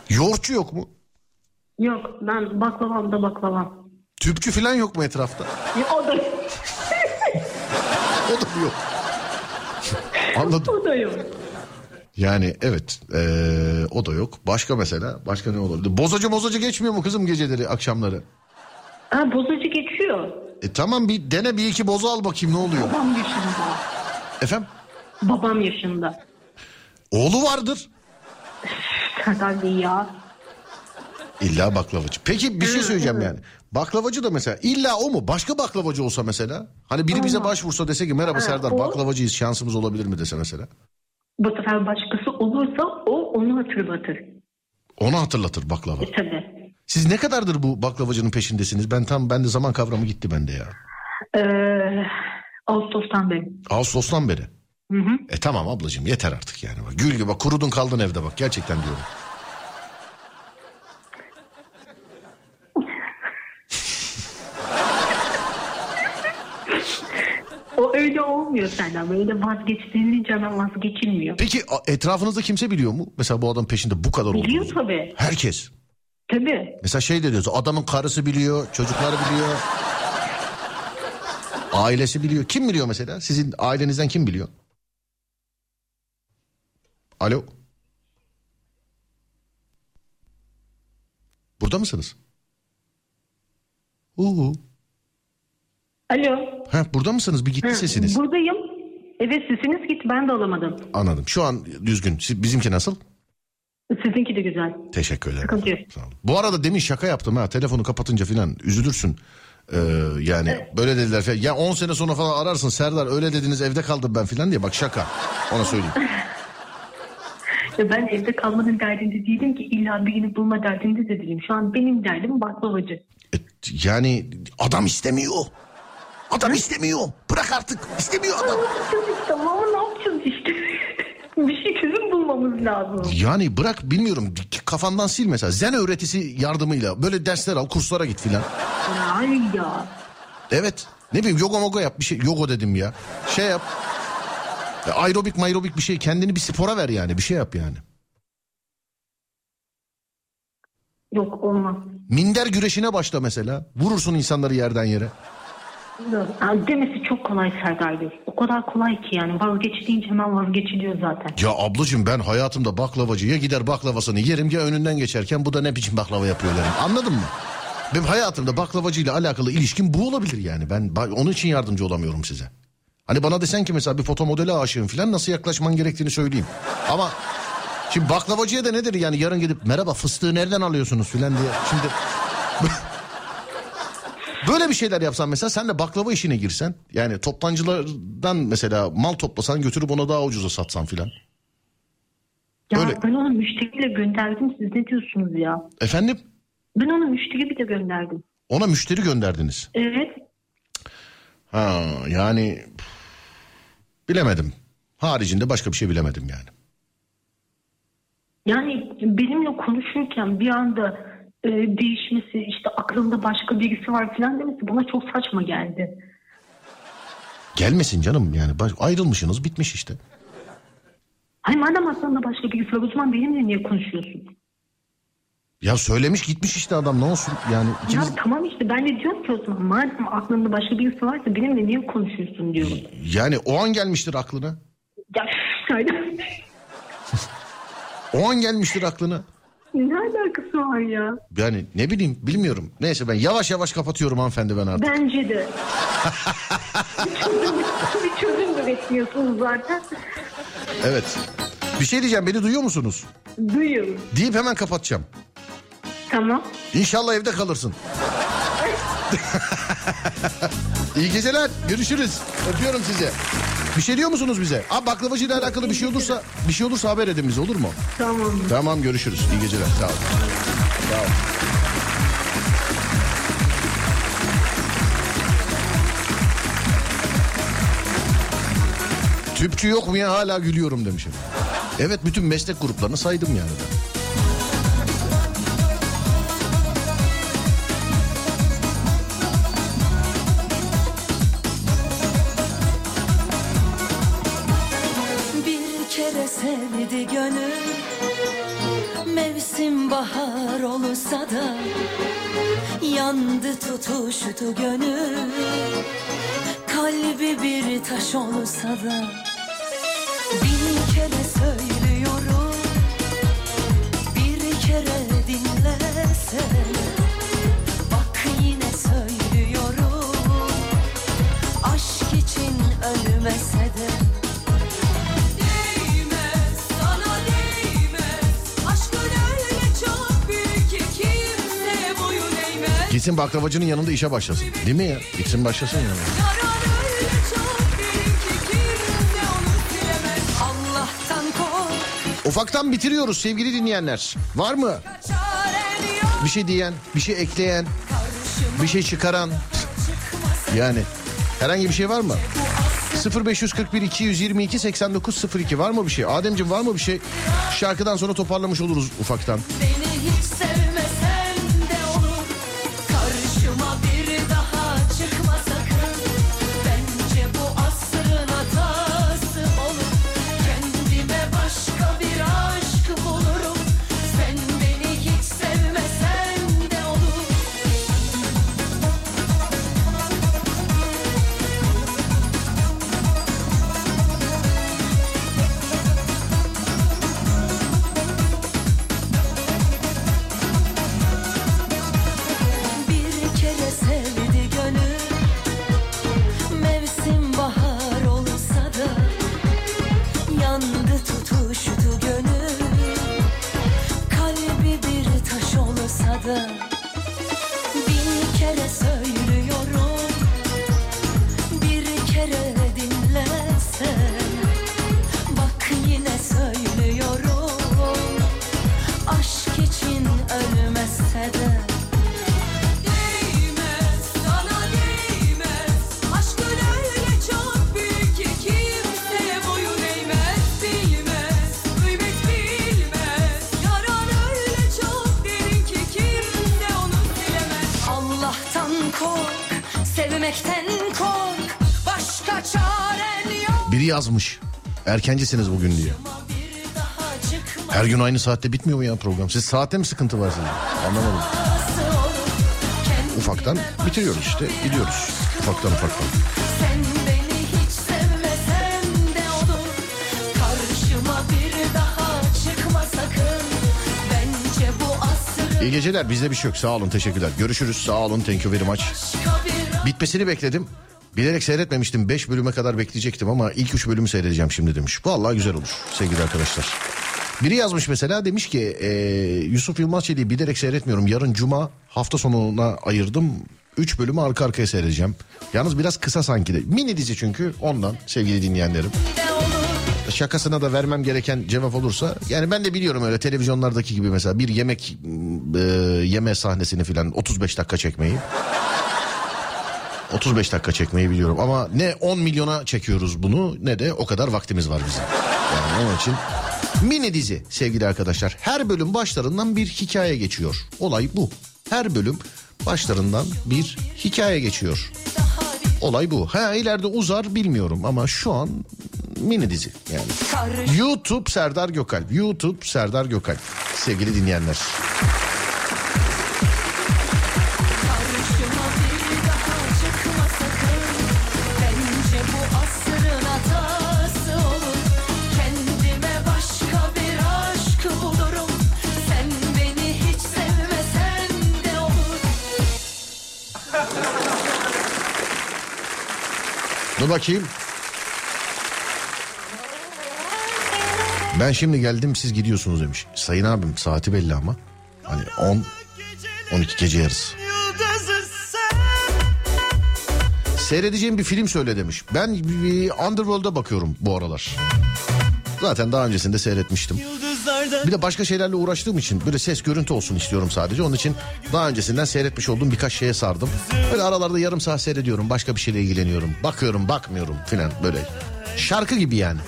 Yoğurtçu yok mu? Yok ben baklavam da baklavam. Tüpçü falan yok mu etrafta? O da O da mı yok? Anladım. o da yok. Yani evet ee, o da yok. Başka mesela başka ne olabilir? Bozacı bozacı geçmiyor mu kızım geceleri akşamları? Ha bozacı geçiyor. E tamam bir dene bir iki boza al bakayım ne oluyor? Babam yaşında. Efendim? Babam yaşında. Oğlu vardır. Serdar Bey ya. İlla baklavacı. Peki bir şey söyleyeceğim yani. Baklavacı da mesela illa o mu? Başka baklavacı olsa mesela. Hani biri bize başvursa dese ki merhaba Ha, Serdar o- baklavacıyız şansımız olabilir mi dese mesela. Bu sefer başkası olursa o onu hatırlatır. Onu hatırlatır baklava. E tabi. Siz ne kadardır bu baklavacının peşindesiniz? Ben tam bende zaman kavramı gitti bende ya. Ee, Ağustos'tan beri. Ağustos'tan beri. Hı hı. E tamam ablacığım yeter artık yani. Bak, gül gibi bak kurudun kaldın evde bak gerçekten diyorum. O öyle olmuyor senden. Böyle vazgeçtiğince hemen vazgeçilmiyor. Peki etrafınızda kimse biliyor mu? Mesela bu adam peşinde bu kadar Biliyor olduğunuzu. tabii. Herkes. Tabii. Mesela şey de diyoruz adamın karısı biliyor, çocukları biliyor. Ailesi biliyor. Kim biliyor mesela? Sizin ailenizden kim biliyor? Alo. Burada mısınız? Uhu. Alo. Ha, burada mısınız? Bir gitti Hı, sesiniz. Buradayım. Evet sesiniz gitti ben de alamadım. Anladım. Şu an düzgün. Siz- Bizimki nasıl? Sizinki de güzel. Teşekkür ederim. Sıkıntı yok. Bu arada demin şaka yaptım ha. Telefonu kapatınca filan üzülürsün. Ee, yani böyle dediler falan. Ya 10 sene sonra falan ararsın Serdar öyle dediniz evde kaldım ben filan diye. Bak şaka. Ona söyleyeyim. Ya ben evde kalmanın derdinde değilim ki illa birini bulma derdinde de değilim. Şu an benim derdim baklavacı. Yani adam istemiyor. Adam istemiyor. Bırak artık. İstemiyor adam. Tamam ne yapacağız işte. bir şey çözüm bulmamız lazım. Yani bırak bilmiyorum kafandan sil mesela. Zen öğretisi yardımıyla böyle dersler al kurslara git filan. Ay ya. Evet. Ne bileyim yoga moga yap bir şey. Yoga dedim ya. Şey yap. Ya, aerobik mayrobik bir şey. Kendini bir spora ver yani. Bir şey yap yani. Yok olmaz. Minder güreşine başla mesela. Vurursun insanları yerden yere. Ha, demesi çok kolay Serdar Bey. O kadar kolay ki yani vazgeç deyince hemen vazgeçiliyor zaten. Ya ablacığım ben hayatımda baklavacı ya gider baklavasını yerim ya önünden geçerken bu da ne biçim baklava yapıyor derim. Anladın mı? Benim hayatımda baklavacıyla alakalı ilişkim bu olabilir yani. Ben onun için yardımcı olamıyorum size. Hani bana desen ki mesela bir foto modele aşığım falan nasıl yaklaşman gerektiğini söyleyeyim. Ama şimdi baklavacıya da nedir yani yarın gidip merhaba fıstığı nereden alıyorsunuz falan diye. Şimdi Böyle bir şeyler yapsan mesela sen de baklava işine girsen. Yani toptancılardan mesela mal toplasan götürüp ona daha ucuza satsan filan. Ya Öyle. ben onu müşteriyle gönderdim siz ne diyorsunuz ya? Efendim? Ben onu müşteri bile gönderdim. Ona müşteri gönderdiniz. Evet. Ha yani bilemedim. Haricinde başka bir şey bilemedim yani. Yani benimle konuşurken bir anda e, değişmesi işte aklında başka birisi var falan demesi bana çok saçma geldi. Gelmesin canım yani Baş- ayrılmışsınız bitmiş işte. Hay madem aklında başka birisi var o zaman benimle niye konuşuyorsun? Ya söylemiş gitmiş işte adam ne olsun yani ikimiz... Ya tamam işte ben de diyorum ki o zaman madem aklında başka birisi varsa benimle niye konuşuyorsun diyorum. Yani o an gelmiştir aklına. Ya. O an gelmiştir aklına. Ne alakası var ya? Yani ne bileyim bilmiyorum. Neyse ben yavaş yavaş kapatıyorum hanımefendi ben artık. Bence de. bir çözüm, bir çözüm de bekliyorsunuz zaten. Evet. Bir şey diyeceğim beni duyuyor musunuz? Duyuyorum. Deyip hemen kapatacağım. Tamam. İnşallah evde kalırsın. İyi geceler. Görüşürüz. Öpüyorum sizi. Bir şey diyor musunuz bize? Abi baklavacı ile alakalı bir şey olursa bir şey olursa haber edin bize olur mu? Tamam. Tamam görüşürüz. İyi geceler. Sağ ol. Sağ ol. Tüpçü yok mu ya hala gülüyorum demişim. Evet bütün meslek gruplarını saydım yani. ben. Sevdi gönül Mevsim bahar olsa da Yandı tutuştu gönül. Kalbi bir taş olsa da Bin kere söylüyorum Gitsin baklavacının yanında işe başlasın. Değil mi ya? Gitsin başlasın yani. Ufaktan bitiriyoruz sevgili dinleyenler. Var mı? Bir şey diyen, bir şey ekleyen, bir şey çıkaran. Yani herhangi bir şey var mı? 0541 222 8902 var mı bir şey? Ademciğim var mı bir şey? Şarkıdan sonra toparlamış oluruz ufaktan. Erkencisiniz bugün çıkmaz Her gün aynı saatte bitmiyor mu ya program? Siz saatte mi sıkıntı var sizin? Anlamadım. Ufaktan bitiriyoruz işte. Gidiyoruz. Ufaktan ufaktan. İyi geceler. Bizde bir şey yok. Sağ olun. Teşekkürler. Görüşürüz. Sağ olun. Thank you very much. Bitmesini bekledim. Bilerek seyretmemiştim. 5 bölüme kadar bekleyecektim ama ilk 3 bölümü seyredeceğim şimdi demiş. Vallahi güzel olur sevgili arkadaşlar. Biri yazmış mesela demiş ki e, Yusuf Yılmaz Çelik'i bilerek seyretmiyorum. Yarın cuma hafta sonuna ayırdım. 3 bölümü arka arkaya seyredeceğim. Yalnız biraz kısa sanki de. Mini dizi çünkü ondan sevgili dinleyenlerim. Şakasına da vermem gereken cevap olursa. Yani ben de biliyorum öyle televizyonlardaki gibi mesela bir yemek e, yeme sahnesini filan 35 dakika çekmeyi. 35 dakika çekmeyi biliyorum ama ne 10 milyona çekiyoruz bunu ne de o kadar vaktimiz var bizim. Yani onun için mini dizi sevgili arkadaşlar. Her bölüm başlarından bir hikaye geçiyor. Olay bu. Her bölüm başlarından bir hikaye geçiyor. Olay bu. Ha ileride uzar bilmiyorum ama şu an mini dizi yani. YouTube Serdar Gökalp. YouTube Serdar Gökalp. Sevgili dinleyenler. Bakayım. Ben şimdi geldim siz gidiyorsunuz demiş. Sayın abim saati belli ama. Hani 10 12 gece yarısı. Seyredeceğim bir film söyle demiş. Ben Underworld'a bakıyorum bu aralar. Zaten daha öncesinde seyretmiştim. Bir de başka şeylerle uğraştığım için böyle ses görüntü olsun istiyorum sadece. Onun için daha öncesinden seyretmiş olduğum birkaç şeye sardım. Böyle aralarda yarım saat seyrediyorum. Başka bir şeyle ilgileniyorum. Bakıyorum bakmıyorum filan böyle. Şarkı gibi yani.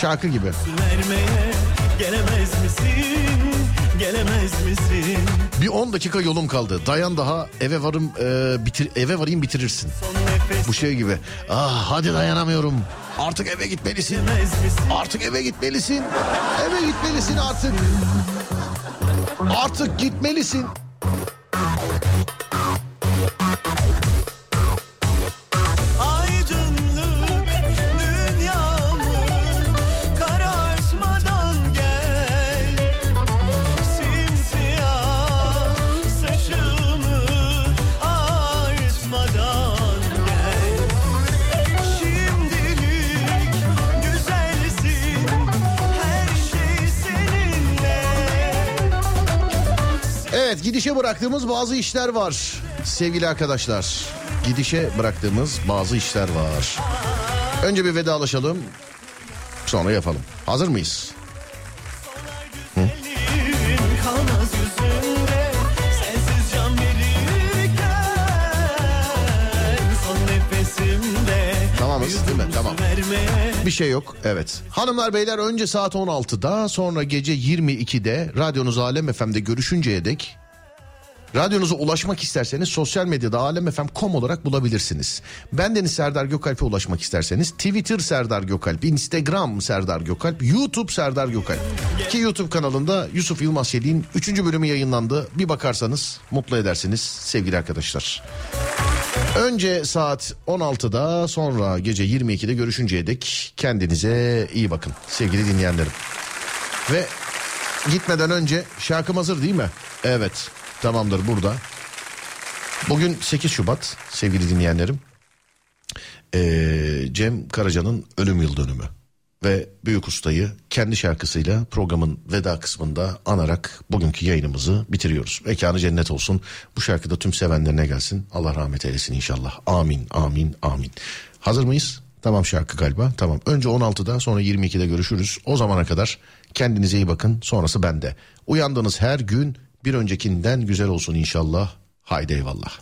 Şarkı gibi. Vermeye gelemez misin? Gelemez misin? Bir 10 dakika yolum kaldı. Dayan daha eve varım e, bitir eve varayım bitirirsin. Bu şey gibi. Ah hadi dayanamıyorum. Artık eve gitmelisin. Artık eve gitmelisin. Eve gitmelisin artık. Artık gitmelisin. Evet gidişe bıraktığımız bazı işler var sevgili arkadaşlar. Gidişe bıraktığımız bazı işler var. Önce bir vedalaşalım. Sonra yapalım. Hazır mıyız? Hı? Tamamız değil mi? Tamam. Bir şey yok. Evet. Hanımlar beyler önce saat 16'da sonra gece 22'de radyonuz Alem FM'de görüşünceye dek Radyonuza ulaşmak isterseniz sosyal medyada alemfm.com olarak bulabilirsiniz. Bendeniz Serdar Gökalp'e ulaşmak isterseniz Twitter Serdar Gökalp, Instagram Serdar Gökalp, YouTube Serdar Gökalp. Ki YouTube kanalında Yusuf Yılmaz Çelik'in 3. bölümü yayınlandı. Bir bakarsanız mutlu edersiniz sevgili arkadaşlar. Önce saat 16'da sonra gece 22'de görüşünceye dek kendinize iyi bakın sevgili dinleyenlerim. Ve gitmeden önce şarkım hazır değil mi? Evet tamamdır burada. Bugün 8 Şubat sevgili dinleyenlerim. Ee, Cem Karaca'nın ölüm yıl dönümü. Ve Büyük Usta'yı kendi şarkısıyla programın veda kısmında anarak bugünkü yayınımızı bitiriyoruz. Mekanı cennet olsun. Bu şarkıda tüm sevenlerine gelsin. Allah rahmet eylesin inşallah. Amin, amin, amin. Hazır mıyız? Tamam şarkı galiba. Tamam. Önce 16'da sonra 22'de görüşürüz. O zamana kadar kendinize iyi bakın. Sonrası bende. Uyandığınız her gün bir öncekinden güzel olsun inşallah. Haydi eyvallah.